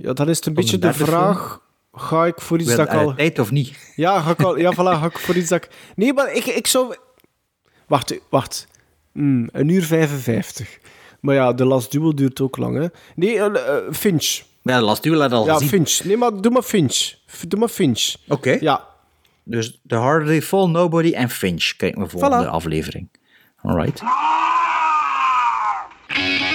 Ja. Dan is het een beetje de vraag... Ga ik voor iets Wil dat ik hij al... tijd of niet? Ja, ga ik al, ja, voilà, ga ik voor iets dat ik... Nee, maar ik, ik zou... Wacht, wacht. Hmm, een uur 55. Maar ja, de Last Duel duurt ook lang, hè. Nee, eh, eh, Finch. Ja, The Last Duel had al Ja, gezien. Finch. Nee, maar doe maar Finch. F- Doe maar Finch. Oké. Ja. Dus The Harder They Fall, Nobody en Finch. Kijk mijn volgende Voilà. aflevering. Alright. This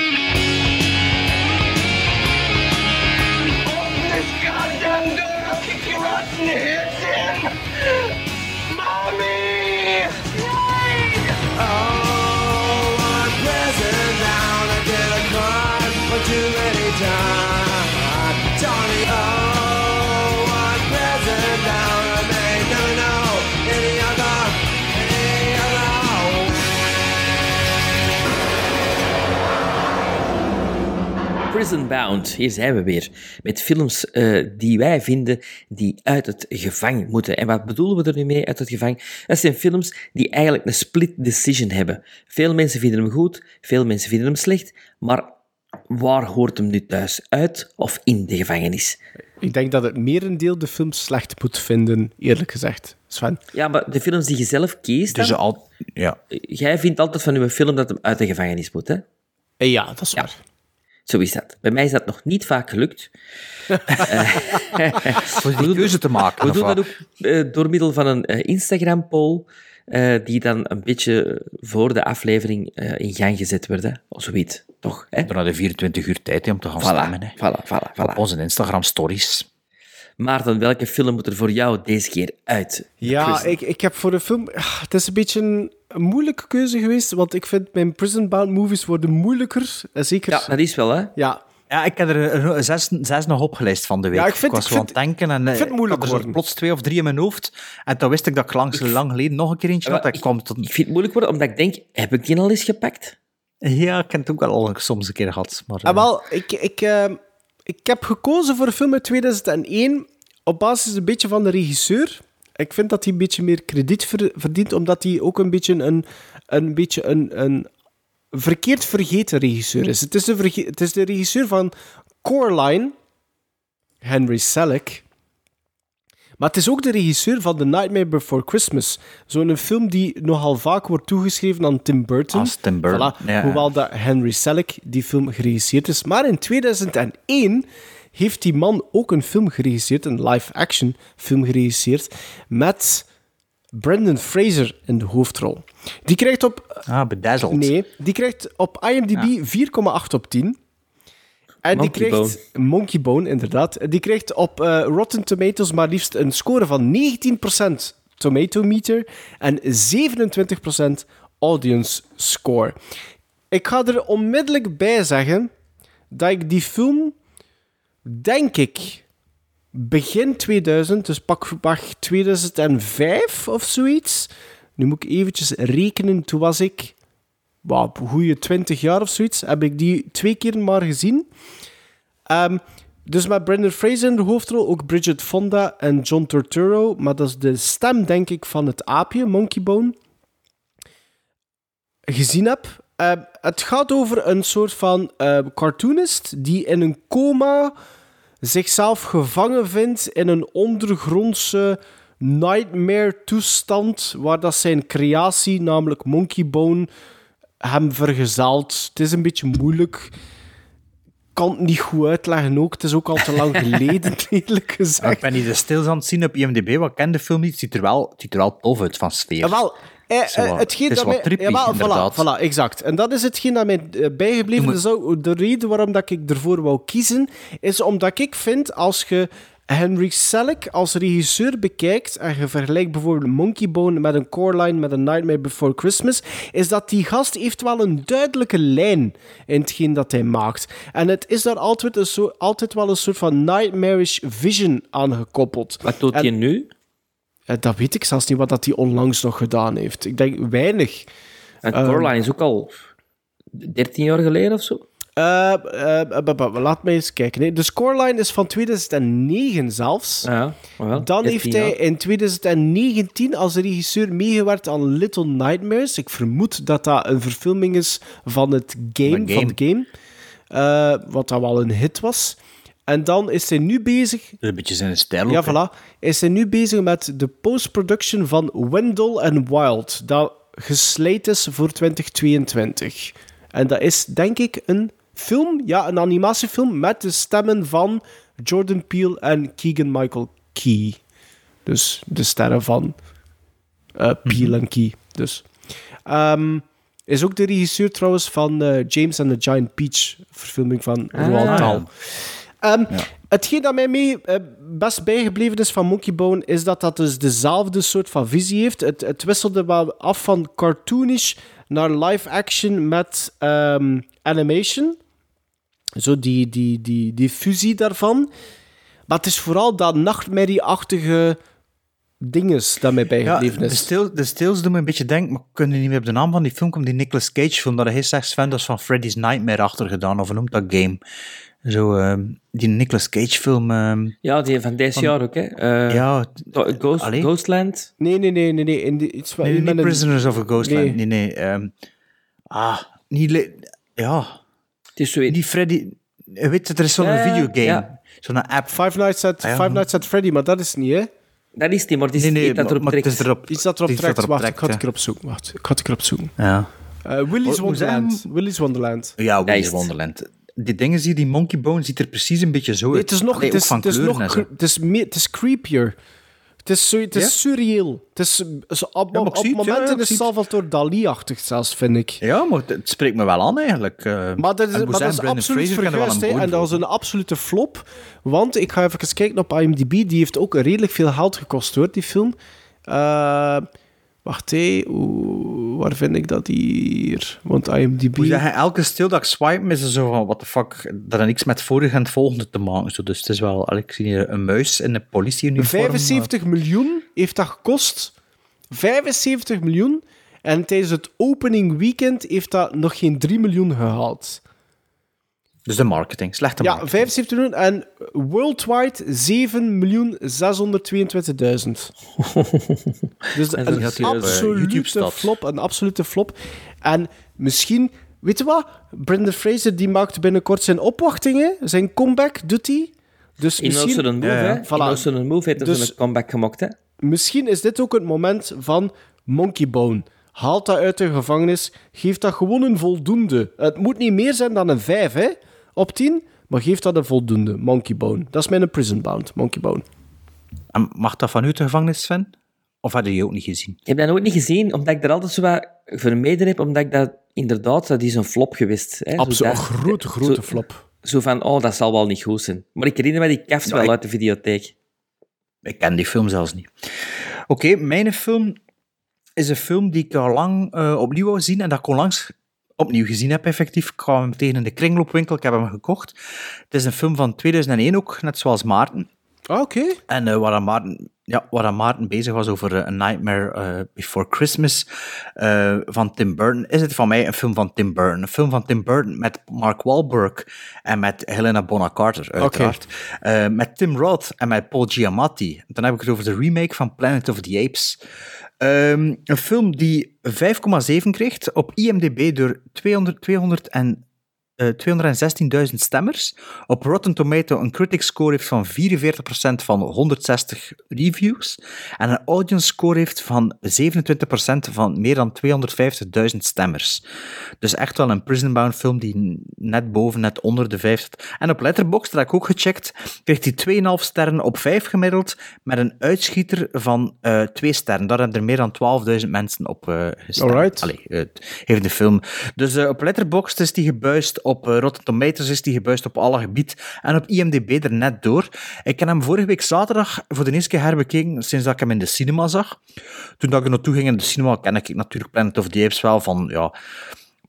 Prison Bound, hier zijn we weer. Met films eh, die wij vinden die uit het gevang moeten. En wat bedoelen we er nu mee uit het gevang? Dat zijn films die eigenlijk een split decision hebben. Veel mensen vinden hem goed, veel mensen vinden hem slecht. Maar waar hoort hem nu thuis? Uit of in de gevangenis? Ik denk dat het merendeel de film slecht moet vinden, eerlijk gezegd. Sven. Ja, maar de films die je zelf kiest, Dus dan- al, ja. jij vindt altijd van uw film dat hem uit de gevangenis moet, hè? Eh, Ja, dat is waar. Zo is dat. Bij mij is dat nog niet vaak gelukt. Voor die keuze te maken. We doen dat ook eh, door middel van een eh, Instagram-poll, eh, die dan een beetje voor de aflevering eh, in gang gezet werd. Of zoiets, toch? Hè? Dan hadden 24 uur tijd hè, om te gaan Voilà, stemmen. Hè. voilà, voilà, voilà. Op onze Instagram stories. Maarten, welke film moet er voor jou deze keer uit? Ja, Prison? ik, ik heb voor de film... ah, Het is een beetje een, een moeilijke keuze geweest, want ik vind mijn Prison Bound movies worden moeilijker. eh, Zeker... Ja, dat is wel, hè? Ja, Ja, ik heb er zes, zes nog opgelijst van de week. Ja, ik vind- was ik zo aan het denken en eh, vind het moeilijk ik er worden. plots twee of drie in mijn hoofd. En toen wist ik dat ik langs, lang geleden nog een keer eentje had. Ik kwam tot... Ik vind het moeilijk worden, omdat ik denk, heb ik die al eens gepakt? Ja, ik heb het ook wel al soms een keer gehad. Maar, Ah, eh, wel, ik, ik, ik heb gekozen voor een film uit 2001 op basis een beetje van de regisseur. Ik vind dat hij een beetje meer krediet ver- verdient, omdat hij ook een beetje een, een, beetje een, een verkeerd vergeten regisseur is. Het is, de het is de regisseur van Coraline, Henry Selick. Maar het is ook de regisseur van The Nightmare Before Christmas. Zo'n film die nogal vaak wordt toegeschreven aan Tim Burton. Als Tim Burton, Voilà, ja. Hoewel dat Henry Selick die film geregisseerd is. Maar in 2001 heeft die man ook een film geregisseerd, een live-action film geregisseerd, met Brendan Fraser in de hoofdrol. Die krijgt op... Ah, bedazzled. Nee, die krijgt op IMDb 4,8 op 10. En Monkey die krijgt... Monkey Bone, inderdaad. Die krijgt op eh, Rotten Tomatoes maar liefst een score van 19% Tomato Meter en 27% Audience Score. Ik ga er onmiddellijk bij zeggen dat ik die film, denk ik, begin 2000, dus pak, pak 2005 of zoiets. Nu moet ik eventjes rekenen, toen was ik wow, goede 20 jaar of zoiets, heb ik die twee keer maar gezien. Ehm, dus met Brendan Fraser in de hoofdrol, ook Bridget Fonda en John Turturro, maar dat is de stem, denk ik, van het aapje, Monkey Bone, gezien heb. Eh, het gaat over een soort van eh, cartoonist die in een coma zichzelf gevangen vindt in een ondergrondse nightmare-toestand, waar dat zijn creatie, namelijk Monkey Bone, hem vergezelt. Het is een beetje moeilijk. Ik kan het niet goed uitleggen ook. Het is ook al te lang geleden, eerlijk Ja, gezegd. ik ben hier de stils aan het zien op IMDb, wat ken de film niet. Het ziet er wel, het ziet er wel tof uit van sfeer. Ja, wel, eh, Zo eh, wat- hetgeen het is dat mij... jawel. Voilà, voilà, exact. En dat is hetgeen dat mij eh, bijgebleven is. De reden waarom dat ik ervoor wou kiezen, is omdat ik vind, als je Henry Selick als regisseur bekijkt en je vergelijkt bijvoorbeeld Monkey Bone met een Coraline, met een Nightmare Before Christmas, is dat die gast heeft wel een duidelijke lijn in hetgeen dat hij maakt. En het is daar altijd, een zo, altijd wel een soort van nightmarish vision aan gekoppeld. Wat doet hij nu? eh, dat weet ik zelfs niet wat dat hij onlangs nog gedaan heeft. Ik denk weinig. En Coraline is ook al 13 jaar geleden of zo. B- laat me eens kijken. hè. De scoreline is van 2009 zelfs. Ja, wel, Dan 13 heeft hij in 2019 als regisseur meegewerkt aan Little Nightmares. Ik vermoed dat dat een verfilming is van het game, Van game. Wat dat wel een hit was. En dan is hij nu bezig Een beetje zijn stijl ja, voilà. Is hij nu bezig met de post-production van Wendell and Wild, dat gesleid is voor 2022. En dat is, denk ik, een film, ja, een animatiefilm met de stemmen van Jordan Peele en Keegan-Michael Key. Dus de sterren van eh Peele en Key. Dus. Ehm, is ook de regisseur trouwens van eh, James and the Giant Peach, verfilming van Ah. Roald Dahl. Ehm, Hetgeen dat mij mee eh, best bijgebleven is van Monkey Bone, is dat dat dus dezelfde soort van visie heeft. Het, het wisselde wel af van cartoonish naar live-action met ehm, animation. Zo die, die, die, die fusie daarvan. Maar het is vooral dat nachtmerrieachtige dinges dat mij Ja, bijgebleven de, is. stil, de stils doen me een beetje denken, maar ik kan niet meer op de naam van die film komen, die Nicolas Cage film, dat hij zegt, Sven, dat is van Freddy's Nightmare achter gedaan, of noemt dat game? Zo, ehm, die Nicolas Cage film. ehm, Ja, die van deze Van- jaar ook, hè. Eh, ja, Ghost, Allee. Ghostland. Nee, nee, nee, nee. nee. In die, iets wat- nee, een- Prisoners of a Ghostland, Nee. nee, nee. ehm, ah, niet... le- Ja. Het is zo... Niet Freddy... Je weet, het, er is zo'n Ja, videogame. ja. Zo'n app. Five Nights at, Ah, ja. Five Nights at Freddy, maar dat is niet, hè? Dat is die, maar het is Nee, nee, iets dat erop trekt. is erop... Iets dat erop trekt. Wacht, trekt, ik ga het erop zoeken. Wacht, ik ga het erop zoeken. Ja. Eh, Willy's Wonderland. Willy's Wonderland. Ja, Willy's. Wonderland. Die dingen zie je, die Monkey Bone ziet er precies een beetje zo Nee, uit. het is nog, het is, van het is kleuren nog, het is, meer, het is creepier. Het is, zo, het is Ja? surreal. Het is, op, maar ik op, zie op het, ja, momenten ik is. Salvatore Dali-achtig zelfs, vind ik. Ja, maar het, spreekt me wel aan eigenlijk. eh. Maar dat is, maar dat absoluut En dat was een absolute flop. Want ik ga even kijken op IMDb. Die heeft ook redelijk veel geld gekost, hoor, die film. Eh, wacht, hé. Waar vind ik dat hier? Want IMDb... Zeggen, elke stil dat ik swipe is er zo van, what the fuck, dat heeft niks met vorige en het volgende te maken. Zo, dus het is wel, ik zie hier een muis in een politieuniform. 75 miljoen heeft dat gekost. 75 miljoen. En tijdens het opening weekend heeft dat nog geen 3 miljoen gehaald. Dus de marketing, slechte Ja, marketing. 75 miljoen. En worldwide 7 miljoen 622.000. dus En een op, eh, absolute flop. Een absolute flop. En misschien... Weet je wat? Brendan Fraser die maakt binnenkort zijn opwachtingen. Zijn comeback doet hij. Dus In misschien, Ocean Move, Ja, ja. In Voilà. Ocean Move heeft er Dus- zo'n comeback gemaakt, hè? misschien is dit ook het moment van Monkey Bone. Haalt dat uit de gevangenis, geeft dat gewoon een voldoende. Het moet niet meer zijn dan een 5 hè, op 10, maar geef dat een voldoende. Monkey Bone. Dat is mijn prison bound, Monkey Bone. En mag dat van u de gevangenis, Sven? Of had je die ook niet gezien? Ik heb dat nooit niet gezien, omdat ik er altijd zo wat vermeden heb, omdat ik dat inderdaad, dat is een flop geweest. Hè? Absoluut, een grote, grote zo- flop. Zo van, oh, dat zal wel niet goed zijn. Maar ik herinner me die kaft wel ik- uit de videotheek. Ik ken die film zelfs niet. Oké, mijn film is een film die ik al lang eh, opnieuw wou zien en dat ik onlangs opnieuw gezien heb, effectief. Ik kwam hem tegen in de kringloopwinkel, ik heb hem gekocht. Het is een film van 2001 ook, net zoals Maarten. Ah, oké. En eh, waar, Maarten, ja, waar aan Maarten bezig was over eh, A Nightmare eh, Before Christmas eh, van Tim Burton, is het van mij een film van Tim Burton. Een film van Tim Burton met Mark Wahlberg en met Helena Bonham Carter, uiteraard. Met Tim Roth en met Paul Giamatti. Dan heb ik het over de remake van Planet of the Apes. Ehm, een film die 5,7 kreeg op IMDb door 200, 200 en 216.000 stemmers. Op Rotten Tomato een critic score heeft van 44% van 160 reviews. En een audience score heeft van 27% van meer dan 250.000 stemmers. Dus echt wel een Prison Bound film die net boven, net onder de 5 zit. En op Letterboxd, dat heb ik ook gecheckt, kreeg hij 2,5 sterren op 5 gemiddeld, met een uitschieter van eh 2 sterren. Daar hebben er meer dan 12.000 mensen op eh gestemd. Alright. Allee, heeft de film. Dus eh, op Letterboxd is die gebuist, op eh, Rotten Tomatoes is die gebuist op alle gebied en op IMDb er net door. Ik heb hem vorige week zaterdag voor de eerste keer herbekeken sinds dat ik hem in de cinema zag. Toen dat ik er naartoe ging in de cinema, ken ik natuurlijk Planet of the Apes wel van, ja...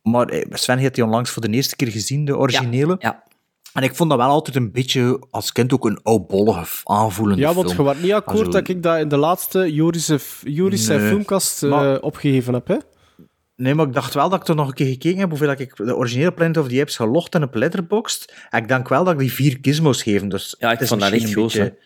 Maar eh, Sven heeft die onlangs voor de eerste keer gezien, de originele. Ja. En ik vond dat wel altijd een beetje, als kind ook een oudbollige, aanvoelende Ja, want film. je was niet akkoord Also- dat ik dat in de laatste Nee. filmkast eh, opgegeven heb, hè? Nee, maar ik dacht wel dat ik er nog een keer gekeken heb hoeveel dat ik de originele Planet of the Apes gelogd en op Letterboxd. En ik denk wel dat ik die vier gizmos geef. Dus Ja, ik het is vond dat echt een goed, beetje-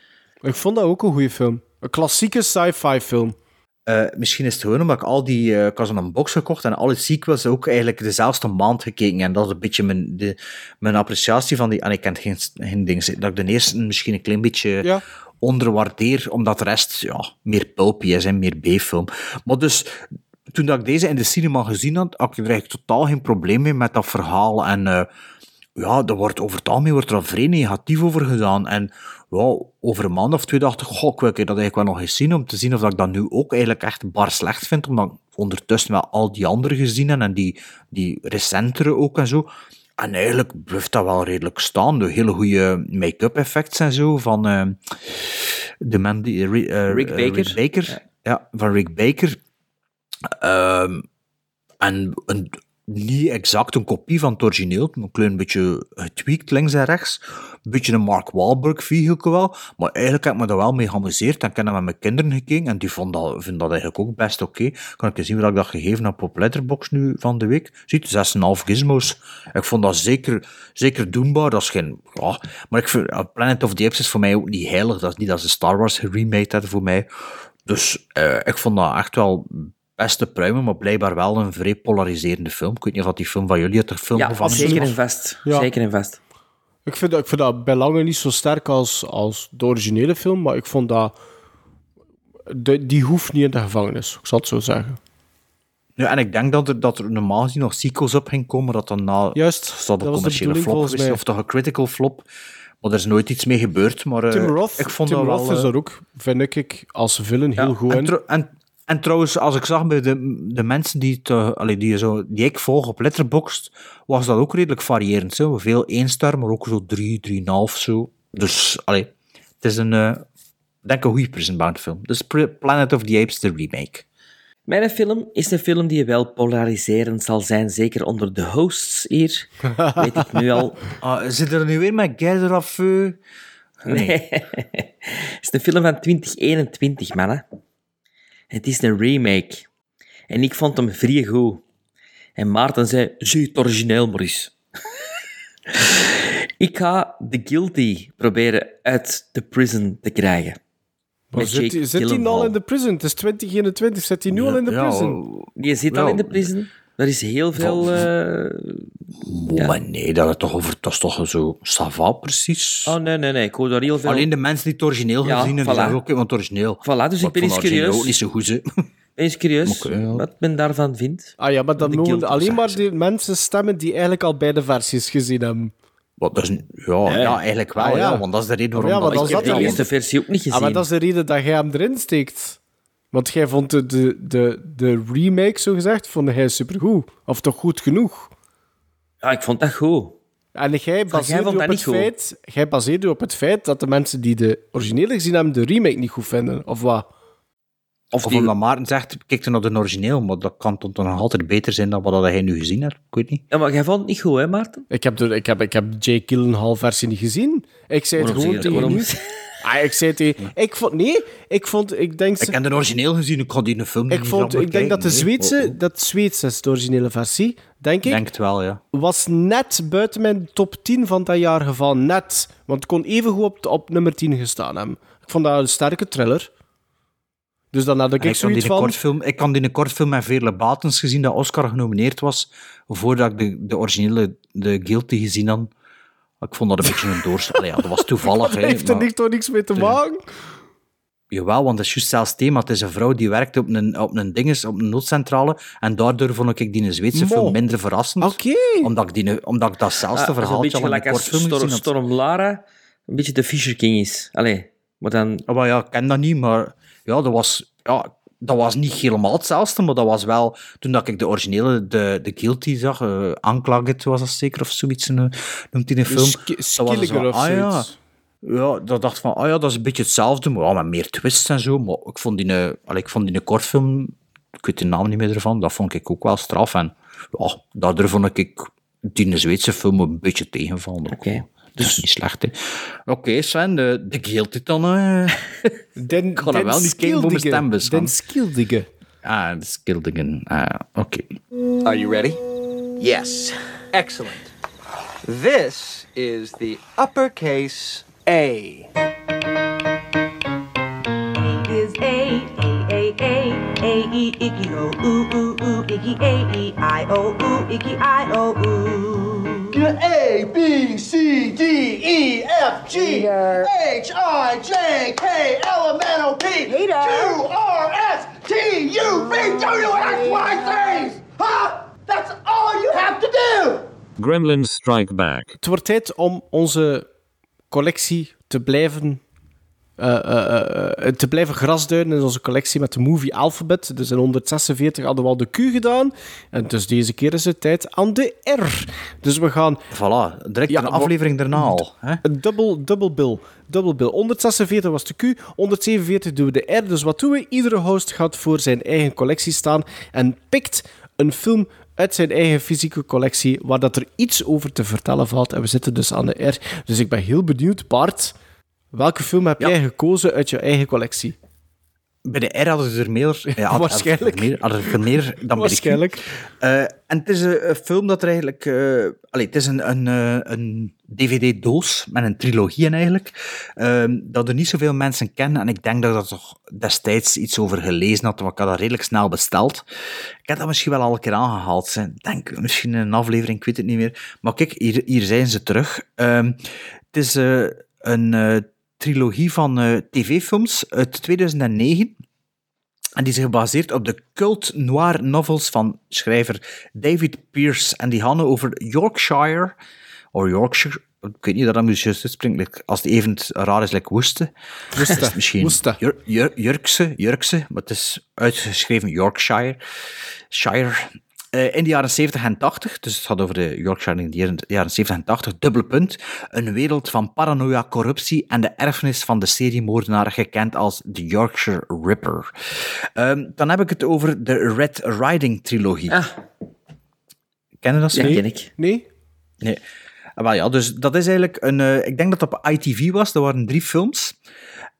Ik vond dat ook een goede film. Een klassieke sci-fi film. Eh, misschien is het gewoon omdat ik al die... eh ik had zo'n box gekocht en alle sequels ook eigenlijk dezelfde maand gekeken. En dat is een beetje mijn, de, mijn appreciatie van die... En ik ken geen, geen ding. Dat ik de eerste misschien een klein beetje Ja. onderwaardeer, omdat de rest ja, meer pulpy is en meer B-film. Maar dus... Toen dat ik deze in de cinema gezien had, had ik er eigenlijk totaal geen probleem mee met dat verhaal. En eh, ja, er wordt over het algemeen wordt er al vrij negatief over gedaan. En ja, over een maand of twee dacht ik, goh, ik wil dat eigenlijk wel nog eens zien, om te zien of dat ik dat nu ook eigenlijk echt bar slecht vind, omdat ik ondertussen wel al die andere gezien heb, en die, die recentere ook en zo. En eigenlijk blijft dat wel redelijk staan. De hele goede make-up effects en zo van eh, de man die... eh, Rick Baker. Baker. Ja, van Rick Baker. Ehm, en een, niet exact een kopie van het origineel, een klein beetje getweakt links en rechts. Een beetje een Mark Wahlberg vehicle wel, maar eigenlijk heb ik me daar wel mee geamuseerd en ik heb dat met mijn kinderen gekeken en die vonden dat, vinden dat eigenlijk ook best oké. Kan ik eens zien wat ik dat gegeven heb op Letterboxd nu van de week? Ziet, 6,5 gizmos. Ik vond dat zeker, zeker doenbaar. Dat is geen... Ja, maar ik vind, eh, Planet of the Apes is voor mij ook niet heilig. Dat is niet als de Star Wars geremade hadden voor mij. Dus eh, ik vond dat echt wel beste pruimen, maar blijkbaar wel een vrij polariserende film. Ik weet niet of dat die film van jullie uit de film Ja, gevangen zeker is. en vast. Ja. Zeker en vast. Ik vind, dat- ik vind dat bij lange niet zo sterk als, als de originele film, maar ik vond dat... De, die hoeft niet in de gevangenis, ik zal het zo zeggen. Ja, en ik denk dat er, dat er normaal gezien nog sequels op ging komen, dat dan na Juist, dat de commerciële bedoeling flop geweest, mij. of toch een critical flop. Maar er is nooit iets mee gebeurd. Maar, eh, Tim Roth, ik vond Tim dat Roth wel, is eh, er ook, vind ik, als villain heel Ja, goed en, in. tro- en, en trouwens, als ik zag bij de, de mensen die, eh, allee, die, zo, die ik volg op Letterboxd, was dat ook redelijk variërend. Zo. Veel één ster, maar ook zo drie, drieënhalf zo. Dus, allee, het is een, eh, denk een goede Prison Bound film. Dus Planet of the Apes, de remake. Mijn film is een film die wel polariserend zal zijn, zeker onder de hosts hier. Weet ik nu al. Ah, zit er nu weer met Gerder of... eh? Nee. Het is een film van 2021, mannen. Het is een remake. En ik vond hem vrij goed. En Maarten zei, zie het origineel maar eens. ik ga The Guilty proberen uit de prison te krijgen. Maar zit, hij- zit hij al in de prison? Het is 2021, zit hij nu al in de Ja, prison? Je zit al in de prison. Er is heel veel... eh, Oh, Maar nee, dat is toch, over, dat is toch zo sava precies. Oh, nee, nee, nee. Ik hoor daar heel veel... Alleen de mensen die het origineel Ja, gezien hebben, voilà. zeggen ook, want het origineel. Voilà, dus ik ben eens curieus. ook niet zo goed, hè. Ben eens curieus ja. wat men daarvan vindt. Ah ja, maar dan De mogen alleen maar die mensen stemmen die eigenlijk al beide versies gezien hebben. Wat, dat is, ja, ja, eigenlijk wel, Ah, ja. ja. want dat is de reden waarom Ja, maar dat dan Ik heb zat de eerste versie ook niet gezien. Ah, maar dat is de reden dat jij hem erin steekt. Want jij vond de, de, de, de remake, zo gezegd, vond hij supergoed. Of toch goed genoeg. Ja, ik vond dat goed. En jij baseerde vond op dat het niet goed. feit, jij baseerde op het feit dat de mensen die de originele gezien hebben, de remake niet goed vinden. Of wat? Of, omdat Maarten zegt, kijk er naar de origineel, maar dat kan toch nog altijd beter zijn dan wat hij nu gezien heeft. Ik weet niet. Ja, maar jij vond het niet goed, hè, Maarten? Ik heb de, ik heb, ik heb Jake Gyllenhaal versie niet gezien. Ik zei het gewoon tegen? u. Ah, ik. Ik vond... Nee, ik vond... Ik denk... Ik heb de origineel gezien, ik kon die in een film Ik, vond, ik denk dat de nee. Zweedse, dat Zweedse is de originele versie, denk ik, denk het wel, ja. was net buiten mijn top 10 van dat jaar gevallen. Net. Want het kon evengoed op, op nummer 10 gestaan hebben. Ik vond dat een sterke thriller. Dus dan had ik, Ik, zoiets van... kortfilm, ik kan die een kortfilm met Veerle Batens gezien dat Oscar genomineerd was, voordat ik de, de originele de Guilty gezien had. Ik vond dat een beetje een doors... Allee, ja, dat was toevallig. Dat hè, heeft er maar- niet, toch niks mee te maken? Jawel, want dat is juist zelfs thema. Het is een vrouw die werkt op een, op een dinges, op een noodcentrale. En daardoor vond ik die een Zweedse Mo. film minder verrassend. Oké. Omdat, ik die, omdat ik datzelfde Ah, dat is een beetje gelijk als Storm, had. Lara een beetje de Fisher King is. Allee, maar dan... Maar ja, ik ken dat niet, maar ja, dat was, ja, dat was niet helemaal hetzelfde, maar dat was wel, toen dat ik de originele, de, de Guilty zag, uh, Unplugged was dat zeker, of zoiets, uh, noemt hij een film. Sk- dat was zo of ah, ja, ja, dat dacht van, ah ja, dat is een beetje hetzelfde, maar ja, met meer twists en zo, maar ik vond die, een, allee, ik vond die een kortfilm, ik weet de naam niet meer ervan, dat vond ik ook wel straf, en ja, daardoor vond ik die Zweedse film een beetje tegenvallen. Oké. Okay. Dus niet slecht, hè. Oké, okay, Sven, de, de Guilty dan. Uh... Den, ik kan er wel niet kijken voor mijn stembus. Den Skildige. Ah, de Skildigen. Ah, oké. Okay. Are you ready? Yes. Excellent. This is the uppercase A. is A, E, Icky, O, Ooh, Ooh, Ooh, Icky, A, E, I, O, Ooh, Icky, I, O, Ooh. A, B, C, D, E, F, G, H, I, J, K, L, M, N, O, P, Q, R, S, T, U, V, W, X, Y, Z. Huh? That's all you have to do. Gremlins Strike Back. Het wordt tijd om onze collectie te blijven te blijven grasduinen in onze collectie met de Movie Alphabet. Dus in 146 hadden we al de Q gedaan. En dus deze keer is het tijd aan de R. Dus we gaan... Voilà, direct ja, een aflevering daarna al. Hè? Dubbel, dubbel bill. Dubbel bill. 146 was de Q, 147 doen we de R. Dus wat doen we? Iedere host gaat voor zijn eigen collectie staan en pikt een film uit zijn eigen fysieke collectie waar dat er iets over te vertellen valt. En we zitten dus aan de R. Dus ik ben heel benieuwd, Bart... Welke film heb ja. jij gekozen uit je eigen collectie? Bij de R hadden ze er meer. Ja, Waarschijnlijk. Hadden er meer, hadden er meer dan Waarschijnlijk. uh, En het is een, een, film dat er eigenlijk. Uh, allez, het is een, een, uh, een DVD-doos met een trilogie in eigenlijk. Ehm, dat er niet zoveel mensen kennen. En ik denk dat ik er toch destijds iets over gelezen had. Want ik had dat redelijk snel besteld. Ik heb dat misschien wel al een keer aangehaald. Ik denk misschien in een aflevering, ik weet het niet meer. Maar kijk, hier, hier zijn ze terug. Um, het is een trilogie van uh, tv-films uit 2009. En die is gebaseerd op de cult noir novels van schrijver David Pierce. En die handelen over Yorkshire, of Yorkshire, ik weet niet dat dat moet juist als het even raar is, like Woeste. Woeste. is misschien Woeste. Jur, Jur, Jurkse, Jurkse, maar het is uitgeschreven Yorkshire. Shire. Uh, in de jaren 70 en 80, dus het gaat over de Yorkshire in de jaren 70 en 80, dubbele punt, een wereld van paranoia, corruptie en de erfenis van de seriemoordenaar gekend als de Yorkshire Ripper. Um, dan heb ik het over de Red Riding trilogie. Ah. Ken je dat? Ja, ken ik. Nee? Nee. Wel ja, dus dat is eigenlijk een... Uh, ik denk dat het op ITV was, er waren drie films.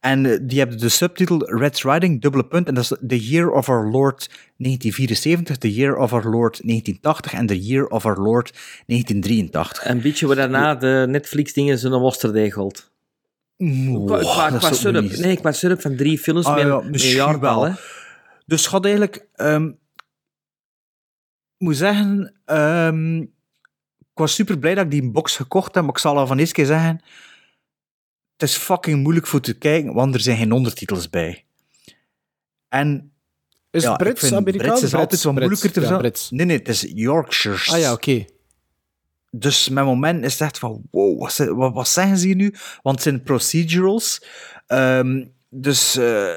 En uh, die hebben de subtitel Red Riding, dubbele punt, en dat is The Year of Our Lord 1974, The Year of Our Lord 1980 en The Year of Our Lord 1983. Een beetje waar daarna de Netflix-dingen zijn worsterdegelt. Wow, qua, qua, qua setup, nee, qua setup van drie films ah, met ja, een hè? Dus gaat eigenlijk... Um, moet zeggen, ehm, ik was super blij dat ik die box gekocht heb, maar ik zal al van eerst keer zeggen, het is fucking moeilijk voor te kijken, want er zijn geen ondertitels bij. En Is ja, Brits, Amerikaans? Brits is Brits, altijd wat moeilijker te verstaan. Brits. Nee, nee, het is Yorkshires. Ah ja, oké. Dus mijn moment is echt van, wow, wat, wat zeggen ze hier nu? Want het zijn procedurals. Ehm, dus eh,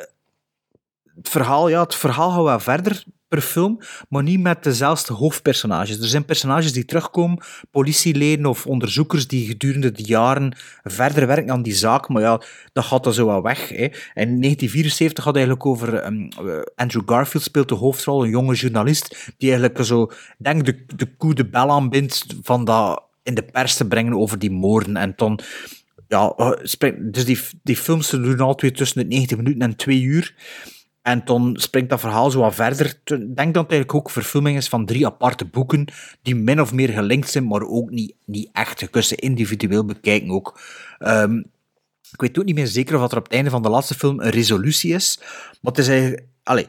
het, verhaal, ja, het verhaal gaat wel verder per film, maar niet met dezelfde hoofdpersonages. Er zijn personages die terugkomen, politieleden of onderzoekers die gedurende de jaren verder werken aan die zaak, maar ja, dat gaat dan zo wel weg. Hè. In 1974 gaat het eigenlijk over ehm, eh, Andrew Garfield speelt de hoofdrol, een jonge journalist, die eigenlijk zo, denk de, de coup de bel aanbindt van dat in de pers te brengen over die moorden. En dan, ja, eh, dus die, die films doen altijd tussen de 90 minuten en 2 uur. En dan springt dat verhaal zo wat verder. Ik denk dat het eigenlijk ook verfilming is van drie aparte boeken, die min of meer gelinkt zijn, maar ook niet, niet echt. Je ze individueel bekijken ook. Ehm, ik weet ook niet meer zeker of er op het einde van de laatste film een resolutie is, maar het is eigenlijk... Allee,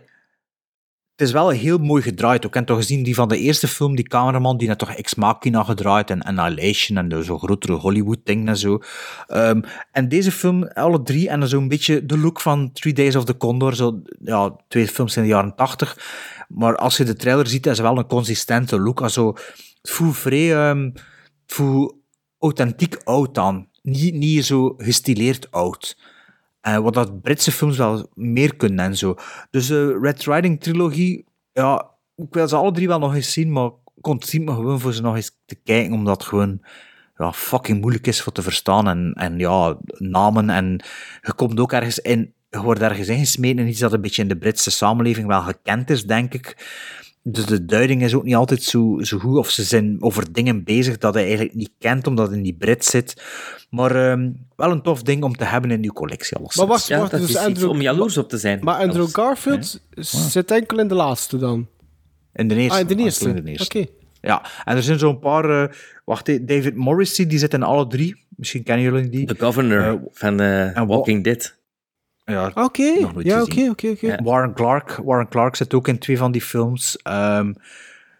het is wel heel mooi gedraaid. Ik heb toch gezien die van de eerste film, die cameraman, die net toch Ex Machina gedraaid en Annihilation en de zo grotere Hollywood-dingen en zo. Ehm, en deze film, alle drie, en zo'n beetje de look van Three Days of the Condor, zo, ja, twee films in de jaren tachtig. Maar als je de trailer ziet, is het wel een consistente look. Also, het voelt ehm, authentiek oud aan. Niet, niet zo gestileerd oud. Eh, wat dat Britse films wel meer kunnen en zo. Dus de Red Riding trilogie, ja, ik wil ze alle drie wel nog eens zien, maar ik ontzie me gewoon voor ze nog eens te kijken, omdat het gewoon ja, fucking moeilijk is voor te verstaan. En, en ja, namen en je komt ook ergens in, je wordt ergens ingesmeten in iets dat een beetje in de Britse samenleving wel gekend is, denk ik. Dus de duiding is ook niet altijd zo, zo goed, of ze zijn over dingen bezig dat hij eigenlijk niet kent, omdat het in die Brit zit. Maar ehm, wel een tof ding om te hebben in uw collectie, alles. Maar wacht, Ja, wacht, dat dus is iets Andrew, om jaloers op te zijn. Maar Andrew. Garfield zit enkel in de laatste dan? In de eerste. Ah, in de enkel eerste. de. Oké. Ja, en er zijn zo'n paar... eh, wacht, hè, David Morrissey, die zit in alle drie. Misschien kennen jullie die. The Governor Eh, van eh, wa- Walking Dead. Ja, Oké, nog nooit ja, oké, oké, oké. Warren Clark. Warren Clark zit ook in twee van die films. Ehm,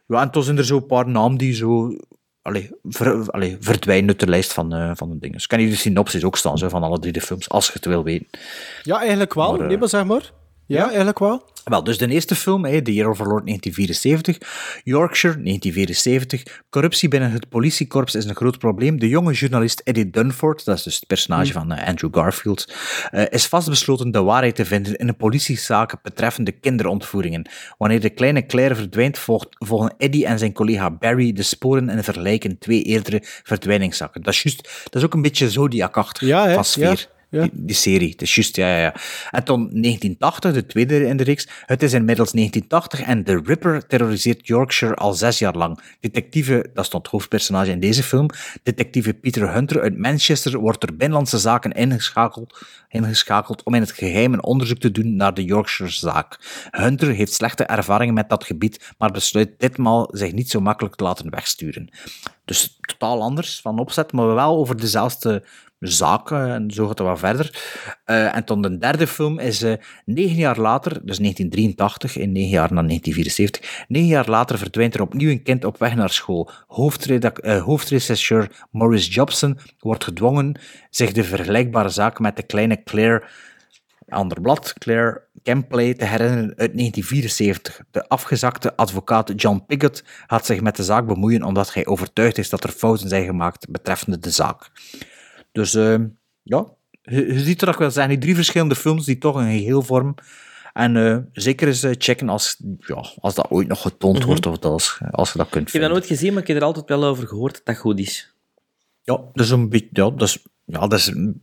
ja, en toen zijn er zo'n paar namen die zo... Allee, ver, allee, verdwijnen uit de lijst van, eh, van de dingen. Dus kan je de synopsis ook staan zo, van alle drie de films, als je het wil weten. Ja, eigenlijk wel. Maar, eh, nee, maar zeg maar. Ja, eigenlijk wel. Wel, dus de eerste film, hè, The Year of Our Lord 1974, Yorkshire 1974, corruptie binnen het politiekorps is een groot probleem. De jonge journalist Eddie Dunford, dat is dus het personage van eh, Andrew Garfield, eh, is vastbesloten de waarheid te vinden in een politiezaak betreffende kinderontvoeringen. Wanneer de kleine Claire verdwijnt, volgt, volgen Eddie en zijn collega Barry de sporen en vergelijken twee eerdere verdwijningszaken. Dat is juist, dat is ook een beetje Zodiac-achtig Ja, van sfeer. ja. Die, serie, het is juist, ja, ja. En toen 1980, de tweede in de reeks. Het is inmiddels 1980 en The Ripper terroriseert Yorkshire al zes jaar lang. Detectieve, dat stond het hoofdpersonage in deze film, detectieve Peter Hunter uit Manchester wordt door Binnenlandse Zaken ingeschakeld, ingeschakeld om in het geheim een onderzoek te doen naar de Yorkshire-zaak. Hunter heeft slechte ervaringen met dat gebied, maar besluit ditmaal zich niet zo makkelijk te laten wegsturen. Dus totaal anders van opzet, maar wel over dezelfde zaken en zo gaat het wel verder. Eh, en dan de derde film is eh, negen jaar later, dus 1983, in negen jaar na 1974, negen jaar later verdwijnt er opnieuw een kind op weg naar school. Hoofdregisseur Maurice Jobson wordt gedwongen zich de vergelijkbare zaak met de kleine Claire ander blad, Claire Campley, te herinneren uit 1974. De afgezakte advocaat John Piggott gaat zich met de zaak bemoeien omdat hij overtuigd is dat er fouten zijn gemaakt betreffende de zaak. Dus eh, ja, je, je ziet er ook wel zijn die drie verschillende films die toch een geheel vormen. En eh, zeker eens eh, checken als, ja, als dat ooit nog getoond Mhm. wordt of dat als, als je dat kunt Ik heb dat vinden. nooit gezien, maar ik heb er altijd wel over gehoord dat dat goed is. Ja, dat is een beetje, ja, dat is, ja, dat is een,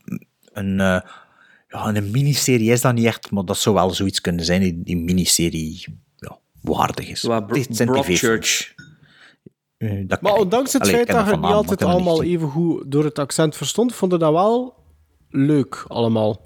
een, eh, ja, een miniserie is dat niet echt, maar dat zou wel zoiets kunnen zijn die, die miniserie ja, waardig is. Zijn Broadchurch. Eh, dat Maar ondanks het Allee, feit dat je het niet altijd allemaal niet even goed door het accent verstond, vond je dat wel leuk allemaal.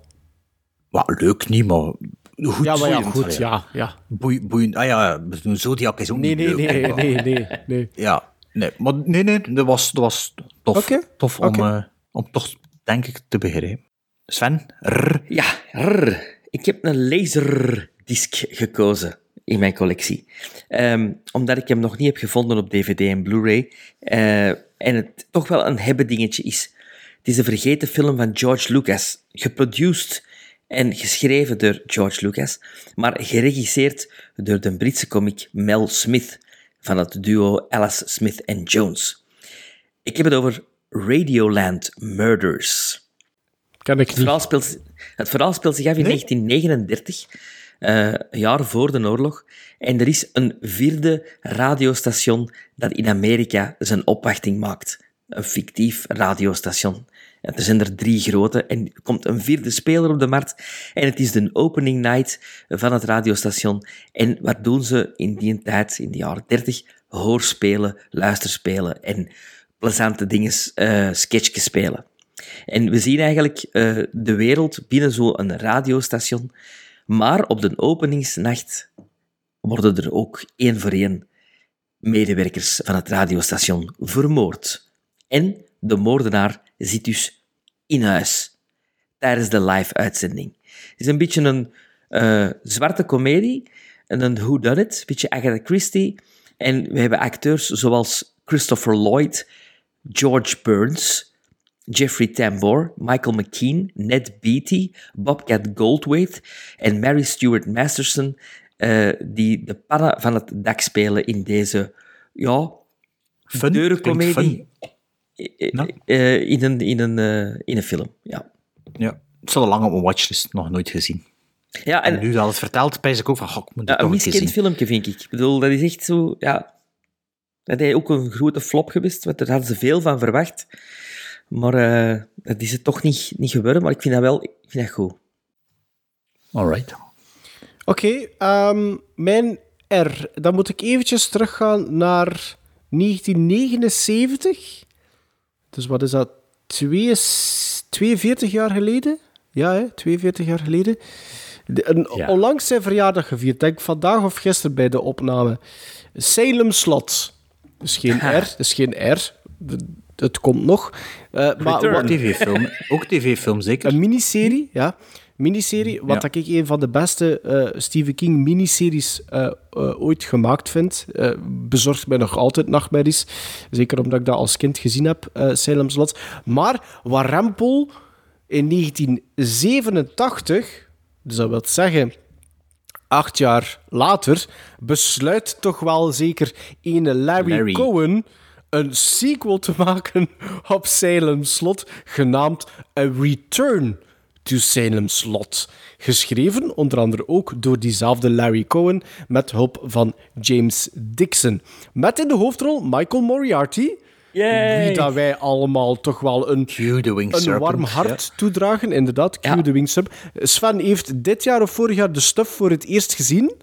Wat, leuk niet, maar goed. ja, maar ja, boeiend. goed, ja. ja. Boei, boeiend. Ah ja, Zodiac is ook Nee, niet nee, leuk. nee, nee, nee, nee. Ja, nee, maar nee, nee, dat was, dat was tof. Oké, Tof om, eh, om toch, denk ik, te begrijpen. Sven? Rrr. Ja, rrr. ik heb een laserdisc gekozen. In mijn collectie. Ehm, omdat ik hem nog niet heb gevonden op DVD en Blu-ray. eh, en het toch wel een hebben dingetje is. Het is een vergeten film van George Lucas. Geproduced en geschreven door George Lucas. Maar geregisseerd door de Britse comic Mel Smith. Van het duo Alice Smith en Jones. Ik heb het over Radioland Murders. Ken ik Het verhaal speelt, het verhaal speelt zich af in 1939, een jaar voor de oorlog. En er is een vierde radiostation dat in Amerika zijn opwachting maakt. Een fictief radiostation. Er zijn er drie grote en er komt een vierde speler op de markt. En het is de opening night van het radiostation. En wat doen ze in die tijd, in de jaren 30? Hoorspelen, luisterspelen en plezante dingen, eh sketchjes spelen. En we zien eigenlijk eh, de wereld binnen zo'n radiostation. Maar op de openingsnacht worden er ook één voor één medewerkers van het radiostation vermoord. En de moordenaar zit dus in huis tijdens de live-uitzending. Het is een beetje een eh, zwarte komedie en een whodunit, een beetje Agatha Christie. En we hebben acteurs zoals Christopher Lloyd, George Burns, Jeffrey Tambor, Michael McKean, Ned Beatty, Bobcat Goldthwait en Mary Stuart Masterson, eh, die de pannen van het dak spelen in deze, ja, Fun, deurencomedie. Eh, eh, in, een, in, een, in een film, ja. Ja, het staat al lang op mijn watchlist, nog nooit gezien. Ja, En, en, nu dat het vertelt, pijs ik ook van, goh, ik moet het ja, een toch eens miskend filmpje, vind ik. Ik bedoel, dat is echt zo, ja... Dat is ook een grote flop geweest, want daar hadden ze veel van verwacht. Maar eh, dat is het toch niet, niet geworden, maar ik vind dat wel ik vind dat goed. Alright. Oké, ehm, mijn R. Dan moet ik eventjes teruggaan naar 1979. Dus wat is dat? Twee, 42 jaar geleden? Ja, hè? 42 jaar geleden. De- een, Ja. Onlangs zijn verjaardag gevierd. Denk vandaag of gisteren bij de opname. Salem Slot. Dus geen R. Dus geen R. De- Het komt nog. Eh, maar wat- TV-film. Ook tv-film, zeker. een miniserie, ja. Miniserie, wat Ja. ik een van de beste eh, Stephen King miniseries eh, eh, ooit gemaakt vind. Eh, bezorgt mij nog altijd nachtmerries. Zeker omdat ik dat als kind gezien heb, eh Salem Slot. Maar Warempel in 1987, dus dat wil zeggen acht jaar later, besluit toch wel zeker ene Larry, Larry. Cohen een sequel te maken op Salem Slot, genaamd A Return to Salem Slot. Geschreven onder andere ook door diezelfde Larry Cohen, met hulp van James Dixon. Met in de hoofdrol Michael Moriarty, Yay! wie dat wij allemaal toch wel een, een Serpent, warm hart toedragen. Inderdaad, Q Ja. de Winged Serpent. Sven heeft dit jaar of vorig jaar de stuff voor het eerst gezien.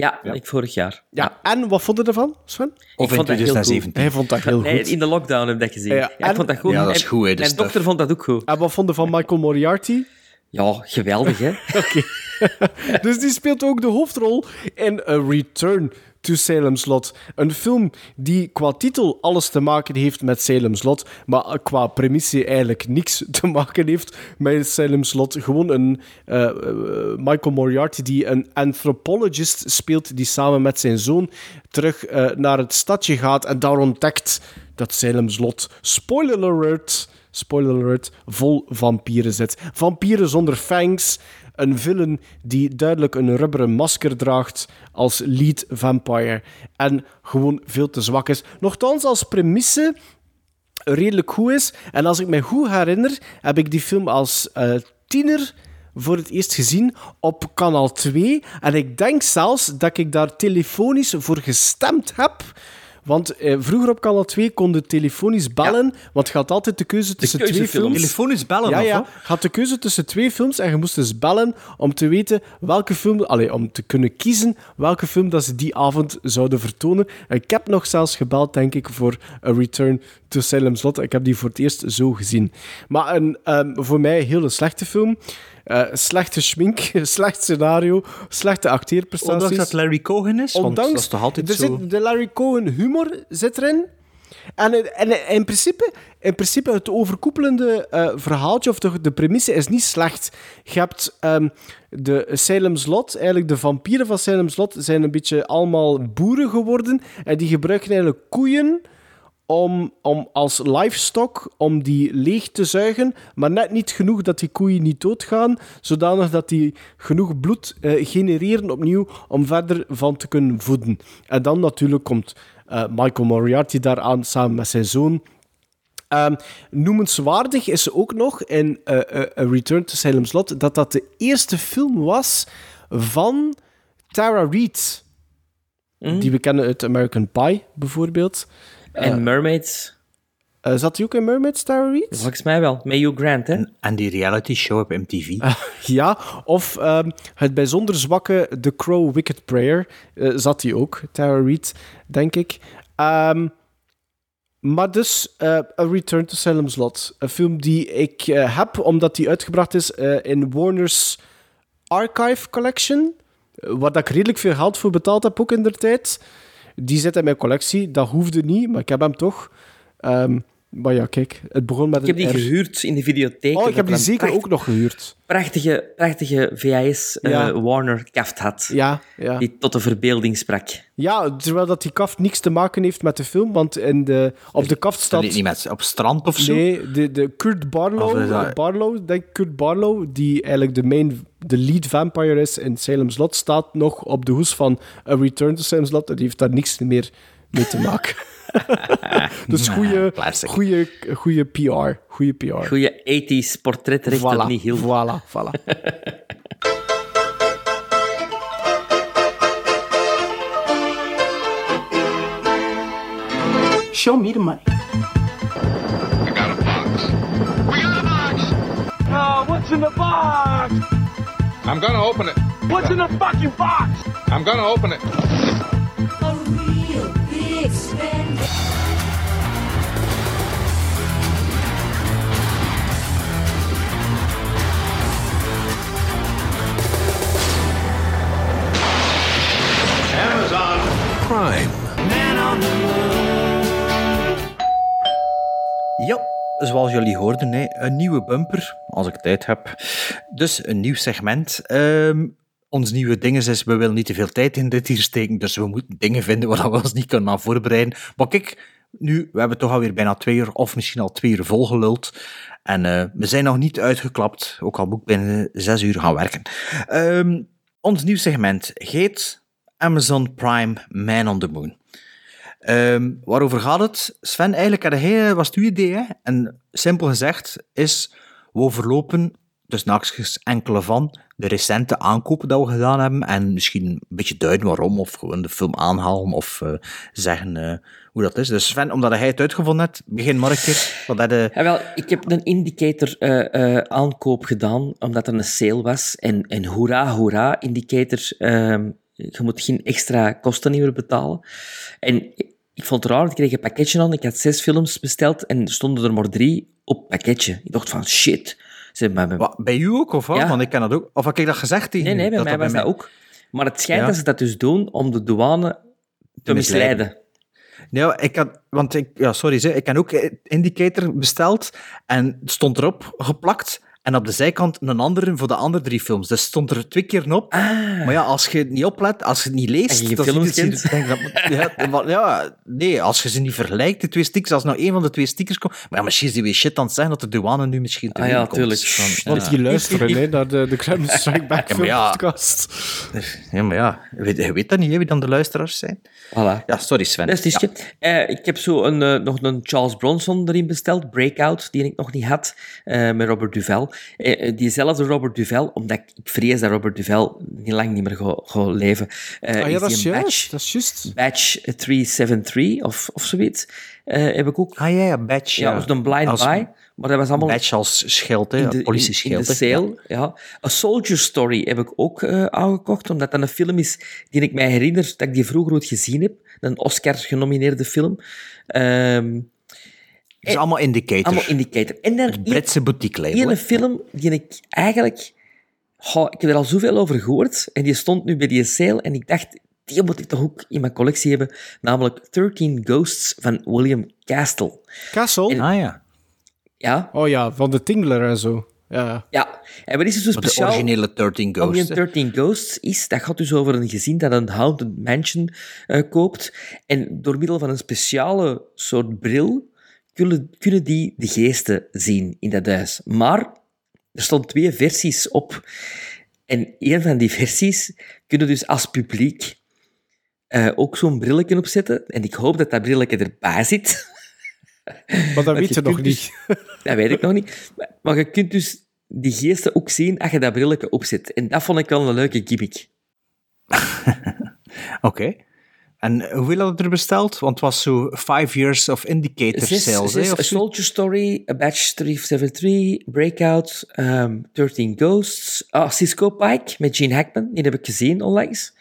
Ja, ik vorig jaar. Ja, en wat vond je ervan, Sven? Of Ik in vond dat heel 2017. Hij vond dat heel Nee, goed. in de lockdown heb ik dat gezien. Ja, Ja, en- ik vond dat goed. Ja, dat is En goed, hè, Mijn stuff. dochter vond dat ook goed. En wat vond je van Michael Moriarty? Ja, geweldig, hè? Oké. dus die speelt ook de hoofdrol in A Return to Salem Slot. Een film die qua titel alles te maken heeft met Salem Slot, maar qua premisse eigenlijk niks te maken heeft met Salem Slot. Gewoon een eh, eh, Michael Moriarty die een anthropologist speelt, die samen met zijn zoon terug eh, naar het stadje gaat en daar ontdekt dat Salem Slot, spoiler alert, spoiler alert, vol vampieren zit. Vampieren zonder fangs, een villain die duidelijk een rubberen masker draagt als lead vampire en gewoon veel te zwak is. Nochtans, als premisse redelijk goed is. En als ik me goed herinner, heb ik die film als eh, tiener voor het eerst gezien op kanaal 2. En ik denk zelfs dat ik daar telefonisch voor gestemd heb. Want eh, vroeger op kanaal 2 kon je telefonisch bellen, want je had altijd de keuze tussen twee films. Telefonisch bellen Ja, ja. had de keuze tussen twee films en je moest dus bellen om te weten welke film... Allee, om te kunnen kiezen welke film dat ze die avond zouden vertonen. En ik heb nog zelfs gebeld, denk ik, voor A Return to Salem Slot. Ik heb die voor het eerst zo gezien. Maar een, ehm, voor mij een hele slechte film. Eh, slechte schmink, slecht scenario, slechte acteerprestaties. Ondanks dat Larry Cohen is, want Ondanks, dat is toch altijd er zo... zit, de Larry Cohen humor zit erin. En, in- en in, principe, in principe het overkoepelende eh, verhaaltje, of de, de premisse, is niet slecht. Je hebt ehm, de Salem's Lot, eigenlijk de vampieren van Salem's Lot, zijn een beetje allemaal boeren geworden. En die gebruiken eigenlijk koeien om, om als livestock om die leeg te zuigen, maar net niet genoeg dat die koeien niet doodgaan, zodanig dat die genoeg bloed eh, genereren opnieuw om verder van te kunnen voeden. En dan natuurlijk komt eh, Michael Moriarty daaraan samen met zijn zoon. Ehm, noemenswaardig is ook nog in A Return to Salem's Lot dat dat de eerste film was van Tara Reid. Die we kennen uit American Pie, bijvoorbeeld. En Eh, Mermaids, eh, zat hij ook in Mermaids, Tara Reid? volgens mij wel. Met Hugh Grant, hè? En die reality show op MTV. Ja, of ehm, het bijzonder zwakke The Crow Wicked Prayer eh, zat hij ook, Tara Reid, denk ik. Ehm, maar dus, eh, A Return to Salem's Lot. Een film die ik eh, heb, omdat die uitgebracht is eh, in Warner's Archive Collection. eh, Waar dat ik redelijk veel geld voor betaald heb, ook in der tijd. Die zit in mijn collectie. Dat hoefde niet, maar ik heb hem toch. Ehm, maar ja, kijk, het begon met Ik heb die gehuurd in de videotheek. Oh, ik heb die er zeker pracht- ook nog gehuurd. Prachtige, prachtige VHS eh. Warner kaft had. Ja, ja. Die tot de verbeelding sprak. Ja, terwijl dat die kaft niks te maken heeft met de film, want in de, op de kaft Staat niet met op strand of zo? Nee, de, de Kurt Barlow, dat- Barlow, denk Kurt Barlow, die eigenlijk de main, de lead vampire is in Salem's Lot, staat nog op de hoes van A Return to Salem's Lot en die heeft daar niks meer mee te maken. dus goede, goede, goede PR. Goede PR. Goeie 80s portretrecht voilà, dat niet hield. Voilà, voilà. Show me the money. Oh, what's in the box? I'm gonna open it. What's in the fucking box? I'm gonna open it. Zoals jullie hoorden, een nieuwe bumper, als ik tijd heb. Dus een nieuw segment. Ehm, ons nieuwe ding is, we willen niet te veel tijd in dit hier steken, dus we moeten dingen vinden waar we ons niet kunnen aan voorbereiden. Maar kijk, nu, we hebben toch alweer bijna twee uur, of misschien al twee uur volgeluld. En eh, we zijn nog niet uitgeklapt, ook al moet ik binnen zes uur gaan werken. Ehm, ons nieuw segment heet Amazon Prime Man on the Moon. Ehm, waarover gaat het? Sven, eigenlijk had hij, was het uw idee. Hè? En simpel gezegd is, we overlopen dus naakjes enkele van de recente aankopen dat we gedaan hebben en misschien een beetje duiden waarom, of gewoon de film aanhalen, of eh, zeggen eh, hoe dat is. Dus Sven, omdat hij het uitgevonden hebt, begin keer. Wat had je- Ja, wel, ik heb een indicator eh, eh, aankoop gedaan, omdat er een sale was. En, en hoera, hoera, indicator. ehm, je moet geen extra kosten meer betalen. En ik, vond het raar, ik kreeg een pakketje aan. Ik had zes films besteld en stonden er maar drie op pakketje. Ik dacht van, shit. Wat, bij u ook, of wat? Ja. Want ik ken dat ook. Of had ik dat gezegd tegen Nee, nee, bij mij was dat ook. Maar het schijnt Ja. dat ze dat dus doen om de douane te misleiden. Ja, ik had, want ik, ja, sorry, ik heb ook Indicator besteld en het stond erop geplakt. En op de zijkant een andere voor de andere drie films. Dus stond er twee keer op. Maar ja, als je het niet oplet, als je het niet leest... En Ah. je films kent. denk dat- ja, maar ja, nee, als je ze niet vergelijkt, de twee stickers, als nou één van de twee stickers komt... Maar ja, misschien is die weer shit aan het zeggen dat de douane nu misschien te Ah ja, komt. tuurlijk. Van- Want ja. die luisteren hè, naar de, de Kremlin Strike Back Ja, podcast. Ja, maar ja, je weet, je weet dat niet, hè, wie dan de luisteraars zijn. Voilà. Ja, sorry Sven. Dat is. Eh, ik heb zo een, eh, nog een Charles Bronson erin besteld, Breakout, die ik nog niet had, eh, met Robert Duvel. Eh, eh, diezelfde Robert Duvel, omdat ik, vrees dat Robert Duvel niet lang niet meer gaat leven. eh, ah ja, dat is juist. Dat is juist. Batch 373 of, of zoiets. eh, heb ik ook. Ah ja, ja, Batch. Ja, of een blind Als- buy. Maar dat was allemaal Batch als schild, hè, politieschild. de sale. Ja. A Soldier Story heb ik ook aangekocht, omdat dat een film is die ik mij herinner dat ik die vroeger ooit gezien heb. Een Oscar-genomineerde film. Ehm Het is allemaal indicator. allemaal indicator. En dan Het Britse boutique label. één hè. film die ik eigenlijk... Goh, ik heb er al zoveel over gehoord. En die stond nu bij die sale. En ik dacht, die moet ik toch ook in mijn collectie hebben. Namelijk 13 Ghosts van William Castle. Castle? En- Ah ja. Ja, Oh ja, van de Tingler en zo. Ja. ja. En wat is er zo Maar de speciaal? originele 13 Om die Ghosts. hè. 13 Ghosts is, dat gaat dus over een gezin dat een Haunted Mansion eh, koopt. En door middel van een speciale soort bril kunnen, kunnen die de geesten zien in dat huis. Maar er stonden twee versies op. En een van die versies kunnen dus als publiek eh, ook zo'n brilletje opzetten. En ik hoop dat dat brilletje erbij zit. Maar dat weet je nog kunt niet. dus- dat weet ik nog niet. Maar, maar je kunt dus die geesten ook zien als je dat brilletje opzet. En dat vond ik wel een leuke gimmick. Oké. En hoeveel had het er besteld? Want het was zo five years of indicator sales, of A? Soldier Story, A Batch 373, Breakout, um, 13 Ghosts, ah, Cisco Pike met Gene Hackman, die heb ik gezien onlangs.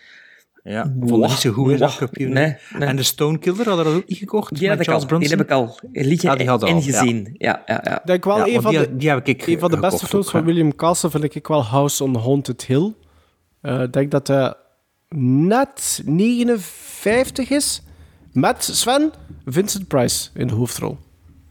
Ja, vond het niet zo goed. Nee, nee. En de Stonekiller hadden dat ook niet gekocht? Die heb, met ik al, die heb ik al liggen Ah, die hadden en al, ja. gezien. Ja, ja, ja. Ik wel Ja, een van die, de, die heb ik een van de beste films van. William Castle vind ik wel House on Haunted Hill. Eh, Ik denk dat hij net 59 is. Met Sven, Vincent Price in de hoofdrol.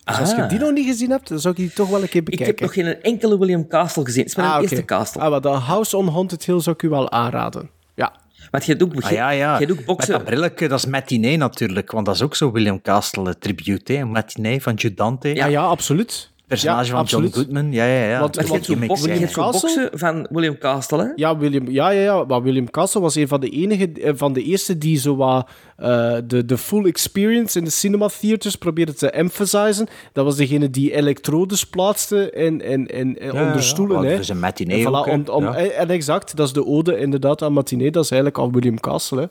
Dus als je Ah. die nog niet gezien hebt, dan zou ik die toch wel een keer Ik bekijken. heb nog geen enkele William Castle gezien. Het is mijn Ah, Castle. Ah, maar de House on Haunted Hill zou ik u wel aanraden. Ja. Want je ook, Ah, ja, ja. je hebt ook Met boksen. dat brilletje, dat is Matinee natuurlijk, want dat is ook zo William Castle eh, tribute, hè. Matinee van Jude Dante. Ja, ja, absoluut. Personage Ja, van absoluut. John Goodman. Ja, ja, ja. Want- Dat Want je hebt die zo'n boksen, van William Castle, hè? Ja, William, ja, ja, ja, maar William Castle was een van de enige, eh, van de eerste die zo wat eh, de, de full experience in de cinema theaters probeerde te emphasizen. Dat was degene die elektrodes plaatste in, in, in, in Ja, onder stoelen. ja. hè. Dus een matinee En, voilà, om, om, Ja. en exact, dat is de ode inderdaad aan matinee. Dat is eigenlijk al William Castle. Hè.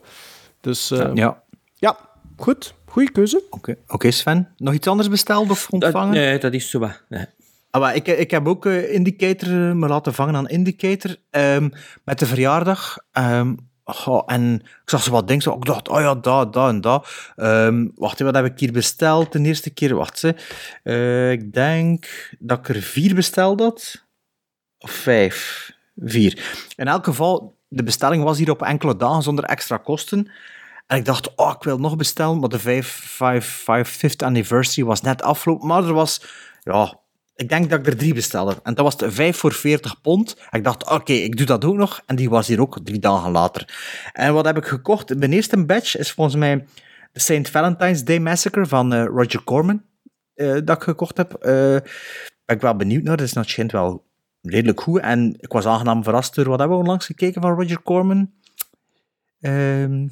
Dus eh, ja. Ja, goed. Goeie keuze. oké. Oké, Sven. Nog iets anders besteld of Dat, ontvangen? nee, dat is zo wat. Nee. Ah, maar ik, ik heb ook eh, Indicator eh, me laten vangen aan Indicator ehm, met de verjaardag. Ehm, en ik zag zo wat dingen, zo, ik dacht, oh ja, dat, dat en dat. Ehm, wacht, wat heb ik hier besteld de eerste keer? Wacht, ze. Eh, ik denk dat ik er vier besteld had. Of vijf. Vier. In elk geval, de bestelling was hier op enkele dagen zonder extra kosten. En ik dacht, oh, ik wil nog bestellen, maar de 5, 5, 5, 5th anniversary was net afgelopen. Maar er was, ja, ik denk dat ik er drie bestelde. En dat was de 5 voor 40 pond. En ik dacht, oké, ik doe dat ook nog. En die was hier ook drie dagen later. En wat heb ik gekocht? Mijn eerste batch is volgens mij de St. Valentine's Day Massacre van eh, Roger Corman. eh, dat ik gekocht heb. Eh ben ik wel benieuwd naar. Dat is schijnt wel redelijk goed. En ik was aangenaam verrast door wat hebben we onlangs gekeken van Roger Corman. Ehm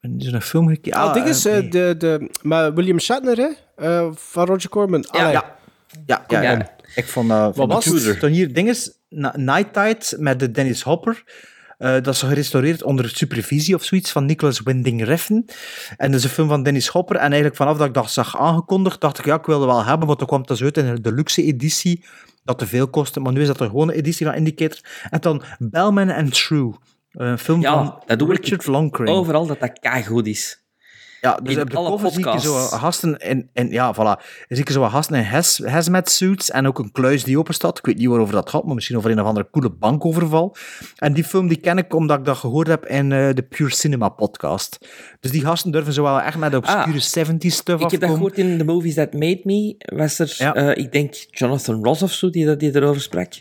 er is een film gekeken. Ah, ding is, eh, eh, nee. de, de, met William Shatner, hè, eh, van Roger Corman. Allee. ja. Ja, ja, ja. Ik vond dat... vond was dat goed. het? Dan hier, ding is, Na- Night Tide met de Dennis Hopper. Eh, dat is gerestaureerd onder supervisie of zoiets van Nicholas Winding Refn. En dat is een film van Dennis Hopper. En eigenlijk vanaf dat ik dat zag aangekondigd, dacht ik, ja, ik wilde wel hebben, want dan kwam dat zo uit in de luxe editie, dat te veel kostte. Maar nu is dat de gewone editie van Indicator. En dan Bellman and True. Een film Ja, van dat doe ik Richard Loncraine. Overal dat dat goed is. Ja, dus In op de alle cover zie ik zo podcasts. gasten in, in ja, voilà. Zie ik zo wat gasten in has, hazmat suits en ook een kluis die open staat. Ik weet niet waarover dat gaat, maar misschien over een of andere coole bankoverval. En die film die ken ik omdat ik dat gehoord heb in eh, de Pure Cinema podcast. Dus die gasten durven zo wel echt met de obscure 70s stuff Ah. Ik heb dat gehoord in The Movies That Made Me. Was er, Ja. eh, ik denk, Jonathan Ross of zo, die, dat- die erover sprak.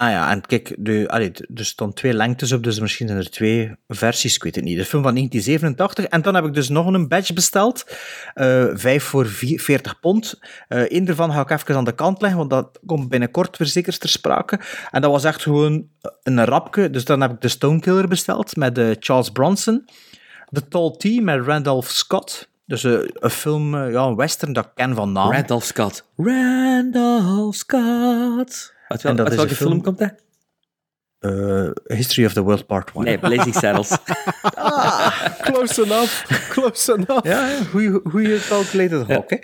Ah ja, en kijk, de, allee, er stonden twee lengtes op, dus misschien zijn er twee versies, ik weet het niet. De film van 1987. En dan heb ik dus nog een badge besteld. eh vijf voor vier- 40 pond. Eh Eén daarvan ga ik even aan de kant leggen, want dat komt binnenkort weer zeker ter sprake. En dat was echt gewoon een rapke. Dus dan heb ik de Stonekiller besteld met eh, Charles Bronson. The Tall Tea met Randolph Scott. Dus een film, ja, een western dat ik ken van naam. Randolph Scott. Randolph Scott. Uit, wel, En dat uit is welke film film- komt dat? Eh, History of the World Part 1. Nee, Blazing Saddles. Close enough. Close enough. Ja, ja, goeie calculated hawk. hè.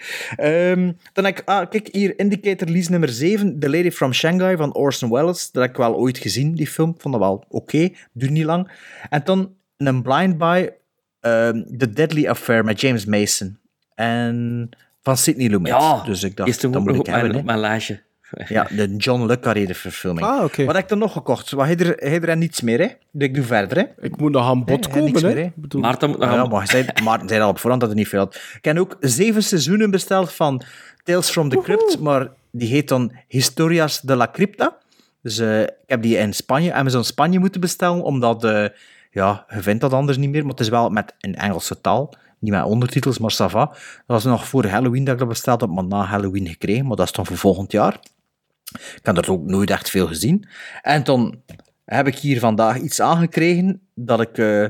Ehm, dan heb ik, ah, kijk hier, Indicator Lease nummer 7, The Lady from Shanghai van Orson Welles. Dat heb ik wel ooit gezien, die film. Vond dat wel oké, duurt niet lang. En dan een blind buy, ehm, The Deadly Affair met James Mason. En van Sidney Lumet. Ja, dus ik dacht, dat ook moet ik op hebben. op mijn lijstje. Ja, de John Le Carré verfilming. Ah, oké. Wat heb ik er nog gekocht? Wat, heb je er, er niets meer, hè? Dus ik doe verder, hè? Ik moet nog aan bod komen, hè. meer, hè. Bedoel- Maarten moet nog ja, maar zei, Maarten zei al op voorhand dat er niet veel had. Ik heb ook zeven seizoenen besteld van Tales from the Crypt, maar die heet dan Historias de la Crypta. Dus eh, ik heb die in Spanje, Amazon Spanje moeten bestellen, omdat eh, ja, je vindt dat anders niet meer, maar het is wel met een Engelse taal. Niet met ondertitels, maar ça va. Dat was nog voor Halloween dat ik dat besteld heb, maar na Halloween gekregen. Maar dat is dan voor volgend jaar. Ik heb er ook nooit echt veel gezien. En dan heb ik hier vandaag iets aangekregen dat ik... eh,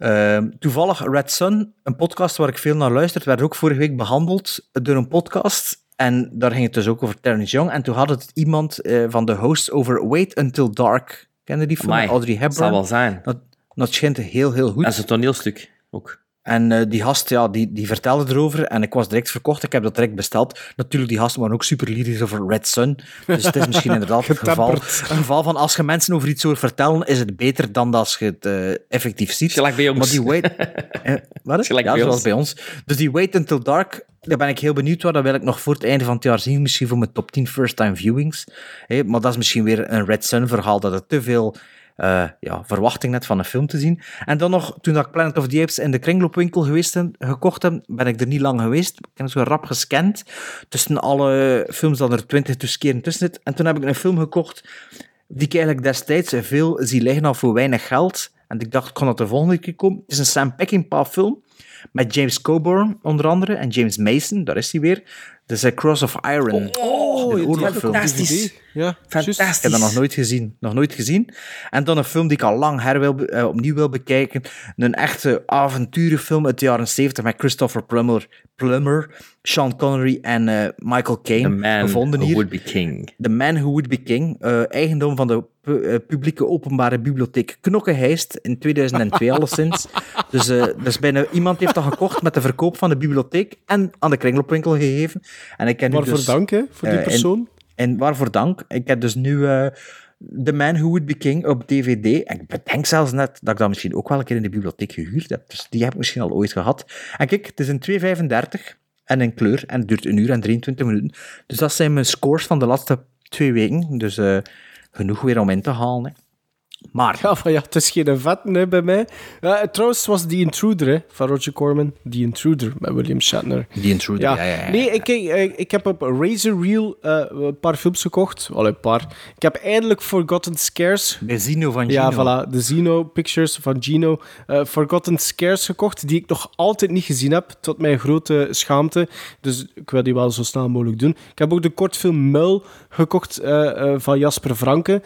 Ehm, toevallig Red Sun, een podcast waar ik veel naar luister, werd ook vorige week behandeld door een podcast. En daar ging het dus ook over Terrence Young. En toen had het iemand eh, van de hosts over Wait Until Dark. Kende die film? Amai, Audrey Hepburn. zal wel zijn. Dat, dat schijnt heel, heel goed. Dat is een toneelstuk ook. En eh, die gast, ja, die, die vertelde erover en ik was direct verkocht. Ik heb dat direct besteld. Natuurlijk, die gasten waren ook super lyrisch over Red Sun. Dus het is misschien inderdaad het geval, een geval van als je mensen over iets hoort vertellen, is het beter dan als je het eh, effectief ziet. Gelijk bij ons. Maar die wait... eh, wat? Gelijk ja, bij zoals ons. bij ons. Dus die Wait Until Dark, daar ben ik heel benieuwd naar. Dat wil ik nog voor het einde van het jaar zien. Misschien voor mijn top 10 first-time viewings. Maar dat is misschien weer een Red Sun verhaal, dat het te veel eh, ja, verwachting net van een film te zien. En dan nog, toen ik Planet of the Apes in de kringloopwinkel geweest en gekocht heb, ben ik er niet lang geweest. Ik heb zo rap gescand tussen alle films dat er twintig dus keren tussen zit. En toen heb ik een film gekocht die ik eigenlijk destijds veel zie liggen al voor weinig geld. En ik dacht, kon dat de volgende keer komen? Het is een Sam Peckinpah film met James Coburn onder andere en James Mason, daar is hij weer. Dat is A Cross of Iron. Oh, een heb ik fantastisch. Ja, Fantastisch. Ik heb dat nog nooit gezien. Nog nooit gezien. En dan een film die ik al lang her wil, eh, opnieuw wil bekijken. Een echte avonturenfilm uit de jaren 70 met Christopher Plummer, Plummer Sean Connery en eh, Michael Caine. The man gevonden who hier. would be king. The Man Who Would Be King, eh, eigendom van de pu- eh, publieke openbare bibliotheek Knokkenheist in 2002 alleszins. Dus, eh dus bijna iemand heeft dat gekocht met de verkoop van de bibliotheek en aan de kringloopwinkel gegeven. En ik heb nu Waarvoor dus, dank, hè, voor die en- persoon. En, waarvoor dank. Ik heb dus nu eh, The Man Who Would Be King op DVD. En ik bedenk zelfs net dat ik dat misschien ook wel een keer in de bibliotheek gehuurd heb. Dus die heb ik misschien al ooit gehad. En kijk, het is een 2,35 en een kleur. En het duurt een uur en 23 minuten. Dus dat zijn mijn scores van de laatste twee weken. Dus eh, genoeg weer om in te halen. Maar, Ja, van ja, het is geen vetten hè, bij mij. Trouwens was The Intruder hè, van Roger Corman. The Intruder met William Shatner. The Intruder, ja, ja, ja. Nee, ik, ik, ik heb op Razor Reel eh, een paar films gekocht. Allee, een paar. Ik heb eindelijk Forgotten Scares de Zino van Ja, Gino. voilà. De Zeno Pictures van Gino. eh, Forgotten Scares gekocht, die ik nog altijd niet gezien heb, tot mijn grote schaamte. Dus ik wil die wel zo snel mogelijk doen. Ik heb ook de kortfilm Muil gekocht eh, van Jasper Franke,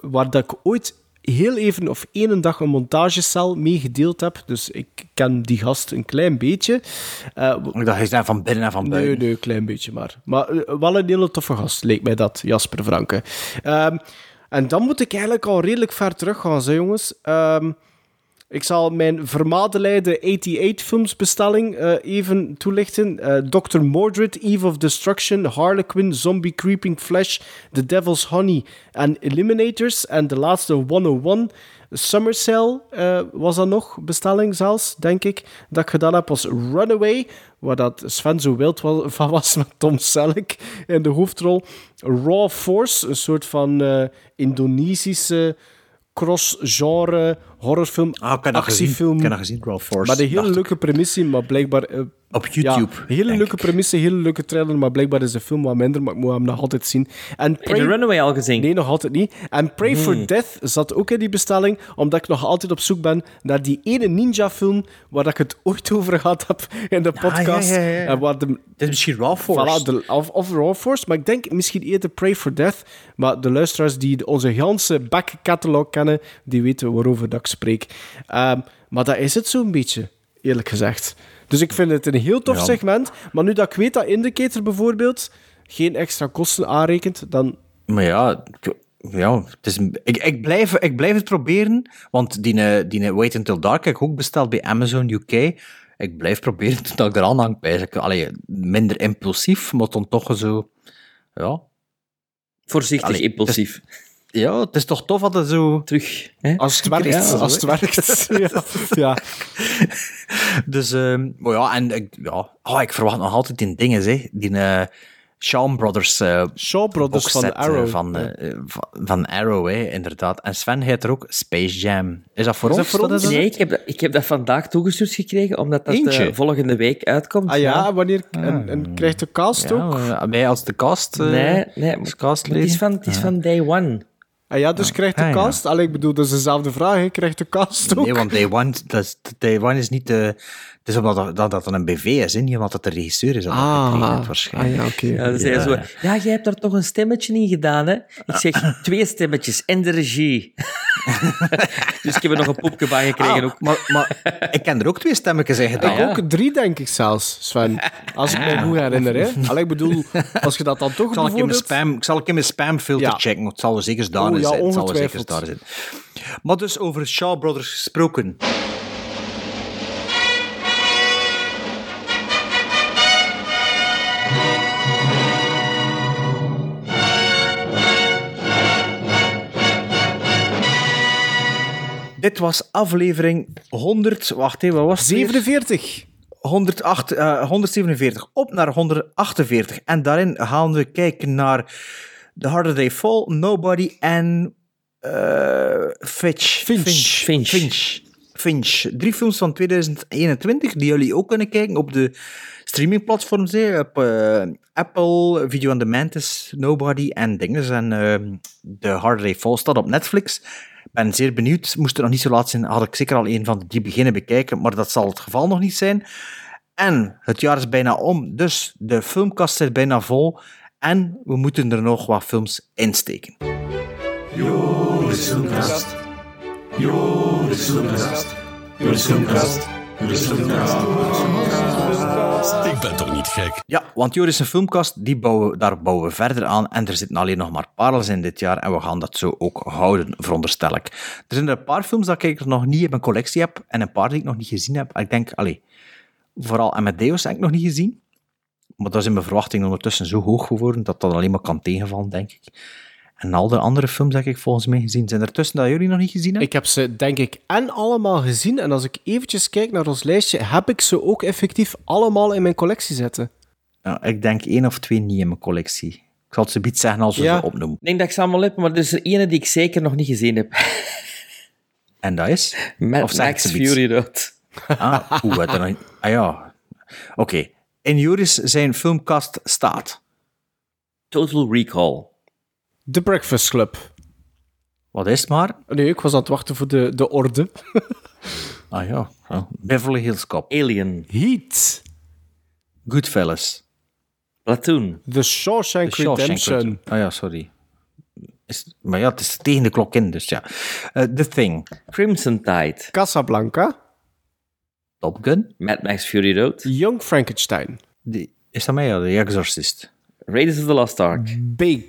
waar dat ik ooit heel even of één dag een montagecel mee gedeeld heb. Dus ik ken die gast een klein beetje. Eh, Ik dacht, hij is daar van binnen en van buiten. Nee, nee, een klein beetje maar. Maar eh, wel een hele toffe gast, leek mij dat, Jasper Franke. Ehm, en dan moet ik eigenlijk al redelijk ver terug gaan, hè, jongens. Ehm, ik zal mijn vermadeleide 88-films bestelling eh, even toelichten. Eh, Dr. Mordred, Eve of Destruction, Harlequin, Zombie Creeping Flesh, The Devil's Honey en Eliminators. En de laatste 101, Summer Cell eh, was dat nog, bestelling zelfs, denk ik, dat ik gedaan heb, was Runaway, waar dat Sven zo wild van was met Tom Selleck in de hoofdrol. Raw Force, een soort van Indonesische cross-genre horrorfilm, Ah, ik heb dat gezien. actiefilm. Ik heb dat gezien, Raw Force. Maar de hele leuke premisse, maar blijkbaar... eh, Op YouTube, Ja, hele leuke ik. premisse, hele leuke trailer, maar blijkbaar is de film wat minder, maar ik moet hem nog altijd zien. En Heb je de Runaway al gezien? Nee, nog altijd niet. En Pray for. Death zat ook in die bestelling, omdat ik nog altijd op zoek ben naar die ene ninja-film waar ik het ooit over gehad heb in de podcast. ja, ja, ja. En waar de, Het is misschien Raw Force. Voilà, de, of, of Raw Force, maar ik denk misschien eerder Pray for Death. Maar de luisteraars die onze ganse back-catalog kennen, die weten waarover dat ik spreek. Ehm, maar dat is het zo'n beetje, eerlijk gezegd. Dus ik vind het een heel tof Ja. segment. Maar nu dat ik weet dat Indicator bijvoorbeeld geen extra kosten aanrekent, dan... Maar ja, ik- ja het is een- ik, ik, blijf, ik blijf het proberen, want die, eh, die eh, Wait Until Dark heb ik ook besteld bij Amazon UK. Ik blijf proberen dat ik eraan hang. Eigenlijk. Allee, minder impulsief, maar dan toch zo... Ja. Voorzichtig Allee, impulsief. Ja, het is toch tof dat het zo... Terug. Hè? Als het werkt, Ja, als het werkt. ja. ja. Dus, ehm, maar ja, en ik, ja, oh, ik verwacht nog altijd die dingen, zeg. Die, eh, Shaw Brothers. eh, Shaw Brothers van boxset, eh, Arrow. Van, eh, van, van Arrow, hè, inderdaad. En Sven heet er ook Space Jam. Is dat voor Is ons? dat voor ons? Nee, ik heb, dat, ik heb dat vandaag toegestuurd gekregen, omdat dat Eentje? eh, volgende week uitkomt. Ah ja, wanneer... En, en krijgt de cast ook? Ja, wij als de cast. Nee, nee, als cast het is van, het is van day one. Ah ja, dus krijgt de Ah, ja. cast... Allee, ik bedoel, dat is dezelfde vraag, hè. Krijgt de cast ook? Nee, want Day One, dat is, Day One is niet de... Het is omdat dat, dat, dat een BV is, hè, niet omdat het de regisseur is. dat dat Ah, waarschijnlijk. ah ja, oké. Ja, zo, ja, jij hebt daar toch een stemmetje in gedaan, hè? Ik zeg, twee stemmetjes en de regie. dus ik heb er nog een poepje bij gekregen Ah, ook. maar, maar ik ken er ook twee stemmetjes in gedaan. Ik ook drie, denk ik zelfs, Sven. Als ik me goed herinner, hè. Allee, ik bedoel, als je dat dan toch Ik zal, ik, in mijn bijvoorbeeld... spam, ik zal ik in mijn spamfilter Ja. checken, want het zal er zeker daar Oh, ja, zijn. Het zal zeker daar zijn. Maar dus over Shaw Brothers gesproken. Dit was aflevering 100. Wacht even, wat was het? weer? 47. 108, eh, 147 op naar 148. En daarin gaan we kijken naar The Harder They Fall, Nobody en eh, Fitch. Finch. Finch. Finch. Finch. Drie films van 2021 die jullie ook kunnen kijken op de streamingplatforms. hè. Op eh, Apple, Video on Demand is Nobody en dingen. En eh, The Harder They Fall staat op Netflix. Ik ben zeer benieuwd. Moest er nog niet zo laat zijn, had ik zeker al een van de drie beginnen bekijken, maar dat zal het geval nog niet zijn. En het jaar is bijna om, dus de filmkast zit bijna vol. En we moeten er nog wat films insteken. Joris Filmkast. Joris Filmkast. Joris Filmkast. Joris Filmkast. Ik ben toch niet gek? Ja, want Joris een filmkast, die bouwen, daar bouwen we verder aan. En er zitten alleen nog maar parels in dit jaar. En we gaan dat zo ook houden, veronderstel ik. Er zijn er een paar films dat ik er nog niet in mijn collectie heb. En een paar die ik nog niet gezien heb. Ik denk, allee, vooral Amadeus heb ik nog niet gezien. Maar daar zijn mijn verwachtingen ondertussen zo hoog geworden dat dat alleen maar kan tegenvallen, denk ik. En al de andere films heb ik volgens mij gezien. Zijn er tussen dat jullie nog niet gezien hebben? Ik heb ze, denk ik, en allemaal gezien. En als ik eventjes kijk naar ons lijstje, heb ik ze ook effectief allemaal in mijn collectie zitten. Ja, ik denk één of twee niet in mijn collectie. Ik zal het ze iets zeggen als we Ja. ze opnoemen. Ik denk dat ik ze allemaal heb, maar er is er ene die ik zeker nog niet gezien heb. En dat is? Mad Of Max? Fury Road. Ah, oeh, wat nog... Ah ja. Oké. In Joris zijn filmkast staat. Total Recall. The Breakfast Club. Wat is het maar? Nee, ik was aan het wachten voor de, de orde. Ah ja. ja. Beverly Hills Cop. Alien. Heat. Goodfellas. Platoon. The Shawshank, The Shawshank Redemption. Redemption. Ah ja, sorry. Is, maar ja, het is tegen de klok in, dus ja. Eh, The Thing. Crimson Tide. Casablanca. Top Gun. Mad Max Fury Road. Young Frankenstein. Die, is dat mij? Ja, The Exorcist. Raiders of the Lost Ark. Big.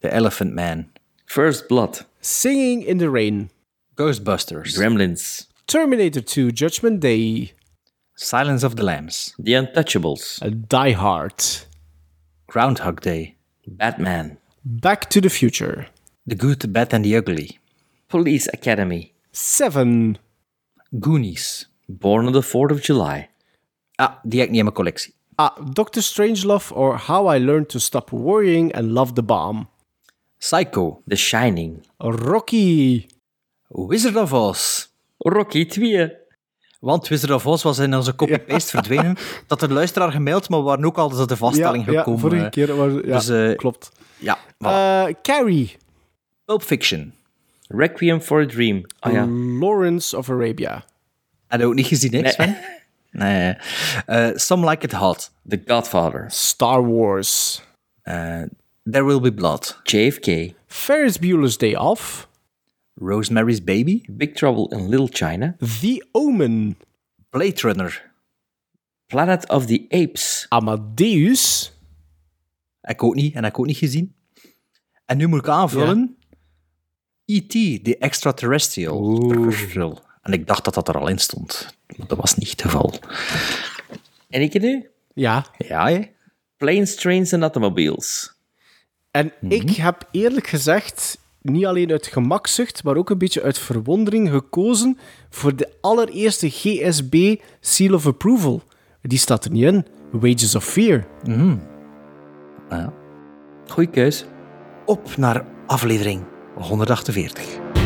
The Elephant Man. First Blood. Singing in the Rain. Ghostbusters. Gremlins. Terminator 2 Judgment Day. Silence of the Lambs. The Untouchables. Die Hard. Groundhog Day. Batman. Back to the Future. The Good, the Bad and the Ugly. Police Academy. Seven. Goonies. Born on the 4th of July. Ah, die heb ik niet in mijn collectie. Ah, Doctor Strangelove or How I Learned to Stop Worrying and Love the Bomb. Psycho. The Shining. Rocky. Wizard of Oz. Rocky 2. Want Wizard of Oz was in onze copy-paste verdwenen. Dat er luisteraar gemaild, maar we waren ook al tot de vaststelling ja, gekomen. Ja, vorige eh. keer was... Ja, Dus, eh, klopt. Ja, voilà. Eh, Carrie. Pulp Fiction. Requiem for a Dream. Oh ja. Lawrence of Arabia. Had je ook niet gezien, hè, Nee. Sven? Nee. Eh, Some Like It Hot. The Godfather. Star Wars. Eh, There Will Be Blood. JFK. Ferris Bueller's Day Off. Rosemary's Baby. Big Trouble in Little China. The Omen. Blade Runner. Planet of the Apes. Amadeus. Ik ook niet, en ik ook niet gezien. En nu moet ik aanvullen. E.T., The Extraterrestrial. En ik dacht dat dat er al in stond. Maar dat was niet het geval. En ik nu? Ja. Ja, hè? Planes, Trains and Automobiles. En ik heb eerlijk gezegd, niet alleen uit gemakzucht, maar ook een beetje uit verwondering gekozen voor de allereerste GSB Seal of Approval. Die staat er niet in. Wages of Fear. Ja. Goeie keus. Op naar aflevering 148.